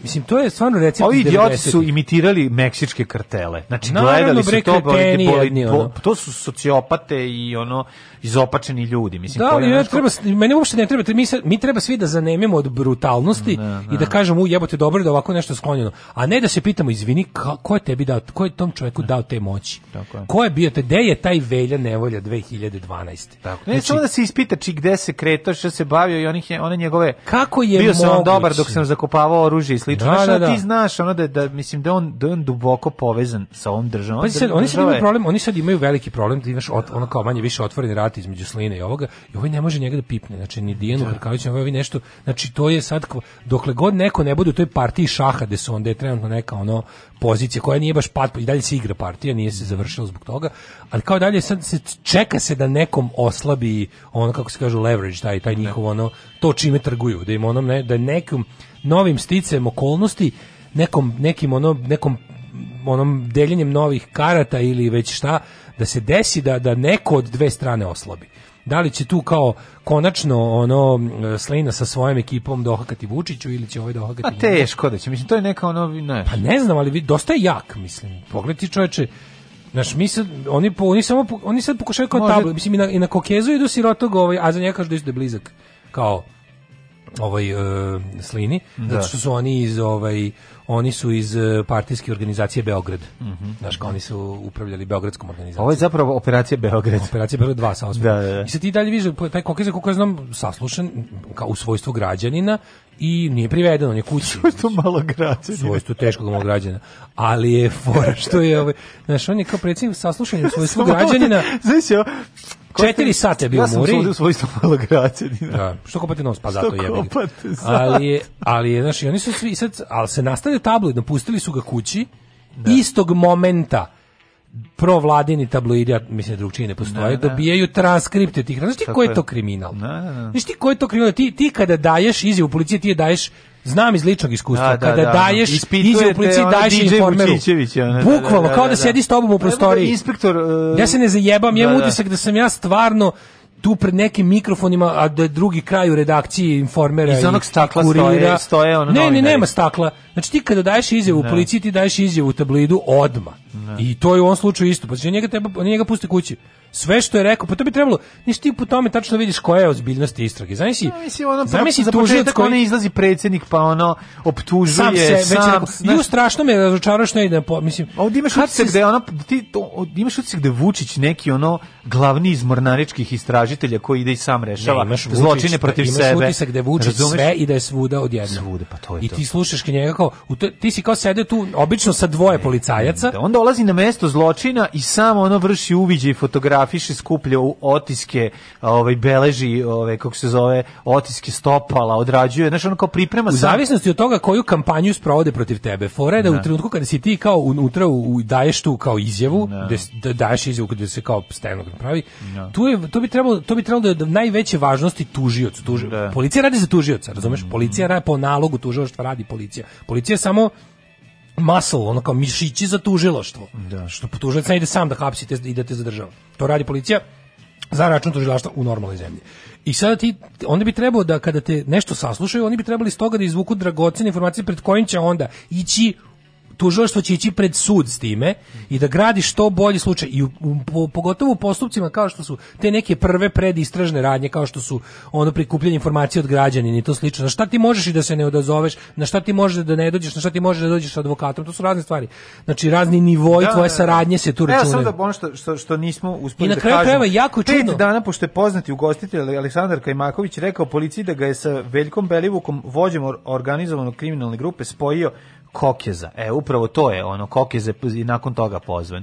Mislim, to je stvarno recept Ovi idioti su imitirali meksičke kartele. Znači, Naravno, gledali su to, boli, boli, ono. to su sociopate i ono, izopačeni ljudi. Mislim, da, ja nešto... treba, meni uopšte ne treba, mi, se, mi treba svi da zanemimo od brutalnosti ne, da, ne. i da, da kažemo, u jebote, dobro da ovako nešto sklonjeno. A ne da se pitamo, izvini, ka, ko je tebi dao, ko je tom čovjeku da. dao te moći? Tako Ko je bio te, gde je taj velja nevolja 2012? Tako. Ne, znači, samo da se ispita či gde se kretao, što se bavio i onih, one njegove... Kako je Bio moguće? sam dobar dok sam zakopavao oružje slično. Da, da, da. ti znaš ono da, da mislim da on, da on duboko povezan sa ovom državom. Pa sad, oni sad imaju problem, oni sad imaju veliki problem da imaš ono kao manje više otvoreni rat između Sline i ovoga i ovaj ne može njega da pipne. Znači ni Dijanu da. Krkavić, ovaj, ovaj nešto. Znači to je sad dokle god neko ne bude u toj partiji šaha gde su onda je trenutno neka ono pozicija koja nije baš pat i dalje se igra partija, nije se završila zbog toga, ali kao dalje sad se čeka se da nekom oslabi ono kako se kaže leverage taj taj da. njihov ono to čime trguju, da im onom ne da nekom novim sticem okolnosti, nekom, nekim ono, nekom onom deljenjem novih karata ili već šta, da se desi da, da neko od dve strane oslabi. Da li će tu kao konačno ono Slina sa svojom ekipom dohakati Vučiću ili će ovaj dohakati? Pa teško da će, mislim to je neka ono, ne. Pa ne znam, ali dosta je jak, mislim. Pogledaj ti čoveče, Znaš, mi sad, oni, po, oni, samo, oni sad pokušaju kao Može... tablo, mislim, i na, i na Kokezu idu sirotog, ovaj, a za njega kažu da je da blizak. Kao, ovaj uh, slini da. zato što su oni iz ovaj oni su iz e, partijske organizacije Beograd. Mhm. Mm Znaš, oni su upravljali beogradskom organizacijom. Ovo je zapravo operacija Beograd. Operacija Beograd 2 sa osmi. da, da. I sad ti dalje vidiš taj kokiz kako ja znam saslušan kao u svojstvu građanina i nije priveden, on je kući. <laughs> Svojstvo malo građanina. Svojstvo teškog malo građana. Ali je fora što je, ovaj, znači on je kao predsjednik saslušanja u svojstvu <laughs> građanina. <laughs> Znaš, 4 sata je bio ja sam u Muri. Ja sam u svojstvu malog da. da, što kopate nos, pa zato je. Ali, ali, znaš, oni su svi, sad, ali se nastavio tabloidno, pustili su ga kući, da. istog momenta, provladini tabloidi, ja mislim da drugčije ne postoje, da, da. dobijaju transkripte tih. Znaš ti ko je to kriminal? Ne, da, da, da. Znaš ti ko je to kriminal? Ti, ti kada daješ izjavu policije, ti je daješ Znam iz ličnog iskustva, da, da kada da, daješ izjavu policiji, daješ DJ informeru. Da, da, Bukvalno, kao da sedi s tobom u prostoriji. Inspektor, uh, ja se ne zajebam, ja utisak da sam ja stvarno tu pred nekim mikrofonima, a da je drugi kraj u redakciji informera iz onog stakla i kurira. stoje, stoje ono Ne, ne, nema stakla. Znači ti kada daješ izjavu u policiji, ti daješ izjavu u tablidu odma. Da. I to je u ovom slučaju isto. Pa znači njega treba njega pusti kući. Sve što je rekao, pa to bi trebalo, nisi ti po tome tačno vidiš koja je ozbiljnost istrage. Znaš si, mislim, ono, zamisli za početak koji... ne izlazi predsjednik, pa ono, optužuje, sam se, sam, rekao, znaš... I strašno me razočarao što ide, mislim... A Ovdje imaš utisak si... gde, ono, ti, to, imaš utisak gde Vučić neki, ono, glavni iz mornaričkih istražitelja koji ide i sam rešava ne, Vučić, zločine pa protiv imaš sebe. Imaš utisak gde Vučić Razumeš? sve i da je svuda odjedno. Svuda, pa to je I to. ti slušaš njega kao, u te, ti si kao sede tu, obično sa dvoje ne, policajaca, da onda dolazi na mesto zločina i samo ono vrši uviđaj, fotografiši, skuplja otiske, ovaj beleži, ovaj kako se zove, otiske stopala, odrađuje, znači ono kao priprema u sam... zavisnosti od toga koju kampanju sprovode protiv tebe. Fore da u da. trenutku kada si ti kao unutra u, daješ tu kao izjavu, da, da daješ izjavu kad se kao stenogram pravi, da. tu je to bi trebalo to bi trebalo da je najveće važnosti tužioc, tuži. Policija radi za tužioca, razumeš? Mm. Policija radi po nalogu tužilaštva radi policija. Policija samo muscle, ono kao mišići za tužiloštvo. Da. Što tužilac ne ide sam da hapsi te, i da te zadržava. To radi policija za račun tužilaštva u normalnoj zemlji. I sada ti, onda bi trebalo da kada te nešto saslušaju, oni bi trebali stoga da izvuku dragocene informacije pred kojim će onda ići tužilaštvo će ići pred sud s time i da gradi što bolji slučaj i u, u, pogotovo u postupcima kao što su te neke prve predistražne radnje kao što su ono prikupljanje informacije od građana i to slično. Na šta ti možeš i da se ne odazoveš, na šta ti možeš da ne dođeš, na šta ti možeš da dođeš sa advokatom, to su razne stvari. Znači razni nivoi da, tvoje da, da. saradnje se tu računaju. Ja sam da ono što, što, što nismo uspeli da kažemo. I na da kraju krajeva jako čudno. Pet dana pošto je poznati ugostitelj Aleksandar Kajmaković rekao policiji da ga je sa Veljkom Belivukom vođem organizovanog kriminalne grupe spojio Kokeza. E, upravo to je ono, Kokeza i nakon toga pozvan.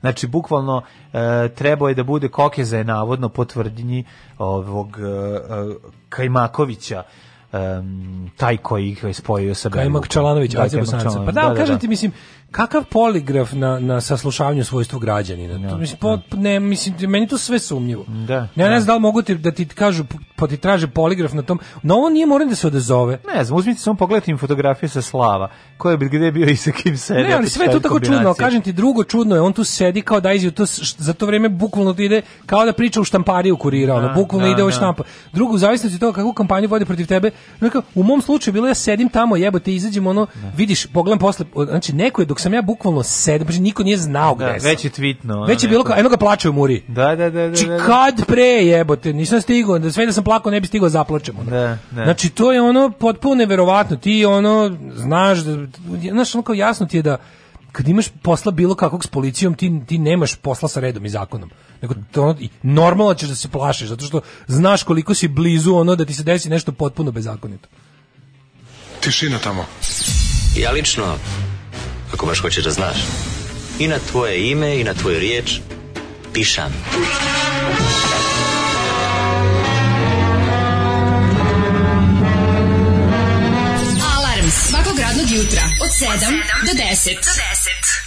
Znači, bukvalno e, trebao je da bude Kokeza je navodno po ovog e, e Kajmakovića um, taj koji ih je spojio sa Kajmak Čalanović, da, Kajmak Čalanović. Pa da, da, da kažem da. ti, mislim, kakav poligraf na, na saslušavanju svojstva građanina? No, to, mislim, da. po, ne, mislim, meni to sve sumnjivo. Da, ne, ne da. znam da li mogu ti, da ti kažu, pa ti traže poligraf na tom, no ovo nije moram da se odezove. Ne znam, uzmite samo pogledati im fotografije sa Slava, ko je gde bio i sa kim sedi. Ne, ali sve je to tako čudno, kažem ti, drugo čudno je, on tu sedi kao da izio, to, za to vreme bukvalno ide kao da priča u štampari u kurira, ono, da, bukvalno da, ide u štampa. Drugo, u zavisnosti od toga kakvu kampanju vode protiv tebe, u mom slučaju bilo ja sedim tamo, jebote, izađem, ono, vidiš, pogledam posle, znači, neko je dok sam ja bukvalno sedam, znači niko nije znao da, gde da, sam. Već je tvitno. Već je bilo kao, eno ga plače u muri. Da, da, da. da, Či znači, da, da. kad pre jebote, nisam stigao, da sve da sam plakao ne bi stigao zaplačemo. Da, da. Znači to je ono potpuno neverovatno, ti ono, znaš, da, znaš ono kao jasno ti je da kad imaš posla bilo kakvog s policijom, ti, ti nemaš posla sa redom i zakonom. Nego to ono, normalno ćeš da se plašiš, zato što znaš koliko si blizu ono da ti se desi nešto potpuno bezakonito. Tišina tamo. Ja lično ako baš hoćeš da znaš. I na tvoje ime i na tvoju riječ pišam. Alarm svakog radnog jutra od 7 do 10. Do 10.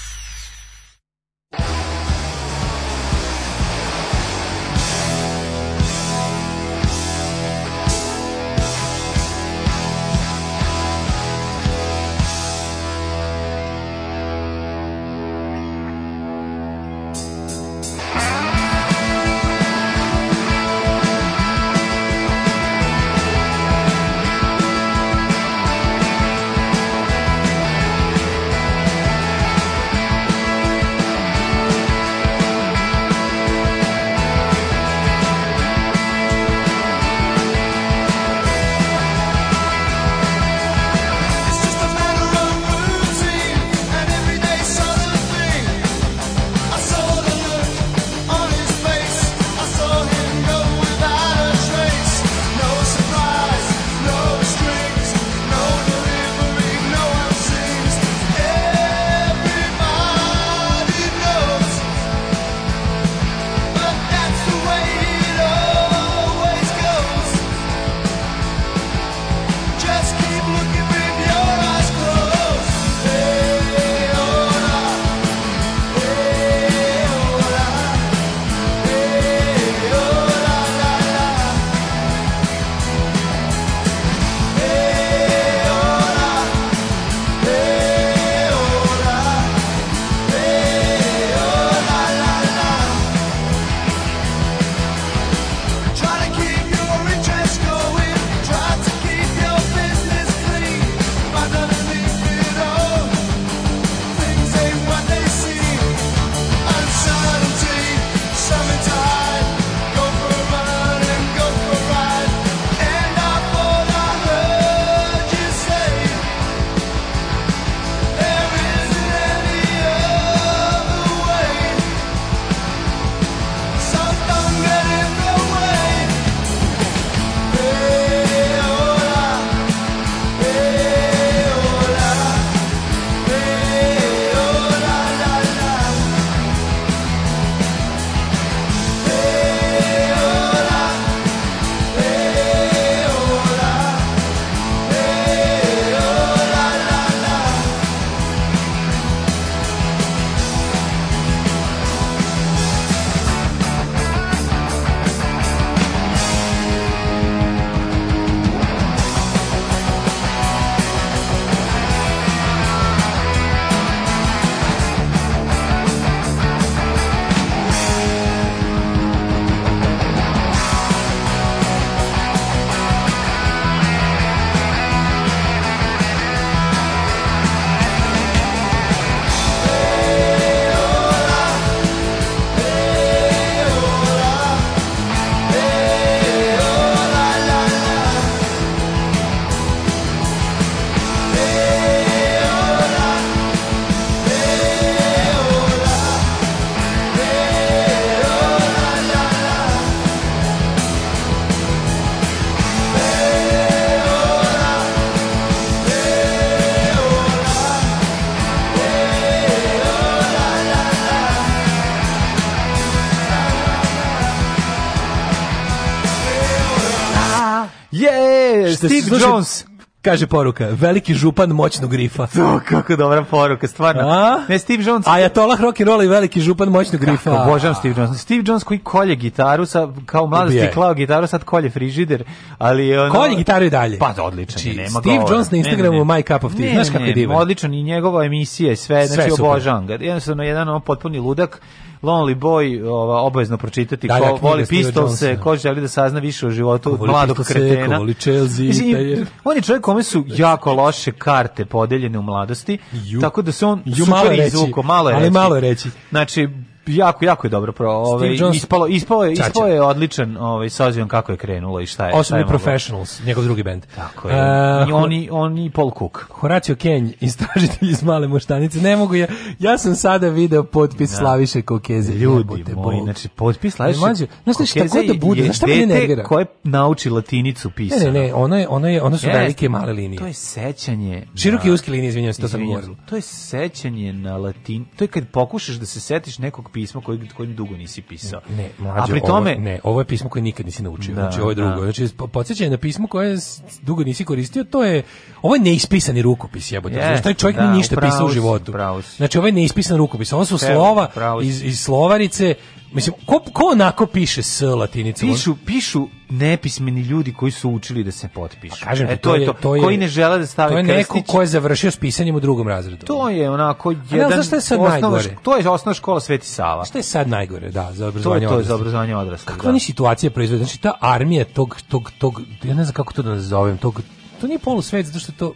se, Steve slušaj, Jones kaže poruka, veliki župan moćnog grifa. To, <laughs> kako dobra poruka, stvarno. A? Ne, Steve Jones. A ja tolah rock and roll i veliki župan moćnog grifa. Kako, obožavam Steve Jones. Steve Jones koji kolje gitaru, sa, kao mladosti klao gitaru, sad kolje frižider, ali ono Kolje gitaru i dalje. Pa da, odličan, Či, znači, nema Steve govora. Jones na Instagramu ne, my cup of tea. Znaš kako je divan. Odličan i njegova emisija sve, sve znači obožavam ga. Jednostavno jedan on potpuni ludak. Lonely Boy ova, obavezno pročitati da, ko ja, voli Pistolse, ko želi da sazna više o životu mladog kretena. Ko voli Chelsea. Mislim, da je... On je čovjek kome su jako loše karte podeljene u mladosti, ju, tako da se on super malo izvuko, malo je reći. Ali malo je reći. Znači, jako jako je dobro pro ovaj Jones, ispalo ispalo je ispalo je odličan ovaj s obzirom kako je krenulo i šta je Osobni Professionals njegov drugi bend tako je uh, I oni oni Paul Cook Horacio Kenj istražitelj iz male moštanice ne mogu ja ja sam sada video potpis da. Slaviše Kokeze ljudi Jebote, moji znači potpis Slaviše Mlađe znaš šta god da bude znaš šta me nervira je nauči latinicu pisano ne ne ne ona je ona je ona su yes, velike male linije to je sećanje široke i uske linije izvinjavam se to sam govorio to je sećanje na latin to je kad pokušaš da se setiš nekog pismo koje, kojim dugo nisi pisao. Ne, mlađo, A pri tome... Ovo, ne, ovo je pismo koje nikad nisi naučio. Da, znači, ovo je da. drugo. Da. Znači, podsjećanje na pismo koje dugo nisi koristio, to je... Ovo je neispisani rukopis, jebote. Yes, znači, taj čovjek da, nije ništa upravo, pisao u životu. Upravo. Znači, ovo je neispisan rukopis. Ovo su slova Evo, iz, iz slovarice Mislim, ko, ko onako piše S latinicom? Pišu, pišu nepismeni ljudi koji su učili da se potpišu. Pa kažem, e, to, to, je, to, je, koji ne žele da stavi krstić. To je krstić. neko ko je završio s pisanjem u drugom razredu. To je onako jedan... Ne, je sad osnova, najgore? To je osnovna škola Sveti Sava. Šta je sad najgore, da, za obrazovanje odrasla. To je to za obrazovanje odrasla. Kako oni da. situacije proizvode? Znači, ta armija tog, tog, tog, ja ne znam kako to da nazovem, tog, to nije polusvet, zato što to...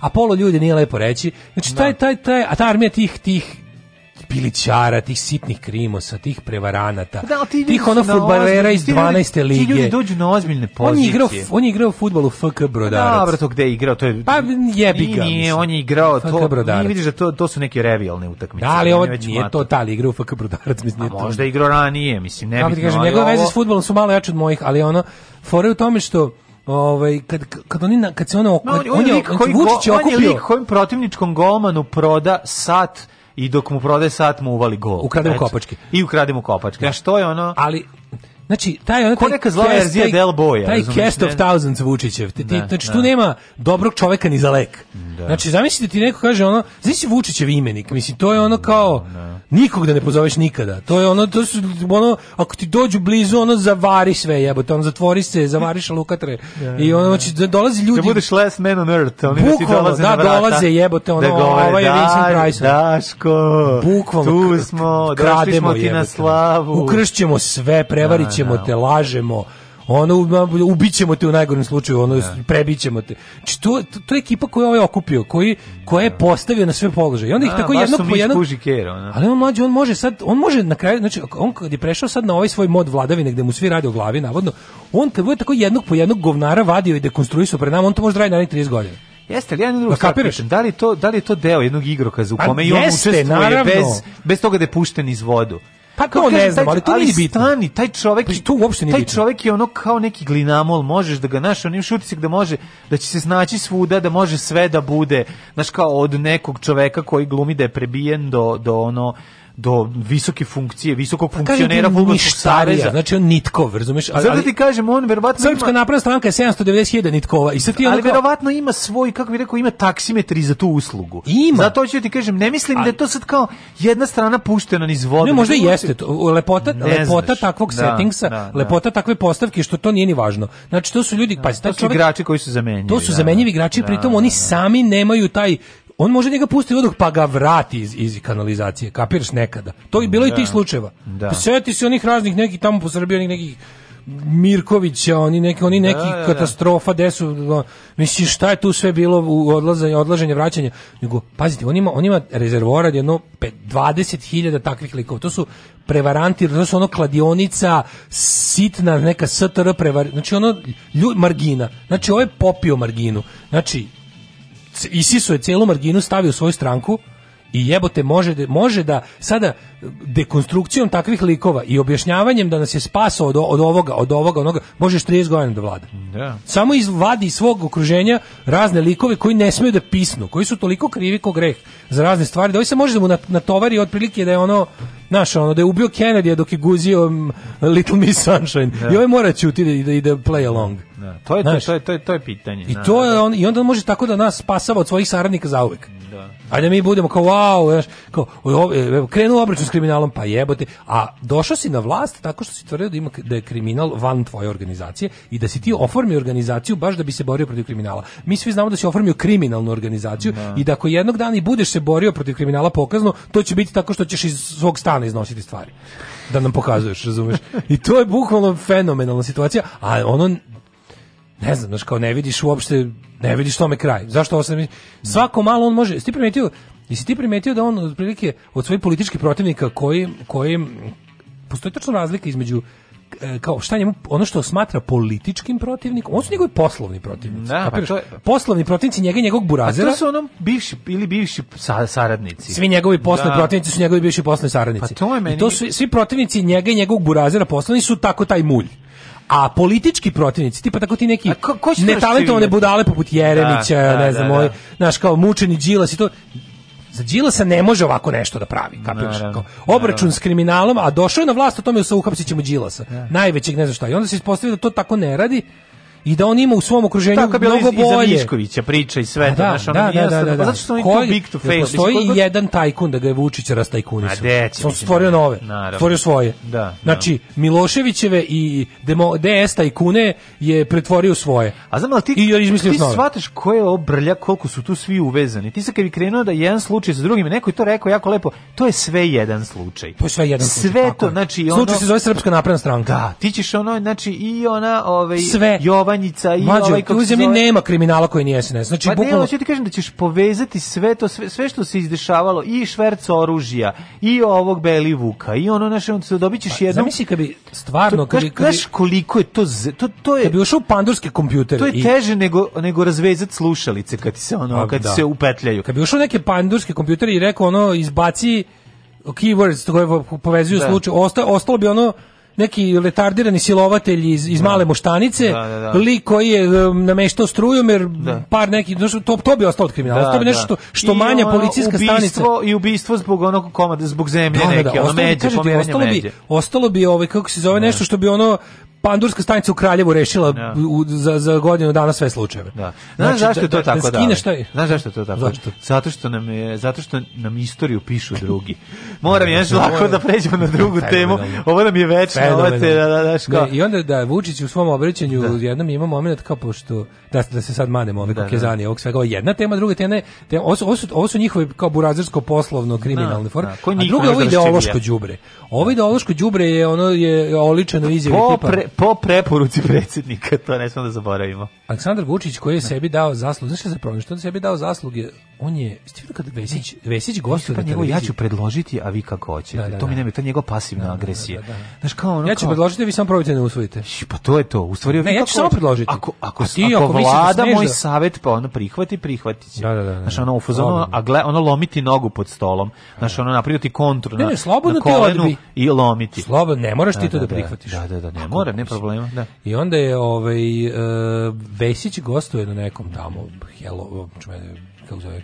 Apollo ljudi nije lepo reći. Znači, taj, da. taj, taj, a ta armija tih, tih pilićara, tih sitnih krimosa, tih prevaranata, da, ti tih ono futbalera iz 12. lige. Ti ljudi dođu na ozbiljne pozicije. On je igrao, on je igrao futbol u FK Brodarac. Da, Dobro, to gde je igrao? To je, pa jebi ga. Nije, on je igrao FK to. Brodarac. Nije vidiš da to, to su neke revijalne utakmice. Da, ali on nije mati. to tali igrao u FK Brodarac. Mislim, nije A, možda je igrao ranije, mislim, da, ne bih. Kažem, njegove veze s futbolom su malo jače od mojih, ali ono, fore u tome što ovaj kad kad oni kad se ono no, on, on, on, je lik koji Vučić je okupio on je lik kojim protivničkom golmanu proda sat i dok mu prode sat mu uvali gol. Ukrademo kopačke. I ukrademo kopačke. Ja da. što je ono? Ali Znači, taj onaj... Ko neka zla verzija Del Boja. Taj cast of thousands Vučićev. Ti, ti, da, znači, tu da. nema dobrog čoveka ni za lek. Da. Znači, zamislite da ti neko kaže ono, znači Vučićev imenik, mislim, to je ono kao, nikog da ne pozoveš nikada. To je ono, to su, ono, ako ti dođu blizu, ono, zavari sve, jebote, ono, zatvori se, zavariš lukatre. I ono, znači, dolazi ljudi... Da budeš last man on earth, oni da ti dolaze da, na vrata. dolaze, jebote, ono, da govore, ovaj je Vincent Price. Daško, bukvalno, tu smo, došli smo ti na slavu. Ukršćemo sve, prevarit ćemo da, te, da. lažemo, ono ubićemo te u najgorem slučaju, ono da. prebićemo te. Či znači, to, to je ekipa koju je ovaj okupio, koji koja je da. postavio na sve položaje. I onda ih A, tako jedno po jedno. Ali on mlađi, on može sad, on može na kraju, znači on kad je prešao sad na ovaj svoj mod vladavine gde mu svi rade o glavi navodno, on kad bude tako jednog po jednog govnara vadio i dekonstruisao pred nama, on to može raditi na 30 godina. Jeste, li ja drugu stvar pitam, da li to da li to deo jednog igrokaza u pa kome i on učestvuje naravno. bez bez toga da je pušten iz vodu. Pa to ne znam, ali to ali nije bitno. Stani, taj čovjek, pa tu uopšte nije taj čovjek je ono kao neki glinamol, možeš da ga naš, onim imaš se da može da će se snaći svuda, da može sve da bude, znaš kao od nekog čovjeka koji glumi da je prebijen do do ono do visoke funkcije, visokog pa funkcionera fudbalskog saveza. Znači on nitkov, razumeš? Ali, Zato ti kažem, on verovatno Srpska ima... napredna stranka je 791 nitkova i sad ti Ali verovatno ima svoj, kako bih rekao, ima taksimetri za tu uslugu. Ima. Zato ću ti kažem, ne mislim ali, da je to sad kao jedna strana puštena niz vode. Ne, možda jeste to. Lepota, lepota znaš. Da, takvog da, settingsa, da, da. lepota takve postavke što to nije ni važno. Znači to su ljudi, pa to su čovjek, igrači koji su zamenjivi. To su da, zamenjivi igrači, pritom oni sami nemaju taj on može njega pusti vodog pa ga vrati iz, iz kanalizacije, kapiraš nekada. To je bilo da. i tih slučajeva. Da. Pa sjeti se onih raznih nekih tamo po Srbiji, onih nekih Mirkovića, oni neki oni da, neki da, da, katastrofa desu misliš, šta je tu sve bilo u odlazanje, odlaženje, vraćanje. Nego pazite, on ima on ima rezervoar jedno 20.000 takvih likova. To su prevaranti, to su ono kladionica, sitna neka STR prevar, znači ono ljud, margina. Znači ovo je popio marginu. Znači isisuje celu marginu, stavio u svoju stranku i jebote može, da, može da sada dekonstrukcijom takvih likova i objašnjavanjem da nas je spasao od, od ovoga, od ovoga, onoga, možeš 30 godina da vlada. Da. Samo izvadi iz svog okruženja razne likove koji ne smeju da pisnu, koji su toliko krivi ko greh za razne stvari, da ovaj se može da mu natovari otprilike da je ono, znaš, ono, da je ubio Kennedy dok je guzio mm, Little Miss Sunshine. Yeah. Da. I ovaj mora ćuti da ide da play along. Da, to je Znaš, to, je, to je to je pitanje. I da, to je da. on i onda može tako da nas spasava od svojih saradnika za uvek. Da. Ajde mi budemo kao wow, znaš, kao evo krenuo obračun s kriminalom, pa jebote, a došao si na vlast tako što si tvrdio da ima da je kriminal van tvoje organizacije i da si ti oformio organizaciju baš da bi se borio protiv kriminala. Mi svi znamo da si oformio kriminalnu organizaciju da. i da ako jednog dana i budeš se borio protiv kriminala pokazno, to će biti tako što ćeš iz svog stana iznositi stvari da nam pokazuješ, razumeš. I to je bukvalno fenomenalna situacija, a ono ne znam, znaš, kao ne vidiš uopšte, ne vidiš tome kraj. Zašto ovo sam... Svako malo on može... Jesi ti primetio, jesi ti primetio da on otprilike od svojih političkih protivnika koji, koji postoji tačno razlika između e, kao šta njemu ono što smatra političkim protivnikom, on su njegovi poslovni protivnici. Da, pa to je... Poslovni protivnici njega i njegovog burazera. Pa to su onom bivši ili bivši saradnici. Svi njegovi poslovni da. protivnici su njegovi bivši poslovni saradnici. Pa to je meni... I to su svi protivnici njega i njegovog burazera poslovni su tako taj mulj. A politički protivnici, tipa tako ti neki ko, ko netalentovane budale poput da, Jeremića, da, ne da, znam, da, da. Ovaj, naš kao mučeni Đilas i to za Đilasa ne može ovako nešto da pravi, kapiraš? obračun s kriminalom, a došao je na vlast, o tome se uhapsićemo Đilasa. Da. Najvećeg ne znam šta. I onda se ispostavilo da to tako ne radi i da on ima u svom okruženju tako mnogo iz, bolje. Tako Miškovića priča i sve. Da, da, da da, da, da, da, da, da. Zato što oni tu big to face. Postoji koji... jedan tajkun da ga je Vučić rastajkunisao. On stvorio da, nove, naravno. stvorio svoje. Da, da. Znači, Miloševićeve i demo, DS tajkune je pretvorio svoje. A znam, ali ti, I izmislio ti shvataš koje je obrlja, koliko su tu svi uvezani. Ti sad kad bi krenuo da je jedan slučaj sa drugim, neko je to rekao jako lepo, to je sve jedan slučaj. To je sve jedan slučaj. Sve to, znači... Ono, slučaj se zove Srpska napredna stranka. Da, ti ćeš ono, znači i ona... Ove, ovaj, sve. Jovan Nemanjica i Mađo, ovaj kako se zove... nema kriminala koji nije SNS. E znači, pa bukvalno... ne, hoću ti kažem da ćeš povezati sve to, sve, sve što se izdešavalo, i šverca oružja, i ovog Beli Vuka, i ono naše, onda se dobit ćeš pa, jednu... Zamisli kad bi stvarno... Kad, kad, znaš koliko je to... To, to je, kad bi ušao u pandurski kompjuter... To je i... teže nego, nego razvezati slušalice kad ti se, ono, pa, kad da. se upetljaju. Kad bi ušao neke pandurske kompjutere i rekao ono, izbaci keywords koje povezuju da. slučaj, ostalo bi ono neki letardirani silovatelj iz, iz da. male moštanice, da, da, da. lik koji je um, nameštao strujom jer da. par neki, to, to bi ostalo od kriminala, da, to bi nešto da. što, što manja policijska ubistvo, stanica. I ubistvo zbog onog komada, zbog zemlje da, neke, ono međe, ostalo, međe. Ostalo bi, ostalo bi ovaj, kako se zove, nešto što bi ono pandurska stanica u Kraljevu rešila da. u, za, za godinu dana sve slučajeve. Da. Znaš znači, da- zašto je to da- da tako da? Znaš zašto je to tako? Zato što nam je zato što nam istoriju pišu drugi. Moram ja lako da pređemo na drugu temu. Ovo nam je večno, ovo te da, da, da, da, I onda da Vučić u svom obraćanju da. jednom ima momenat kao pošto da, da se sad manemo ove da, da. ovog svega. Jedna tema, druga tema, te, ovo, su, ovo, su, ovo su njihove kao burazersko poslovno kriminalne forme. Da, a druga ovo ideološko đubre. Ovo ideološko đubre je ono je oličeno izjavi tipa po preporuci predsjednika, to ne smemo da zaboravimo. Aleksandar Vučić koji je sebi dao zasluge, znaš šta se promiš, on sebi dao zasluge, on je, ste vidio kad Vesić, Vesić gostuje pa na televiziji. Ja ću predložiti, a vi kako da, hoćete. Da, da, to mi da. nema, to je njegova pasivna da, agresija. Da, Znaš, kao ono, ja ću kao... predložiti, vi samo probajte ne usvojite. Pa to je to, u stvari, ne, ja ću samo predložiti. Ako, ako, ti, ako, ako vlada moj savet, pa ono prihvati, prihvati će. Da, da, da, Znaš, ono, ono, a gle, ono lomiti nogu pod stolom, znaš, ono napraviti kontru na, ne, ne, slobodno na kolenu i lomiti. Slobodno, ne moraš ti to da prihvatiš. Da, da, da, ne mora, ne Mić. problema, da. I onda je ovaj, uh, Vesić gostuje na nekom tamo, hello, čume, kako zove?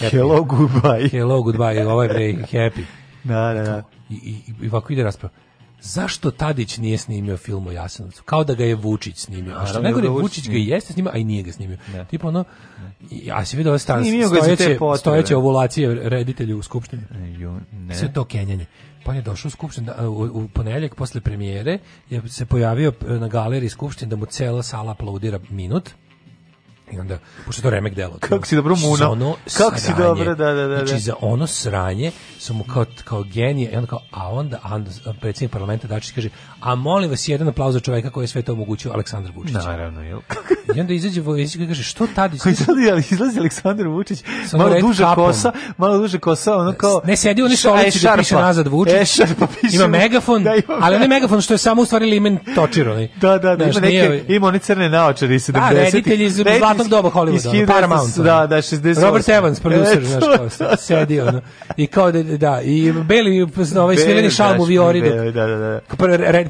Happy. Hello, goodbye. Hello, goodbye, ovaj bre, happy. Da, da, da. I, i, i ovako ide rasprava zašto Tadić nije snimio film o Jasenovcu? Kao da ga je Vučić snimio. A što ne da gore, Vučić ga i jeste snimio, a i nije ga snimio. Ne. Da. Tipo ono, ja si vidio ove stan, stojeće, stojeće ovulacije reditelju u Skupštini. E, ne. Sve to kenjanje. Pa on je došao u Skupštinu da, u, u ponedeljak posle premijere, je se pojavio e, na galeriji Skupštine da mu cela sala aplaudira minut I onda, pošto to remek delo. Kako si dobro muna. Ono Kako si dobro, da, da, da. Znači, za ono sranje su mu kao, kao genije. I onda kao, a onda, a onda predsjednik parlamenta Dačić kaže, a molim vas jedan aplauz za čoveka koji je sve to omogućio, Aleksandar Vučić. Naravno, jel? I onda izađe Vojesić i kaže, što Tadić? Koji <laughs> izlazi, izlazi Aleksandar Vučić, malo duže kosa, malo duže kosa, ono kao... Ne sedi on ništa e, oleći da piše nazad Vučić. Ešar, pa piše. Ima megafon, da, ima ali ne megafon što je samo u stvari limen točiro. Da, da, da, ima, neke, ovaj- ima one crne naočari 70. Da, reditelji zlatnog doba Hollywooda, Paramount. Da, da, 68. Robert Evans, producer, e, znaš kao se, sedi, ono. I kao da, da, i beli, ovaj svileni šal mu viori. Da, da, da. Pa,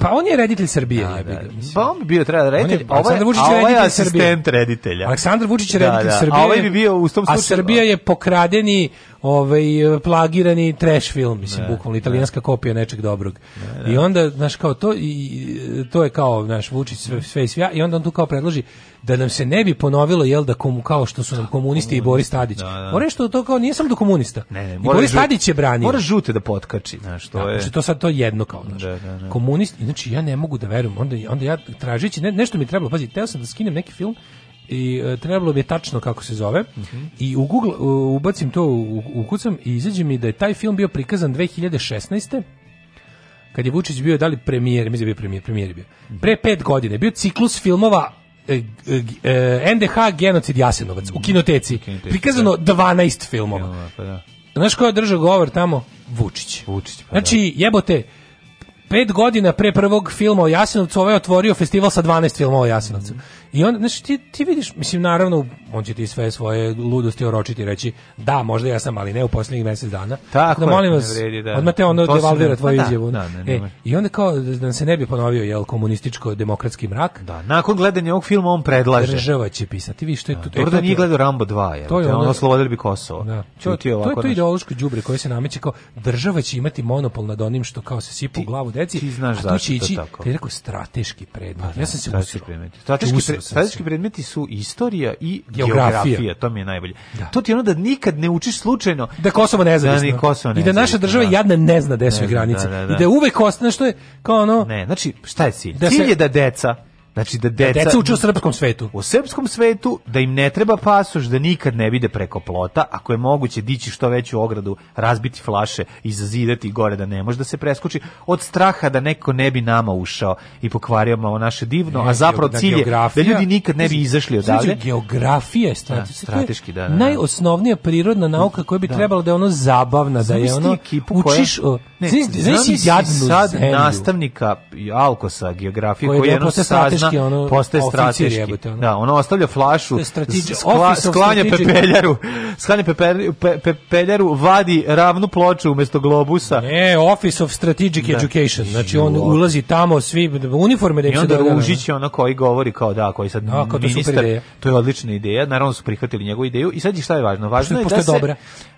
pa on je reditelj Srbije. Da, da. Pa on bi bio treba da reditelj, a ovaj, Vučić je ovaj reditelj asistent reditelja. Aleksandar Vučić da, da. Ovaj je reditelj Srbije. A ovaj bi bio u tom slučaju. A Srbija je pokradeni ovaj plagirani trash film, mislim, ne, bukvalno italijanska ne. kopija nečeg dobrog. Ne, I onda, znaš, kao to i to je kao, znaš, Vučić sve sve i svja i onda on tu kao predloži da nam se ne bi ponovilo jel da komu, kao što su nam komunisti Komunist, i Boris Tadić. Da, da. More što to kao nije sam do komunista. Ne, ne, I Boris žut, Tadić je branio. Mora žute da potkači, znaš, to da, je. Znači to sad to jedno kao, znaš. Da, da, da. Komunisti, znači ja ne mogu da verujem. Onda onda ja tražeći ne, nešto mi trebalo, pazi, teo sam da skinem neki film i e, trebalo mi je tačno kako se zove mm -hmm. i u Google u, e, ubacim to u, kucam i izađe mi da je taj film bio prikazan 2016 kad je Vučić bio dali li premijer, mislim da je bio premijer, premijer je bio. Pre 5 godina bio ciklus filmova e, e, e NDH genocid Jasenovac u kinoteci. kinoteci prikazano da. 12 filmova. Ja, pa da. Znaš ko je držao govor tamo? Vučić. Vučić pa znači, da. jebote, 5 godina pre prvog filma o Jasenovcu ovaj otvorio festival sa 12 filmova o Jasenovcu. Mm -hmm. I on, znači, ti, ti vidiš, mislim, naravno, on će ti sve svoje ludosti oročiti i reći, da, možda ja sam, ali ne u posljednjih mesec dana. Tako da, molim vas, vredi, da. odmah te ono devalvira tvoju pa da, izjavu. Da, ne, ne, e, I onda kao, da se ne bi ponovio, jel, komunističko-demokratski mrak. Da, nakon gledanja ovog filma on predlaže. Država će pisati, vi što je tu. Da, dobro da nije gledao Rambo 2, jel, to je da ono, ono bi Kosovo. Da. To, to, to je to ideološko đubre koje se nameće kao, država će imati monopol nad onim što kao se sipa u glavu deci. Ti znaš zašto tu ići, tako. Ti rekao strateški predmeti. Pa da, ja sam se usro. Predmeti. Strateški, usro pre, strateški se. predmeti su istorija i geografija. geografija. To mi je najbolje. Da. To ti je ono da nikad ne učiš slučajno. Da Kosovo ne zna. Da, ni Kosovo ne I da naša država da. jadna ne zna gde su granice. Da, da, I da uvek ostane što je kao ono... Ne, znači, šta je cilj? Da cilj je da deca Znači da, da deca, da deca uče u srpskom svetu. U srpskom svetu da im ne treba pasoš, da nikad ne vide preko plota, ako je moguće dići što veću ogradu, razbiti flaše i zazidati gore da ne može da se preskoči od straha da neko ne bi nama ušao i pokvario malo naše divno, ne, a zapravo da cilj je da ljudi nikad ne bi izašli znači, odavde. Znači, geografija je strateški, da, strateški da, da, da, Najosnovnija prirodna nauka koja bi da. trebala da je ono zabavna, da je ono učiš o, Ne, znači, znači sad zemlju. nastavnika Alkosa geografije koji, koji je jedno sazna, postaje strateški. Jebate, ono. Da, ono ostavlja flašu, skla, sklanja pepeljaru, sklanja pepeljaru, pe, pepeljaru, vadi ravnu ploču umjesto globusa. Ne, Office of Strategic da. Education, znači on ulazi tamo, svi uniforme da im I onda se da Ružić je ono koji govori kao da, koji sad da, kao ministar, to, to je odlična ideja, naravno su prihvatili njegovu ideju i sad šta je važno? Važno je da se,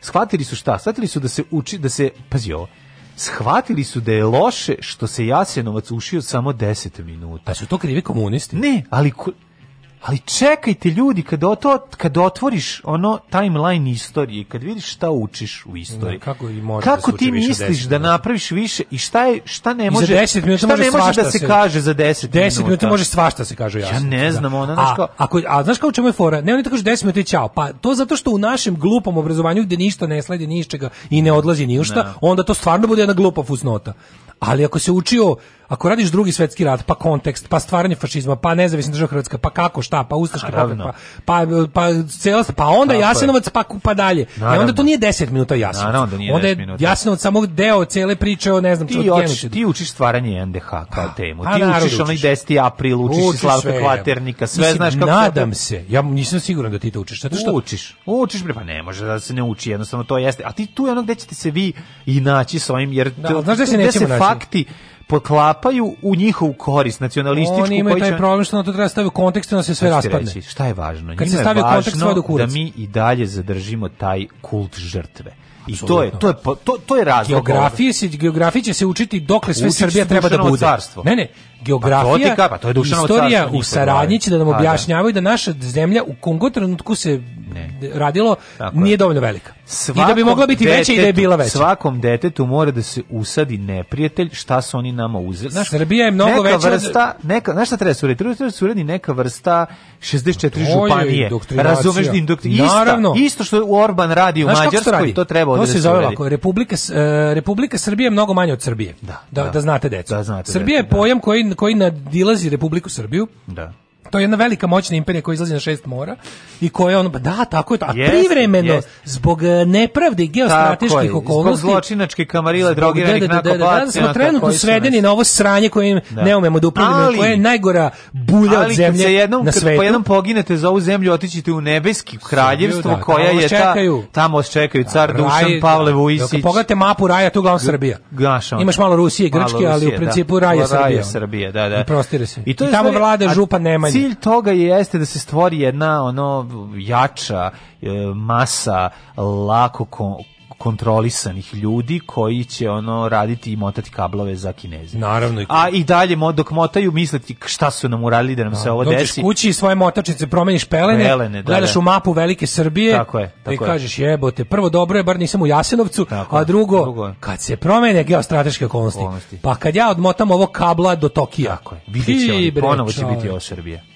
shvatili su šta? Shvatili su da se uči, da se, pazi ovo, shvatili su da je loše što se Jasenovac ušio samo 10 minuta. A su to krivi komunisti? Ne, ali ko, Ali čekajte ljudi, kad, oto, kad otvoriš ono timeline istorije, kad vidiš šta učiš u istoriji, da, kako, i može da kako da ti misliš da napraviš više i šta, je, šta ne može, I šta može ne može da se, se kaže za 10, 10 minuta. može svašta se kaže jasno. Ja ne da. znam, ona znaš kao... Ako, a znaš kao čemu je fora? Ne, oni tako kažu 10 minuta i ćao. Pa to zato što u našem glupom obrazovanju gde ništa ne sledi ni iz čega i ne odlazi ni u šta, onda to stvarno bude jedna glupa fusnota. Ali ako se učio ako radiš drugi svetski rat, pa kontekst, pa stvaranje fašizma, pa nezavisna država Hrvatska, pa kako šta, pa ustaški pokret, pa pa pa cela, pa onda Tako Jasenovac, pa pa dalje. E naravno. I onda to nije 10 minuta Jasenovac. Naravno da nije onda je Jasenovac samo deo cele priče o ne znam ti oč, Ti učiš stvaranje NDH kao pa, temu. A, pa ti učiš, učiš onaj 10. april, učiš, učiš Slavka Kvaternika, sve Mislim, znaš kako Nadam se. Ja nisam siguran da ti to učiš. Zato što učiš. Učiš bre, pa ne može da se ne uči, jednostavno to jeste. A ti tu je ono gde ćete se vi i naći sa ovim jer da, znaš da se, da se fakti poklapaju u njihovu korist nacionalističku Oni imaju taj će... problem što na to treba staviti u kontekst da se sve znači, raspadne. Reći, šta je važno? Kad Njima se stavi kontekst da mi i dalje zadržimo taj kult žrtve. I to je to je to, to je razlog. Geografije se geografija će se učiti dokle sve Učići Srbija treba da bude. Carstvo. Ne, ne, geografija. Pa to, ka, pa to je istorija u saradnji će da nam da. objašnjavaju da. naša zemlja u kom god trenutku se ne. radilo Tako nije dovoljno velika. Svakom I da bi mogla biti detetu, veća i da je bila veća. Svakom detetu mora da se usadi neprijatelj, šta su oni nama uzeli. Znaš, Srbija je mnogo neka veća... Vrsta, neka, znaš šta treba da suredi? Treba da suredi neka vrsta 64 županije. Razumeš da indoktrinacija. Naravno. Isto što Orban radi u znaš Mađarskoj, radi? to treba to da se zove ovako. Republika, uh, Republika Srbije je mnogo manje od Srbije. Da, da, da, da znate deco. Da znate Srbija deco, je da. pojam koji, koji nadilazi Republiku Srbiju. Da To je jedna velika moćna imperija koja izlazi na šest mora i koja ono da tako je to. A jest, privremeno jest. zbog nepravde i geostrateških okolnosti zbog zločinačke kamarile drogiranih da, da, da, da, da, smo trenutno svedeni na ovo sranje kojim da. ne umemo da upravljamo, koje je najgora bulja od zemlje se jednom, na svetu. Kad po jednom poginete za ovu zemlju otićete u nebeski kraljevstvo da, koja je ta tamo vas čekaju car da, Dušan Pavle Vujisić. Kad pogledajte mapu raja tu glavna Srbija. Imaš malo Rusije, Grčke, ali u principu raja Srbija. Srbija, da, da. I prostire se. I tamo vlada župa Nemanja cilj toga jeste da se stvori jedna ono jača e, masa lako ko kontrolisanih ljudi koji će ono raditi i motati kablove za Kineze. Naravno. I A i dalje dok motaju misliti šta su nam uradili da nam no, da, se ovo dođeš desi. Dođeš kući svoje motačice promeniš pelene, pelene da, gledaš da, u mapu velike Srbije tako je, tako i je. kažeš jebote, prvo dobro je, bar nisam u Jasenovcu, tako a drugo, drugo kad se promene geostrateške okolnosti, okolnosti, pa kad ja odmotam ovo kabla do Tokija. Tako je. Vidjet će oni, ponovo će biti ovo Srbije.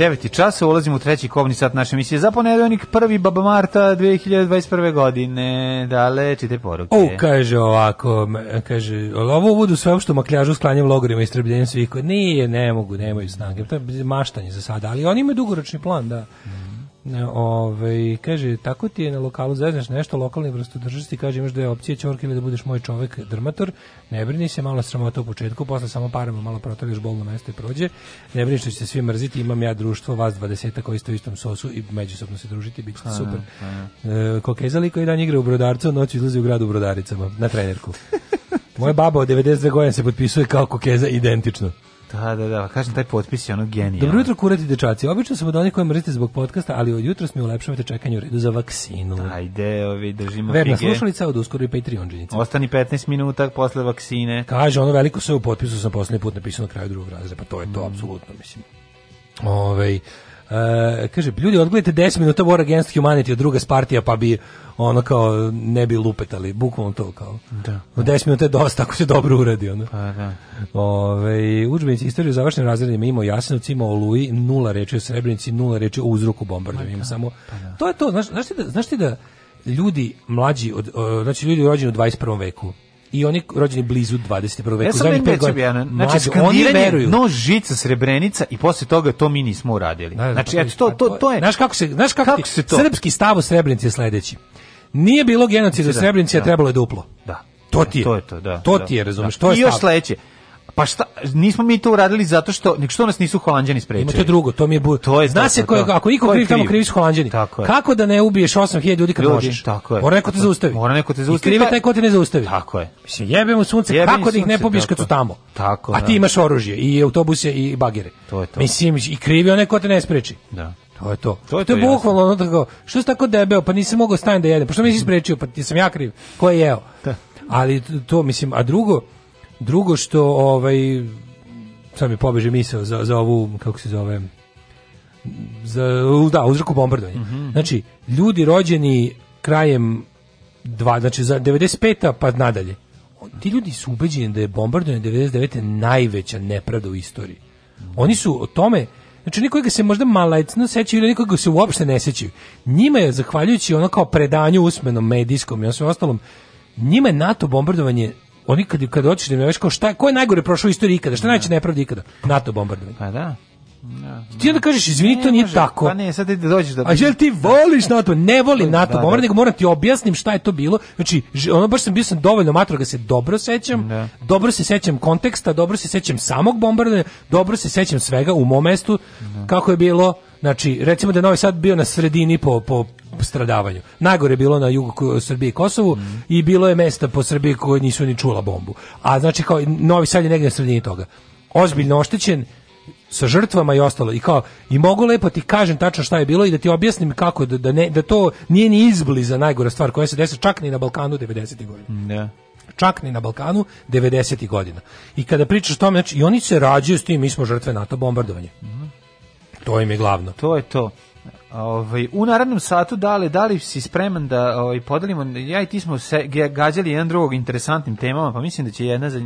9. časova ulazimo u treći kovni sat naše misije za ponedeljnik prvi baba marta 2021. godine. Dale, čite poruke. O, kaže ovako, kaže, ovo budu sve opšto makljažu sklanjem logorima i strbljenjem svih koji nije, ne mogu, nemaju snage. To je maštanje za sada, ali oni imaju dugoročni plan, da. Mm Ove, ovaj, kaže, tako ti je na lokalu zezneš nešto, lokalni vrstodržac ti kaže imaš dve opcije, čork ili da budeš moj čovek drmator, ne brini se, malo sramota u početku, posle samo parama malo protrljaš bolno mesto i prođe, ne brini što će se svi mrziti, imam ja društvo, vas dvadeseta koji ste u istom sosu i međusobno se družiti, bit ćete super. E, Kokeza koji dan igra u brodarcu, noć izlazi u gradu u brodaricama, na trenerku. <laughs> Moja baba od 92 godina se potpisuje kao Kokeza identično. Da, da, da, pa kažem taj potpis je ono genijalno. Dobro jutro kurati dečaci. Obično sam od onih mrzite zbog podkasta, ali od jutros mi ulepšavate čekanje u redu za vaksinu. Ajde, ovi držimo Verna fige. Verna slušalica od uskoro i Patreon džinica. Ostani 15 minuta posle vaksine. Kaže, ono veliko sve u potpisu sam poslednji put napisao na kraju drugog razreda, pa to je to, mm. apsolutno, mislim. Ovaj Uh, kaže, ljudi, odgledajte 10 minuta War Against Humanity od druga Spartija, pa bi ono kao ne bi lupetali, bukvalno to kao. Da. U 10 da. minuta je dosta ako se dobro uradi. Ono. Pa, da. Ove, učbenici istorije završnim razredima imao Jasenovci, imao Oluji, nula reči o Srebrenici, nula reči o uzroku bombardovima. Pa, da, samo, pa, da. To je to, znaš, znaš, ti da, znaš ti da ljudi mlađi, od, znači ljudi rođeni u 21. veku, i oni rođeni blizu 21. veka. Ja sam meni pet godina. Znači, skandiranje, no žica, srebrenica i posle toga to mi nismo uradili. Da, da, znači, pa eto, pa to, to, to je... Znaš kako se, znaš kako, kako ti, se to? Srpski stav u Srebrenici je sledeći. Nije bilo genocida u Srebrenici, a da. trebalo da je duplo. Da. To ti je. To je to, da. To da, ti je, razumeš, to je stav. I još sledeće Pa šta, nismo mi to uradili zato što nek što nas nisu Holanđani sprečili. Ima to drugo, to mi je bu... to je zna se ko da. ako iko kriv tamo krivi su Holanđani. Kako da ne ubiješ 8000 ljudi kad možeš? Tako je. Mora neko te zaustavi. Mora neko te zaustavi. Krivi taj ko te ne zaustavi. Tako je. Mislim jebemo sunce, jebe kako da ih ne pobiješ kad su tamo? Tako. A ti da. imaš oružje i autobuse i bagere. To je to. Mislim i krivi onaj ko te ne spreči. Da. To je to. To je, to je bukvalno ono tako, što si tako debeo, pa nisam mogao stavim da jedem, pa što mi si mhm. sprečio, pa ti sam ja kriv, ko je jeo. Da. Ali to, mislim, a drugo, Drugo što, ovaj, sam mi pobeže misao za, za ovu, kako se zove, za, da, uzroku bombardovanja. Mm -hmm. Znači, ljudi rođeni krajem dva, znači za 95. pa nadalje, ti ljudi su ubeđeni da je bombardovanje 99. najveća nepravda u istoriji. Oni su o tome, Znači, nikoga se možda malajcno sećaju ili nikoga se uopšte ne sećaju. Njima je, zahvaljujući ono kao predanju usmenom, medijskom i sve ostalom, njima je NATO bombardovanje Oni kad kad hoćeš da mi kao šta ko je najgore prošao u istoriji ikada, šta najče da. nepravda ikada? NATO bombardovanje. Pa da. Ja, da. ti onda kažeš, izvini, ne, to nije može, tako. Pa ne, sad ti dođeš da... A jel ti da. voliš NATO? Ne volim NATO, da, moram, da. moram ti objasnim šta je to bilo. Znači, ono baš sam bio sam dovoljno matro ga se dobro sećam, da. dobro se sećam konteksta, dobro se sećam samog bombardovanja, dobro se sećam svega u mom mestu, kako je bilo, Znači, recimo da Novi Sad bio na sredini po, po stradavanju. Nagore je bilo na jugu Srbije i Kosovu mm. i bilo je mesta po Srbiji koje nisu ni čula bombu. A znači, kao, Novi Sad je negde na sredini toga. Ozbiljno oštećen, sa žrtvama i ostalo i kao i mogu lepo ti kažem tačno šta je bilo i da ti objasnim kako da, da, ne, da to nije ni izbliza najgora stvar koja se desila čak ni na Balkanu 90. godina. Ne. Da. Čak ni na Balkanu 90. godina. I kada pričaš o tome, znači i oni se rađaju s tim, mi smo žrtve NATO bombardovanja. Mm. To im je glavno. To je to. Ovaj u narednom satu dale, da li si spreman da ovaj podelimo ja i ti smo se gađali jedan drugog interesantnim temama, pa mislim da će jedna za,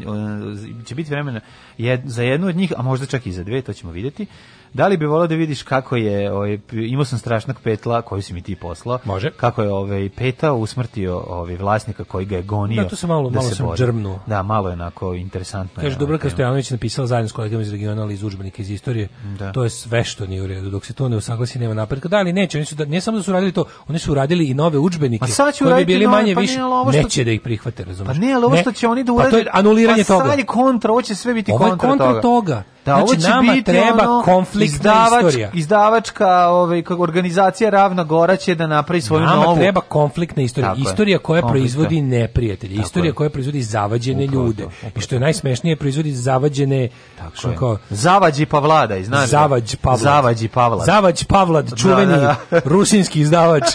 će biti vremena jed, za jednu od njih, a možda čak i za dve, to ćemo videti. Da li bi volio da vidiš kako je, ovaj, imao sam strašnog petla koji si mi ti poslao. Može. Kako je ovaj, peta usmrtio ovaj, vlasnika koji ga je gonio. Da, to se malo, da malo se sam džrmnuo. Da, malo je onako interesantno. Kaže, Dubravka Kastojanović napisala zajedno s kolegama iz regiona, iz udžbenika iz istorije. Da. To je sve što nije u redu. Dok se to ne usaglasi, nema napretka. Da, ali neće. Oni su, da, ne samo da su radili to, oni su uradili i nove udžbenike. koji bi bili nove, manje pa više. Što... Neće da ih prihvate, razumeš. Pa ne, ali ovo što će oni da urade. Pa to je anuliranje pa toga. Sad je kontra, hoće sve biti kontra, kontra toga. toga. Da, znači, ovo će nama biti treba ono, konfliktna izdavač, istorija. Izdavačka ovaj, organizacija Ravna Gora će da napravi svoju nama novu. Nama treba konfliktna istorija. Tako istorija koja konflikta. proizvodi neprijatelje. Tako istorija je. koja proizvodi zavađene Upravo ljude. I što je najsmešnije, proizvodi zavađene... Tako što je. Kao, Zavađi Pavlada, znaš. Zavađ Pavlad. Zavađi Pavlad. Zavađ Pavlad, da, čuveni da, da, da. rusinski izdavač. <laughs>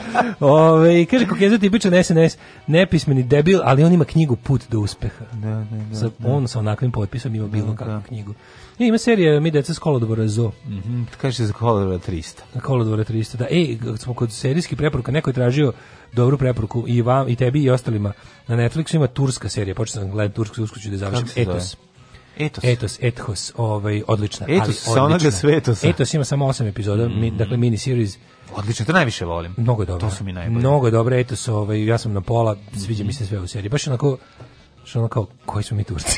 <laughs> Ove, kaže, Kokeza tipičan SNS, nepismeni debil, ali on ima knjigu Put do uspeha. Da, da, da, Za, da. on sa onakvim potpisom ima da, bilo da, kakvu knjigu. I ima serija Mi deca s kolodvora Zo. Mm -hmm, kaže za kolodvora 300. Na kolodvora 300, da. E, smo kod serijski preporuka, neko je tražio dobru preporuku i vam, i tebi i ostalima. Na Netflixu ima turska serija, počeo sam gledati tursku, uskoro ću da završim. Etos. Etos. Etos, Ethos, ovaj, odlična. Etos, ali, odlična. sa onoga svetosa. Etos ima samo osam epizoda, mm -hmm. mi, dakle mhm. mini series Odlično, to najviše volim. Mnogo je dobro. To su mi najbolje. Mnogo je dobro, eto se, ovaj, ja sam na pola, sviđa mi se sve u seriji. Baš onako, što ono kao, koji su mi Turci?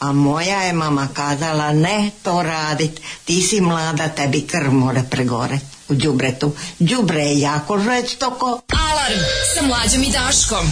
A moja je mama kazala, ne to radit, ti si mlada, tebi krv mora pregore u džubretu. Džubre je jako žveć toko. Alarm sa mlađom i Daškom.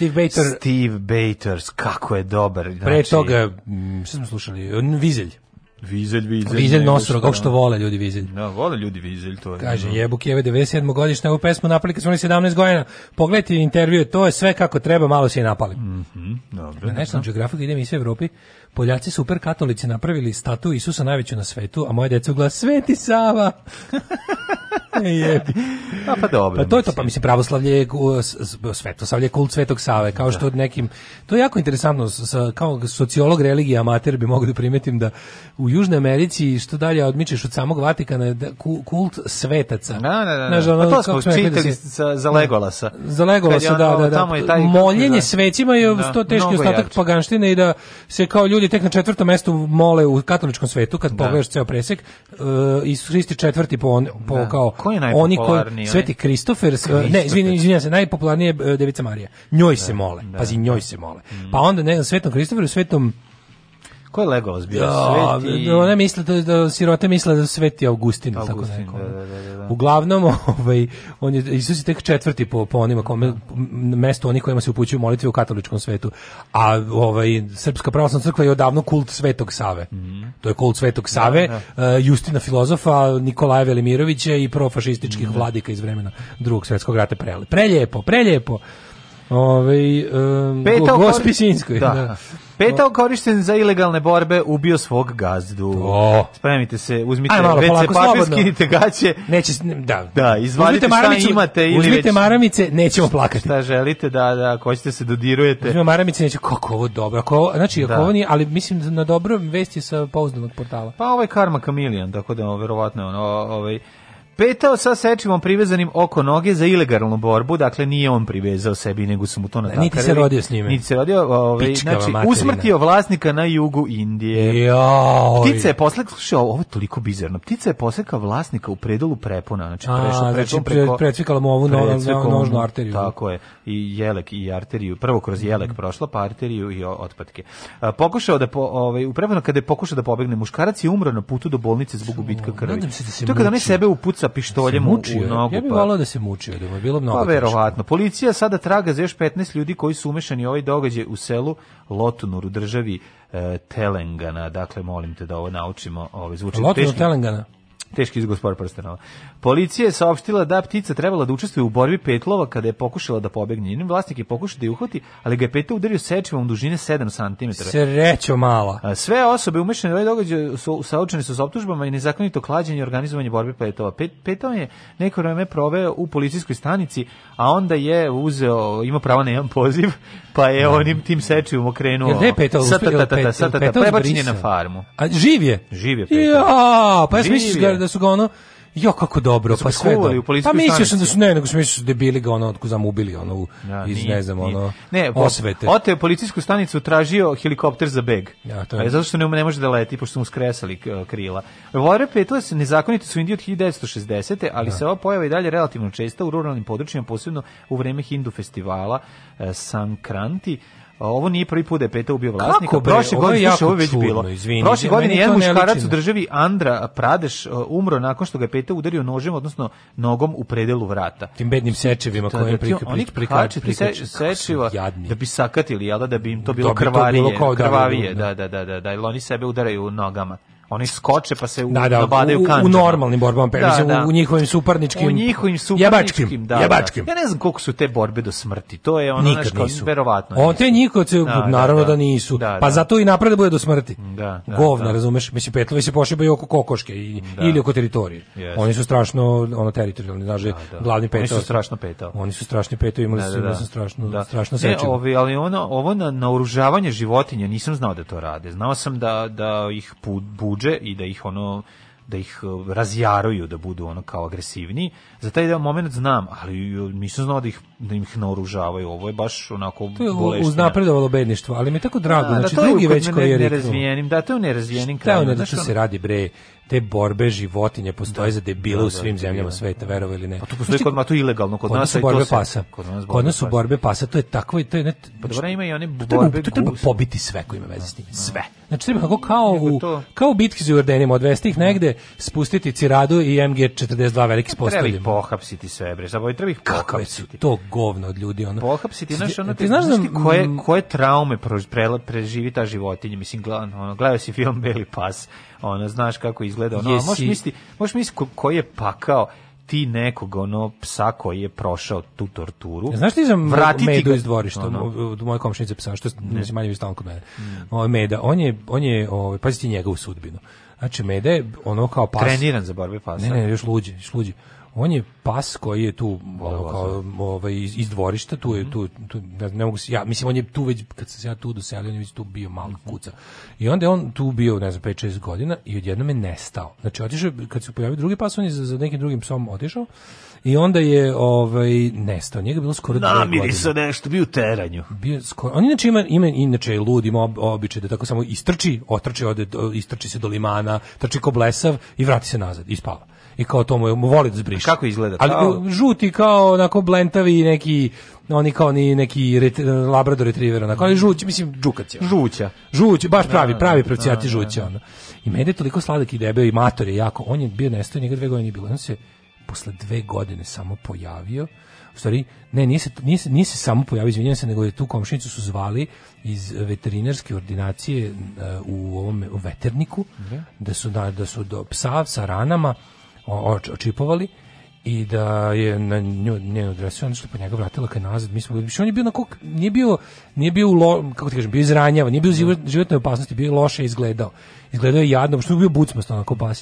Steve Bator. Steve Bators, kako je dobar. Znači... Pre toga, mm, što smo slušali, Vizelj. Vizelj, vizelj. Vizelj Nostro, kako što vole ljudi vizelj. Da, no, vole ljudi vizelj, to je. Kaže, da. jebuk jeve 97. godišnje, ovu pesmu napali kad smo 17 godina. Pogledajte intervju, to je sve kako treba, malo se i napali. Mm -hmm, dobro. Na National da. Geographic idem iz sve Evropi. Poljaci super katolici napravili statu Isusa najveću na svetu, a moje deca uglas Sveti Sava. <laughs> Jebi. A pa, pa dobro. Pa to je to, pa mislim pravoslavlje svetosavlje kult Svetog Save, kao da. što od nekim to je jako interesantno sa kao sociolog religije amater bi mogli da primetim da u Južnoj Americi što dalje odmičeš od samog Vatikana da- kult svetaca. Da, da, da. pa to smo čitali za Legolasa. Za Legolasa, da, da, da, da. Taj, Moljenje da, svecima je to teški ostatak paganštine i da se kao ljudi tek na četvrtom mestu mole u katoličkom svetu, kad pogledaš ceo presek, e, i Isus Hristi četvrti po, po kao... Oni koji, Sveti Kristofer, ne, izvinim, izvinjam se, najpopularnije e, Devica Marija. Njoj se da, mole, da. pazi, njoj se mole. Mm. Pa onda, ne znam, Svetom Kristoferu, Svetom Ko je Legolas bio? Ja, sveti... One misle da, da sirote misle da Sveti Augustin, Augustin tako neko. Da da, da, da, da, Uglavnom, <laughs> ovaj on je Isus je tek četvrti po po onima kome mesto onih kojima se upućuju molitve u katoličkom svetu. A ovaj Srpska pravoslavna crkva je odavno kult Svetog Save. Mm. To je kult Svetog da, Save, uh, Justina filozofa, Nikolaja Velimirovića i profašističkih mm. vladika iz vremena Drugog svetskog rata prele. Preljepo, preljepo. Ovaj um, Gospićinskoj, da. da. Petao korišten za ilegalne borbe, ubio svog gazdu. Oh. Spremite se, uzmite Aj, malo, WC papir, skinite gaće. Neće, da. Da, izvadite maramicu, šta imate. Ili uzmite već, maramice, nećemo plakati. Šta želite, da, da, ako hoćete se dodirujete. Uzmite maramice, neće, kako ovo dobro. Ako ovo, znači, ako da. ovo nije, ali mislim na dobro vesti sa pouzdanog portala. Pa ovaj Karma Kamilijan, tako da, je verovatno, ono, ovaj, lupetao sa sečivom privezanim oko noge za ilegalnu borbu, dakle nije on privezao sebi, nego su mu to natakarili. Niti se rodio s njime. Niti se rodio, ovaj, znači, materina. usmrtio vlasnika na jugu Indije. Joj. Ptica je poslek, slušaj, ovo je toliko bizarno, ptica je posleka vlasnika u predolu prepona, znači prešao prešla znači, preko... Precvikala mu ovu nožnu arteriju. Tako je, i jelek i arteriju, prvo kroz jelek mm. prošla, pa arteriju i otpadke. A, pokušao da, po, ovaj, u uprepano kada je pokušao da pobegne, muškarac je umro na putu do bolnice zbog gubitka krvi. Nadam se da se to kada ne sebe upuca pištoljem mučio, da u nogu. Ja bih pa- volao da se mučio, da mu je bilo mnogo Pa verovatno. Policija sada traga za još 15 ljudi koji su umešani u ovaj događaj u selu Lotunur u državi e, Telengana. Dakle, molim te da ovo naučimo. Ovo ovaj, zvuči Lotunur Telengana? teški iz gospoda prstenova. Policija je saopštila da ptica trebala da učestvuje u borbi petlova kada je pokušala da pobegne. Njen vlasnik je pokušao da je uhvati, ali ga je peta udario sečivom dužine 7 cm. Srećo mala. Sve osobe umešane u ovaj događaj su saočene su s optužbama i nezakonito klađenje i organizovanje borbi petlova. Pet, petova je neko vreme proveo u policijskoj stanici, a onda je uzeo, ima pravo na jedan poziv, pa je mm. onim tim sečivom okrenuo. Gde je petova? Satatata, satatata, prebačen je na farmu. A živ je? Živ je petova. Ja, pa ja da su ga ono jo kako dobro, da pa sve dobro. Pa mislio sam da su ne, nego sam mislio da bili ga ono otkuzam ubili ono u, ja, da, iz nije, ne znam nije. ono ne, osvete. Ote policijsku stanicu tražio helikopter za beg. Ja, to je. A, zato što ne, ne može da leti pošto su mu skresali krila. Vore petlas nezakonite su u Indiji od 1960. ali ja. Da. se ova pojava i dalje relativno česta u ruralnim područjima, posebno u vreme Hindu festivala e, Sankranti. Ovo nije prvi put da je peta ubio vlasnika. Kako Prošle godine ovo je već bilo. Izvini, Prošle godine jedan muškarac u državi Andra Pradeš e, umro nakon što ga je peta udario nožem, odnosno nogom u predelu vrata. Tim bednim sečevima da, koje da, sečiva da bi sakatili, jel da, da bi im to bilo krvarije, krvavije, da, da, da, da, da, oni sebe udaraju nogama oni skoče pa se u, da, da, nabadaju u, u normalnim borbama, da, mislim, da. u njihovim suparničkim, u njihovim suparničkim, jebačkim, da, da. jebačkim. Da. Ja ne znam koliko su te borbe do smrti, to je ono Nikad nisu. verovatno. On te njihovce, da, da, naravno da, da nisu, da, pa da. zato i naprede bude do smrti. Da, da, Govna, razumeš, mislim, petlovi se pošibaju oko kokoške i, ili oko teritorije. Yes. Oni su strašno, ono, teritorijalni, znaš, glavni petao. Oni su strašno petao. Oni su strašni petao, imali su, da, sam strašno, strašno ovi, ali ono, ovo na oružavanje životinja, nisam znao da to rade. Znao sam da, da ih budu budže i da ih ono da ih e, razjaruju, da budu ono kao agresivni. Za taj deo moment znam, ali nisam znao da ih da ih naoružavaju. Ovo je baš onako to je uznapredovalo bedništvo, ali mi je tako da, drago. Da, znači da, drugi već koji je nerazvijenim, da to je u nerazvijenim krajima. Šta ono da, što se radi bre? te borbe životinje postoje da, za debile da, u da, svim zemljama sveta, verovo ili ne. Pa to postoji znači, kod to ilegalno, kod, kod nas su borbe pasa. Kod nas, borbe kod nas su borbe pasa, to je tako i to je ne. Pa dobro znači, ima i one borbe. Tu treba pobiti sve koji ima veze s tim, da. sve. Znači treba kako kao u kao u bitki za Jordanima odvesti ih negde, spustiti Ciradu i MG42 veliki postavljeni. Treba pohapsiti sve, bre. Zaboj treba ih pohapsiti. To govno od ljudi ono. Pohapsiti, znaš, ono ti znaš da- koje koje traume preživi ta životinja, mislim, gledao si film Beli pas Ona znaš kako izgleda, ono, Jesi... možeš misliti, možeš misliti ko, ko je pakao ti nekog ono psa koji je prošao tu torturu. Znaš ti za vratiti medu ga... iz dvorišta, ono. od moje komšnice psa, što ne znam manje više stalno kod mene. Mm. O, ovaj meda, on je on je ovaj pazite njega u sudbinu. Znači meda je ono kao pas. Treniran za borbe pasa. Ne, ne, još luđi, još luđi on je pas koji je tu ono, da, da, kao, da. ovaj, iz, dvorišta, tu je mhm. tu, tu ne, mogu se, ja, mislim on je tu već, kad se ja tu doselio, on je već tu bio mali mhm. kuca. I onda je on tu bio, ne znam, 5-6 godina i odjednom je nestao. Znači, otišao, kad se pojavio drugi pas, on je za, za nekim drugim psom otišao i onda je ovaj, nestao. Njega je bilo skoro dve godine. Namiri se nešto, bio u teranju. Bio skoro, on inače ima, ima inače lud, ima običaj da tako samo istrči, otrči, ode, istrči se do limana, trči ko blesav i vrati se nazad i spava i kao to mu, mu voli da zbriše. Kako izgleda? Kao... Ali žuti kao onako blentavi neki oni kao ni neki ret, labrador retriever onako, ali žuć, mislim džukac je. Žuća. Žuć, baš da, pravi, pravi da, pravcijati da, žuća. on I meni je toliko sladak i debel i mator je jako. On je bio nestao, nikad dve godine nije bilo. On se posle dve godine samo pojavio u stvari, ne, nije se, nije, nije se samo pojavio, izvinjavam se, nego je tu komšinicu su zvali iz veterinarske ordinacije uh, u ovom u veterniku, okay. da su, da, da su do psa sa ranama očipovali i da je na nju ne dresu nešto pa njega vratila kad nazad mi smo on je bio na kog nije bio nije bio lo, kako ti kažeš bio izranjavan nije bio u mhm. životnoj opasnosti bio loše izgledao izgledao je jadno što je bio bucmast onako baš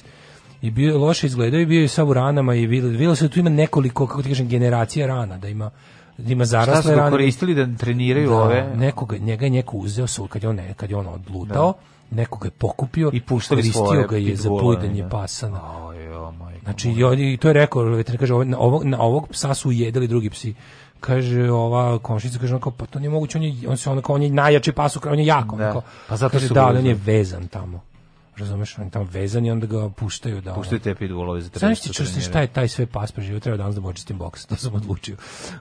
i bio loše izgledao i bio je sa ranama i bilo se da tu ima nekoliko kako ti kažem generacija rana da ima da ima zarasle rane koristili da treniraju da, ove nekoga njega je neko uzeo kad je on kad je on odlutao da nekoga je pokupio i puštali koristio ga je za pojedanje pasa na. Znači, i to je rekao, veterinar kaže, na ovog, na ovog psa su ujedali drugi psi kaže ova komšinica kaže onako pa to nije moguće on je on se onako on je najjači pas u on je jako da. onako pa zato kaže, da on je vezan tamo razumeš on je tamo vezan i onda ga puštaju da puštaju te pitbullove za trening znači čuješ šta je taj sve pas preživio treba danas da mu očistim boks <laughs> to sam odlučio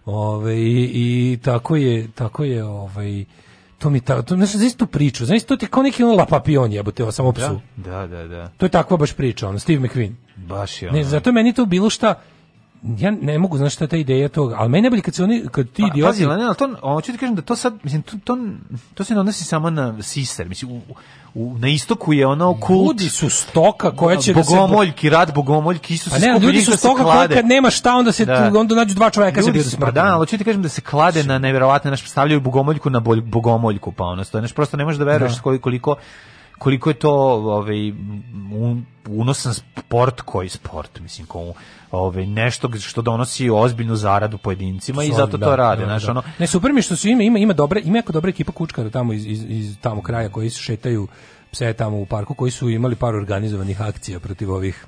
ovaj i, i tako je tako je ovaj to mi ta, to, znaš, znaš tu priču, znaš, to ti kao neki ono La Papillon jebote, samo psu. Da, da, da. To je takva baš priča, ono, Steve McQueen. Baš je ono. Ne, zato meni to bilo šta, ja ne mogu znaš šta ta ideja toga, ali meni najbolje kad se oni kad ti pa, idioti. Pazi, ne, ali to hoću ti kažem da to sad mislim to to, to se ne odnosi samo na sister, mislim u, u, na istoku je ono kult. Ljudi su stoka koja će bogomoljki, da se... rad bogomoljki, Isus pa ne, skupili, ljudi su stoka koja kad nema šta onda se da. onda nađu dva čoveka ljudi da se Pa da, ali hoću ti kažem da se klade na neverovatne naš predstavljaju bogomoljku na bolj, bogomoljku, pa ono što prosto ne možeš da veruješ da. koliko, koliko koliko je to ovaj unosan sport koji sport mislim komu ovaj nešto što donosi ozbiljnu zaradu pojedincima Solid, i zato da, to rade, da, znači ono. Ne super mi što su ima ima ima dobre, ima jako dobre ekipa kučkara tamo iz, iz, iz tamo kraja koji se šetaju pse tamo u parku koji su imali par organizovanih akcija protiv ovih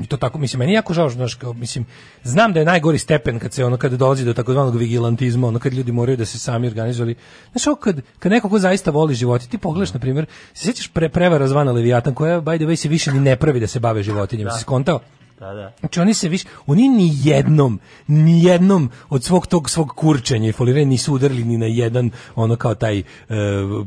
i to tako, mislim, meni jako žao, znaš, kao, mislim, znam da je najgori stepen kad se ono, kad dolazi do takozvanog vigilantizma, ono kad ljudi moraju da se sami organizuju, znaš, ono kad, kad neko ko zaista voli životinje, ti pogledaš, na primjer, se sjećaš pre, prevara zvana Leviatan, koja, by the way, se više ni ne pravi da se bave životinjama, da. si skontao? Da, da. Znači oni se više, oni ni jednom, ni jednom od svog tog svog kurčanja i foliranja nisu udarili ni na jedan ono kao taj, uh,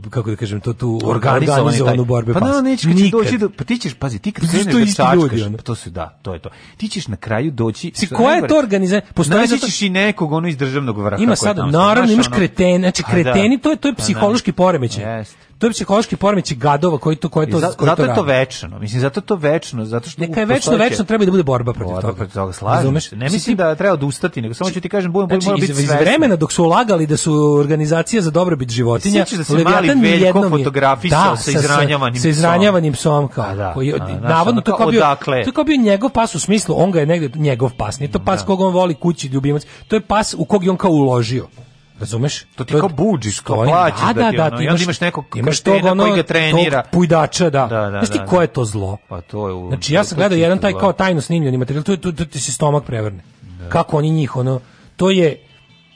kako da kažem, to tu organizovanu, borbe Pa da, nećeš ti doći, do, pa ti ćeš, pazi, ti kad kreneš da sačkaš, ono. pa to su da, to je to. Ti ćeš na kraju doći... Si, koja je to organizacija? Postoji zato... ćeš i nekog ono iz državnog vrha. Ima sad, naravno, imaš kretene, znači da. kreteni, to je, to je pa da. psihološki poremećaj. Jeste to je psihološki poremećaj gadova koji to koji to koji zato to je to večno. Mislim zato je to večno, zato što neka je večno večno treba da bude borba protiv borba toga. Protiv toga razumeš Ne mislim, da treba odustati, nego samo ću ti kažem budem znači, mora biti iz, iz vremena dok su ulagali da su organizacija za dobrobit životinja, da se mali veliko fotografisao da, sa izranjavanim sa izranjavanim psom kao. Pa da, koji pa da, navodno znači, to kao bio odakle? to kao bio njegov pas u smislu on ga je negde njegov pas, nije to pas da. koga on voli kući ljubimac. To je pas u kog je on kao uložio. Razumeš? To ti kao budžiš, kao plaćaš da, da, ti, da, ono, imaš, imaš nekog imaš tog, ono, koji ga trenira. Tog pujdača, da. da, da Znaš ti da, ko da. je to zlo? Pa to je... Znači ja sam gledao jedan taj kao tajno snimljeni materijal, tu, tu, tu ti se stomak prevrne. Da. Kako oni njih, ono, to je...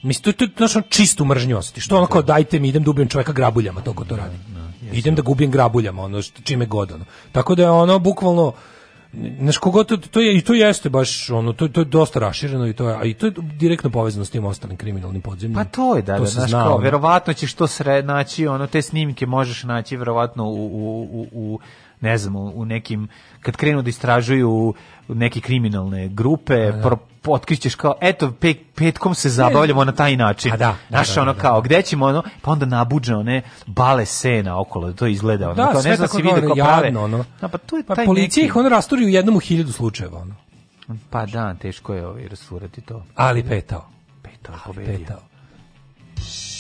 Mislim, to je, to je, to to čistu mržnju osjeti. Što ono kao dajte mi, idem da ubijem čoveka grabuljama, to ko to radi. Idem da gubim grabuljama, ono, što, čime god, ono. Tako da je ono, bukvalno, Znaš, kogod to, to je, i to jeste baš, ono, to, to je dosta rašireno i to je, a i to je direktno povezano s tim ostalim kriminalnim podzemljima. Pa to je, da, to da, znaš, kao, verovatno ćeš to sre, naći, ono, te snimke možeš naći verovatno u, u, u, u ne znam, u nekim, kad krenu da istražuju neke kriminalne grupe, da, da. Pro, otkrićeš kao eto pet, petkom se zabavljamo na taj način. A da, da, Naša da, da, ono da. kao gde ćemo ono pa onda nabuđa one bale sena okolo to izgleda ono da, kao ne znam da se vidi kako prave. Ono. Da, pa to je pa taj pa policija ih on rasturi u jednom u 1000 slučajeva ono. Pa da, teško je ovaj rasturati to. Ali petao. Petao, Ali pobedio. petao.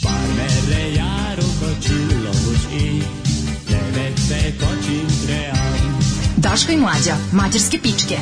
Parmere jaru kočilo i devete kočin trean. Daška i mlađa, mađarske pičke.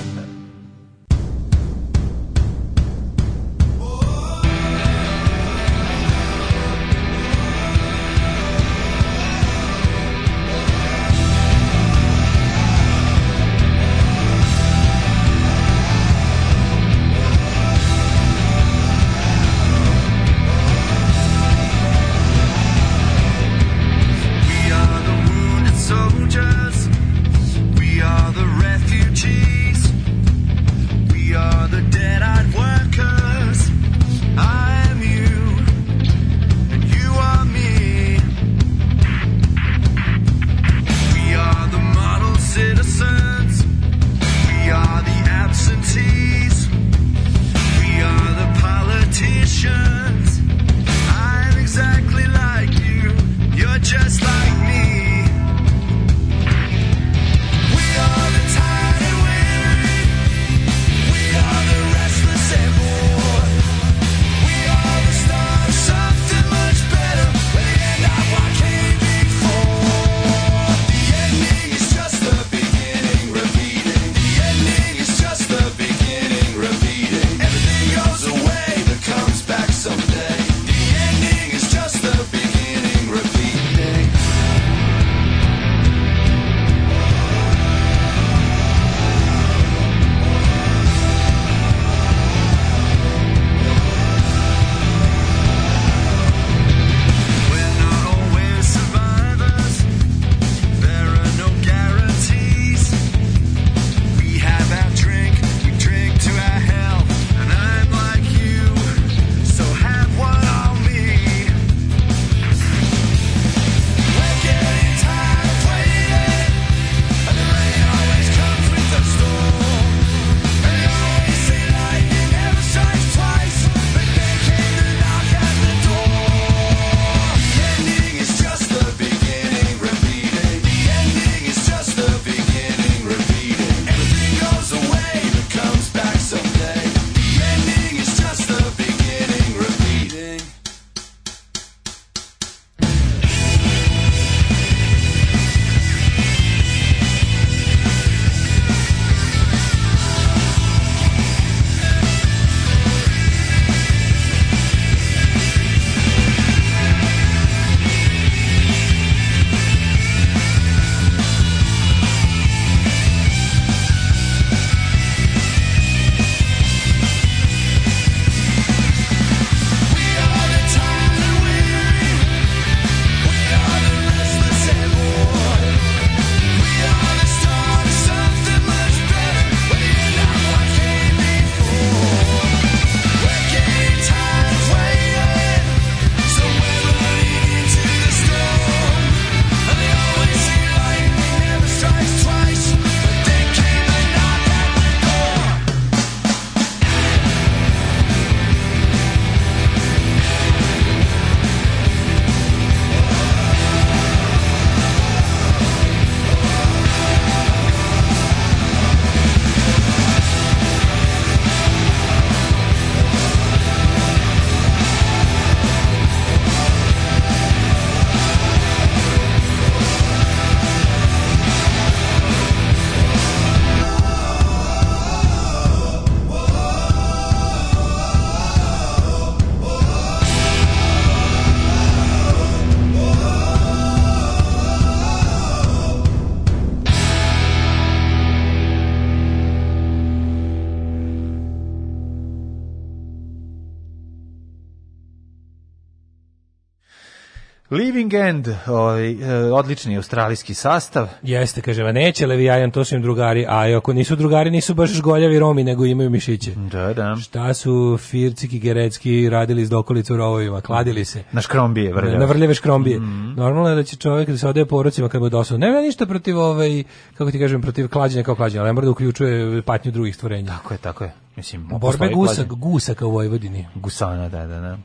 Living End, ovaj, e, odlični australijski sastav. Jeste, kaže, va neće Levi Ajan, to su im drugari, a ako nisu drugari, nisu baš goljavi Romi, nego imaju mišiće. Da, da. Šta su Fircik i Gerecki radili iz dokolicu rovovima, kladili se. Na škrombije, vrljave. Na vrljave škrombije. Mm -hmm. Normalno je da će čovjek da se odeje porocima kad mu je dosadno. Nema ništa protiv, ovaj, kako ti kažem, protiv klađenja kao klađenja, ali ne mora da uključuje patnju drugih stvorenja. Tako je, tako je. Mislim, Borbe gusak, gusaka u Vojvodini. Gusana, da, da, da.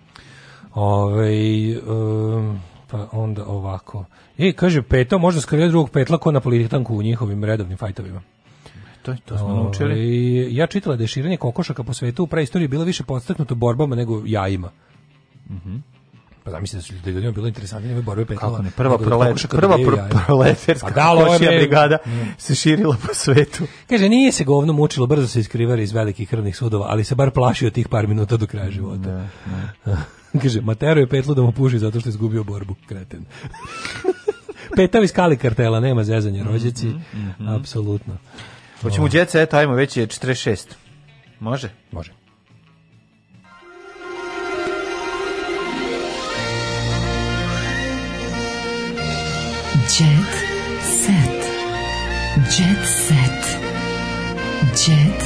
Ove, ovaj, um, Pa onda ovako. I kaže peto, možda skrije drugog petla ko na politikanku u njihovim redovnim fajtovima. To, to smo naučili. I ovaj, Ja čitala da je širenje kokošaka po svetu u preistoriji bilo više podstaknuto borbama nego jajima. Mhm. Mm Pa zamislite da, da su da ljudima bilo interesantnije ove borbe petlova. Kako ne, prva da prolet, prva proleterska pa da, košija brigada nije. se širila po svetu. Kaže, nije se govno mučilo, brzo se iskrivari iz velikih krvnih sudova, ali se bar plašio tih par minuta do kraja života. Ne, ne. <laughs> Kaže, Matero je petlu da mu puši zato što je izgubio borbu, kreten. <laughs> Petav iz Kali kartela, nema zezanja mhm, rođeci, mm -hmm, mm -hmm. apsolutno. Hoćemo u djece, ovaj. ajmo, već je 46. Može? Može. Jet set. Jet set. Jet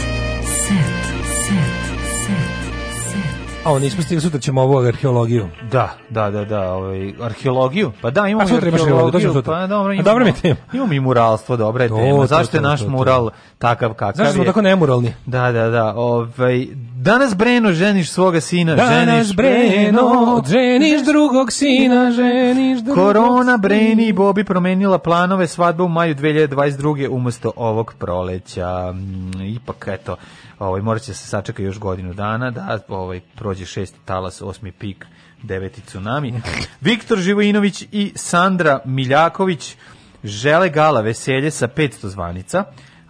set. Set. Set. set. A on nismo stigli, sutra ćemo ovu arheologiju. Da, da, da, da, ovaj, arheologiju. Pa da, imamo A sutra imaš arheologiju, sutra. Pa dobro, imamo, A dobro mi tema. Imamo i muralstvo, dobro, eto. Zašto je naš mural takav kakav Zašto je? Zašto smo tako nemuralni? Da, da, da, ovaj, Danas Breno ženiš svoga sina, Danas ženiš Breno, ženiš drugog sina, ženiš drugog Korona Breni i Bobi promenila planove svadbe u maju 2022. umesto ovog proleća. Mm, ipak, eto, ovaj, morat će se sačekati još godinu dana, da ovaj, prođe šest talas, osmi pik, deveti tsunami. <laughs> Viktor Živojinović i Sandra Miljaković žele gala veselje sa 500 zvanica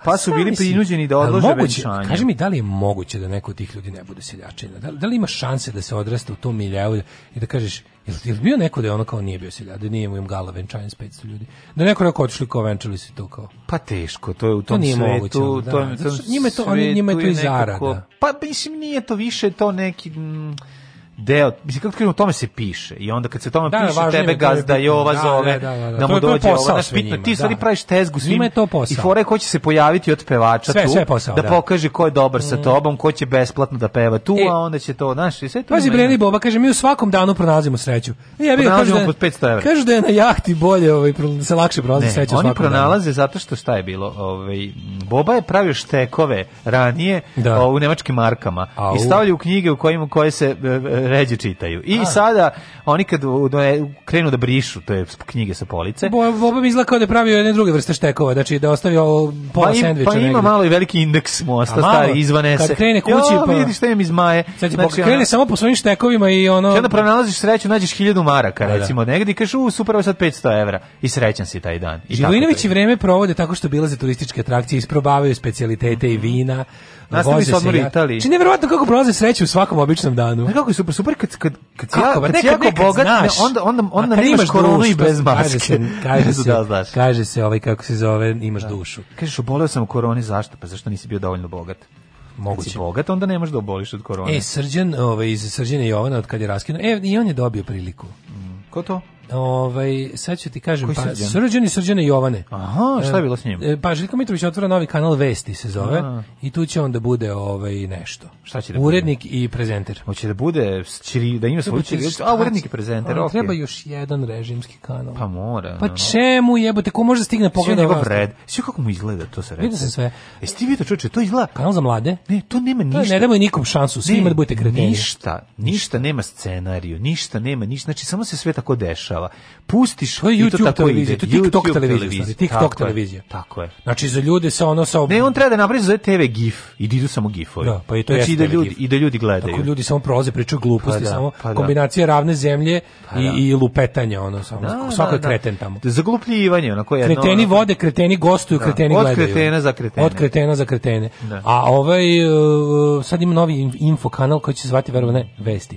pa su bili prinuđeni da odlože moguće, venčanje. Kaži mi, da li je moguće da neko od tih ljudi ne bude seljačina? Da, da li ima šanse da se odraste u tom miljaju i da kažeš, jel, jel bio neko da je ono kao nije bio seljak, da nije mu im gala venčanje s 500 ljudi? Da neko neko otišli kao venčali se to kao? Pa teško, to je u tom to nije svetu. Moguće, to, da, to, njima je to, oni, njima je to i zarada. Pa mislim, nije to više to neki... Mm, deo, mislim kako kažem, o tome se piše i onda kad se tome da, piše tebe gazda je ova da, zove da, da, da, da, da mu to dođe ova naš bitno ti stvari da. praviš tezgu svim je to i fore ko će se pojaviti od pevača sve, tu sve posao, da, pokaže ko je dobar mm. sa tobom ko će besplatno da peva tu e, a onda će to znaš i sve tu pazi Breni Boba kaže mi u svakom danu pronalazimo sreću e, ja bih kažu da, pod 500 evra. kažu da je na jahti bolje ovaj se lakše pronalazi sreća oni pronalaze zato što šta je bilo ovaj Boba je pravio štekove ranije u nemačkim markama i stavlja u knjige u kojima koje se e, e, ređe čitaju. I A. sada oni kad e, krenu da brišu te knjige sa police. Bo, Boba mi izgleda da je pravio jedne druge vrste štekova, znači da ostavi ovo pola pa im, sandviča. Pa ima negdje. malo i veliki indeks mosta, A, stari, izvane se. Kad e. krene kući, jo, pa... vidi šta im maje. Znači, znači krene ona, samo po svojim štekovima i ono... Kada pronalaziš sreću, nađeš hiljadu maraka, da, da, recimo, negdje i kažeš, u, super, sad 500 evra. I srećan si taj dan. I Živinovići vreme provode tako što bilaze turističke atrakcije, isprobavaju specialitete i mhm. vina, Nastavi se odmori ja. Da. Italiji. Čini neverovatno kako prolaze sreće u svakom običnom danu. Ne kako je super, super kad kad kad kako, kad jako bogat, znaš, onda onda onda nemaš, nemaš koronu i bez maske. Kaže se, kaže <laughs> se, da, kaže se ovaj kako se zove, imaš da. dušu. Kažeš oboleo sam koroni, zašto? Pa zašto nisi bio dovoljno bogat? moguće. Kad si bogat, onda nemaš da oboliš od korone. E, Srđan, ovaj, iz Srđana Jovana, od kad je raskinuo, e, i on je dobio priliku. Mm. Ko to? Ovaj sad ću ti kažem pa Srđan i Srđane Jovane. Aha, šta je bilo s njim? E, pa Željko Mitrović otvara novi kanal Vesti se zove Aha. i tu će on da bude ovaj nešto. Šta će da bude? Urednik i prezenter. Hoće da bude čiri, da ima svoj čiri, a urednik i prezenter. Okay. Treba još jedan režimski kanal. Pa mora. Pa čemu jebote, ko može da stigne pogleda njegov red. Sve kako mu izgleda to se Vidim se sve. Jesi ti vidio čoveče, to izgleda kanal za mlade? Ne, to nema ništa. To ne damo nikom šansu, svi imaju da budete kreteni. Ništa, ništa nema scenariju, ništa nema, ništa, znači samo se sve tako dešava država. Pustiš to je YouTube to televizija, to je TikTok televizija, televizija. TikTok televizija. tako je. Znači za ljude sa ono sa Ne, on treba da napravi za TV GIF idi do samo GIF-ovi. Da, pa i to znači, i da ljudi GIF. i da ljudi gledaju. Tako ljudi samo prolaze pričaju gluposti, pa da, samo pa da. kombinacija ravne zemlje pa da. i i lupetanja ono samo. Da, svako da, je kreten tamo. Zaglupljivanje, onako jedno. Kreteni vode, kreteni gostuju, kreteni gledaju. Od kretena za kretene. Od kretena za kretene. A ovaj e, sad ima novi info kanal koji će se zvati verovatno vesti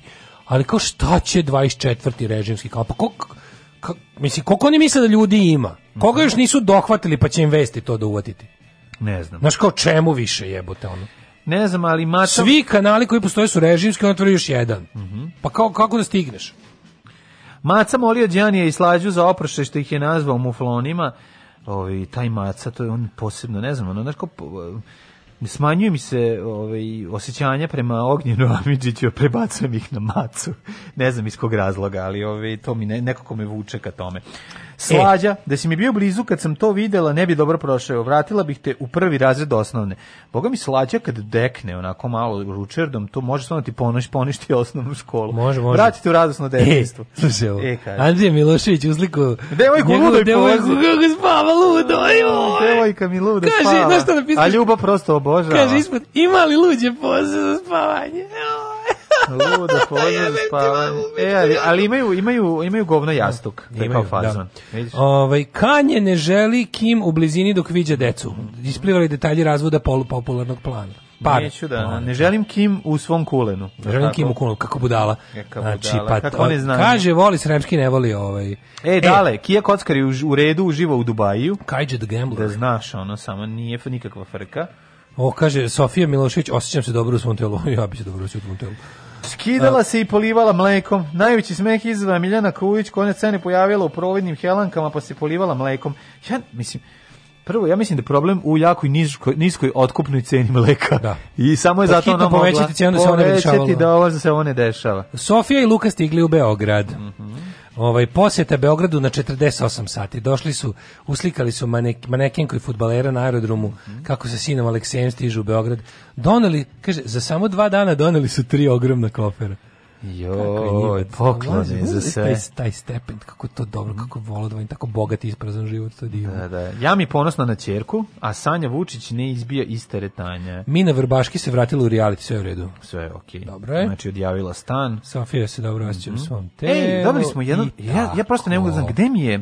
ali kao šta će 24. režimski kanal? Pa koliko, ka, mislim, koliko oni misle da ljudi ima? Koga još nisu dohvatili pa će im vesti to da uvatiti? Ne znam. Znaš kao čemu više jebote ono? Ne znam, ali mata... Svi kanali koji postoje su režimski, on otvori još jedan. Mm -hmm. Pa kao, kako da stigneš? Maca molio Đanija i Slađu za oprošaj što ih je nazvao muflonima. Ovi, taj Maca, to je on posebno, ne znam, ono, znaš kao smanjuje mi se ovaj, osjećanja prema Ognjenu Amidžiću, prebacujem ih na macu. <laughs> ne znam iz kog razloga, ali ovaj, to mi ne, nekako me vuče ka tome. Slađa, da si mi bio blizu kad sam to videla, ne bi dobro prošao. Vratila bih te u prvi razred osnovne. Boga mi slađa kad dekne onako malo ručerdom, to može stvarno da ti ponoš, poništi osnovnu školu. Može, može. Vratite u radosno e, detinjstvo. E, <laughs> slušaj ovo. E, Andrija Milošević usliku devojku ludoj i devojku kako spava ludo. Joj. Devojka mi ludo spava. Kaže, na šta napisao? A ljuba prosto obožava. Kaže ispod, ima li luđe poze za spavanje? Joj. Ludo, pozor za spavanje. E, ali, ali imaju, imaju, imaju govno jastuk. Da, imaju, da. fazon. Da. Ovaj, Kanje ne želi Kim u blizini dok viđa decu. Isplivali detalji razvoda polupopularnog plana. Pa, Neću da, ne želim Kim u svom kulenu. Ne želim Kim u kulenu, kako budala. Kako znači, budala, pa, kako ne znam. Kaže, voli sremski, ne voli ovaj. E, e dale, Kija Kockar je u, u redu, uživa u Dubaju. Kajđe the Gambler. Da znaš, ono, samo nije nikakva frka. O, kaže, Sofija Milošević, osjećam se dobro u svom telu. <laughs> ja bi se dobro osjećao u svom telu. Skidala uh, se i polivala mlekom. Najveći smeh izva Miljana Kujić, koja se ne pojavila u providnim helankama, pa se polivala mlekom. Ja, mislim, prvo, ja mislim da problem u jakoj niskoj, niskoj otkupnoj ceni mleka. Da. I samo je pa zato ona mogla cijenu da se ona ne dešava. da ovo se ovo ne dešava. Sofija i Luka stigli u Beograd. Mm Ovaj poseta Beogradu na 48 sati. Došli su, uslikali su manek, manekenku i fudbalera na aerodromu mm -hmm. kako se sinom Aleksejem stiže u Beograd. Doneli, kaže, za samo dva dana doneli su tri ogromna kofera. Jo, poklone za sve. Taj, taj stepen, kako to dobro, kako volodovanje, da tako bogat i isprazan život, to je Da, da. Ja mi ponosna na čerku, a Sanja Vučić ne izbija iz teretanja. Mina Vrbaški se vratila u reality, sve u redu. Sve je okej. Okay. Dobro je. Znači, odjavila stan. Sofija se dobro osjeća mm -hmm. u mhm. svom telu. Ej, dobili smo jedan, ja, ja prosto ne mogu da znam, gde mi je...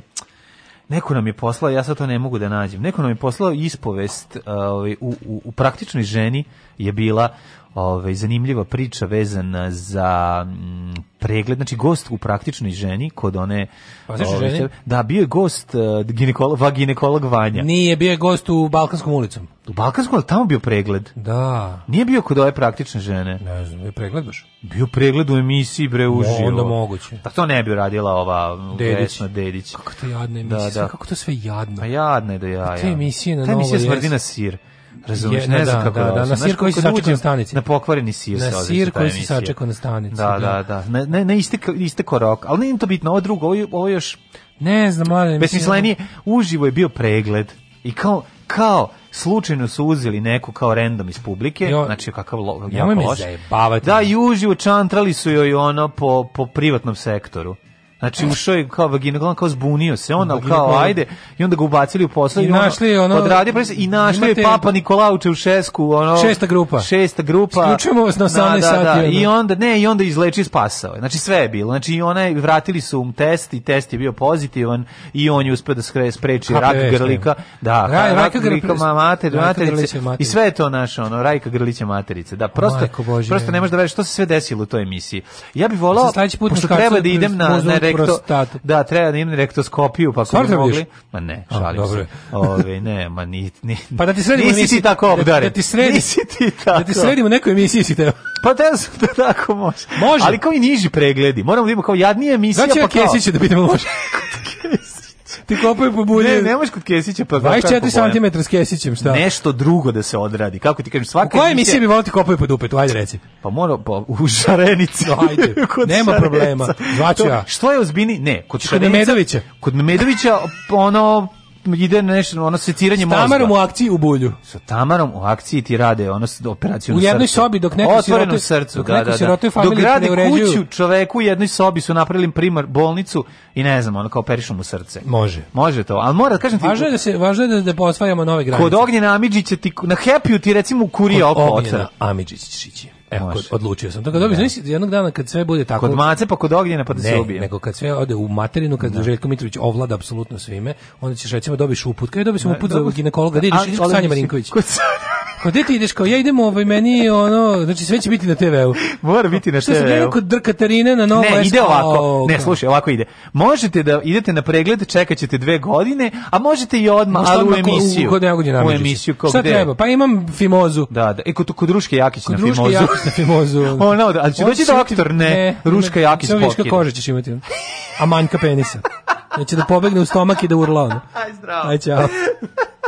Neko nam je poslao, ja sad to ne mogu da nađem. Neko nam je poslao ispovest uh, u, u, u praktičnoj ženi je bila ovaj, zanimljiva priča vezana za m, mm, pregled, znači gost u praktičnoj ženi kod one... Pa, znači ove, ovaj, ženi? Da, bio je gost uh, ginekolog, ginekolog Vanja. Nije, bio je gost u Balkanskom ulicom. U Balkanskom, ali tamo bio pregled? Da. Nije bio kod ove praktične žene? Ne znam, je pregled baš. Bio pregled u emisiji, bre, uživo. Onda moguće. Da, to ne bi radila ova Dedić. Vesna Dedić. Kako to jadna da, emisija, da, da. kako to sve jadno. Pa jadno je da ja. Pa te emisije na Ta emisija smrdi Smrdina sir. Razumeš, ne znam kako da, da, da, na sir koji se sačekao na stanici. Na pokvareni sir se Na sir koji se sačekao na stanici. Da, da, da. da. Ne, ne, isteko, isteko rok, ali nije to bitno, ovo drugo, ovo, ovo još... Ne znam, mladen. nije. uživo je bio pregled i kao, kao, slučajno su uzeli neku kao random iz publike, jo, znači kakav lo, jako loš. Da, i uživo čantrali su joj ono po, po privatnom sektoru. Znači ušao je kao vaginoklan, kao zbunio se, onda vaginoklan. kao ajde, i onda ga ubacili u posao i, ono, našli ono, odradio prese, pa i našli je Papa Nikolauče u šesku, ono šesta grupa. Šesta grupa. Isključujemo vas na 18 da, da, da, sati. Ono. I onda ne, i onda izleči spasao. Znači sve je bilo. Znači i onaj vratili su um test i test je bio pozitivan i on je uspeo da skre spreči rak grlika. Da, Raj, rak grlika mater, materice. I sve je to naše ono Rajka Grlića materice. Da, prosto prosto ne možeš da veruješ što se sve desilo u toj emisiji. Ja bih volao, pošto treba da idem na na rekto, da, treba da im rektoskopiju, pa kako bi mogli. Ma ne, šalim A, se. <laughs> Ove, ne, ma ni, ni, pa da ti sredimo nisi ti tako da obdaren. Da, ti sredimo, nisi ti tako. Da ti sredimo neku emisiju si teo. Pa te da, sam da, da tako može. Može. Ali kao i niži pregledi. Moramo da imamo kao jadnije emisija. Znači, pa kao... Kesiće da pitamo može. <laughs> Kesić ti kopaj po bulju. Ne, nemoš kod Kesića pa 24 cm s Kesićem, šta? Nešto drugo da se odradi. Kako ti kažeš, svaka Koje emisija bi voliti da kopaj po dupetu, ajde reci. Pa mora pa u Šarenici. Ajde. <laughs> Nema problema. Zvaću ja. Što je ozbini? Ne, kod Šarenice. Kod Medovića. Kod Medovića ono ide na nešto, ono seciranje mozga. S tamarom mozga. u akciji u bulju. Sa tamarom u akciji ti rade ono operaciju u srcu. U jednoj sobi dok neko Otvoreno srcu, dok da, neko da, da. Dok radi kuću čoveku u jednoj sobi su napravili primar bolnicu i ne znam, ono kao perišom u srce. Može. Može to, ali mora, kažem ti... Važno je da, se, važno je da, da posvajamo nove granice. Kod Ognjena Amidžića ti, na Happy-u ti recimo kurije oko otvara. Kod Ognjena Amidžića E, kod, odlučio sam. Tako da, da. jednog dana kad sve bude tako... Kod mace pa kod ognjena pa da ne, se ubije. nego kad sve ode u materinu, kad da. Željko Mitrović ovlada apsolutno svime, onda ćeš recimo dobiš uput. Kada dobiš da, uput da, za ginekologa, da ideš kod Sanja Marinković. Kod Sanja Kao gde ti ideš, kao ja idem ovaj meni ono, znači sve će biti na TV-u. Mora biti na TV-u. Što se gleda kod Katarine na Novo Ne, ide ovako. Ne, slušaj, ovako ide. Možete da idete na pregled, čekaćete dve godine, a možete i odmah, ali u emisiju. Kod u emisiju kao Šta treba? Pa imam Fimozu. Da, da. E kod kod Ruške Jakić na Fimozu. Kod Ruške na Fimozu. Ono, ali će doći doktor, ne, Ruška Jakić pokida. Samo viška kože ćeš imati. A manjka penisa. Neće da pobegne u stomak i da urla ono. <laughs> Aj, zdravo. Aj, čao. <laughs>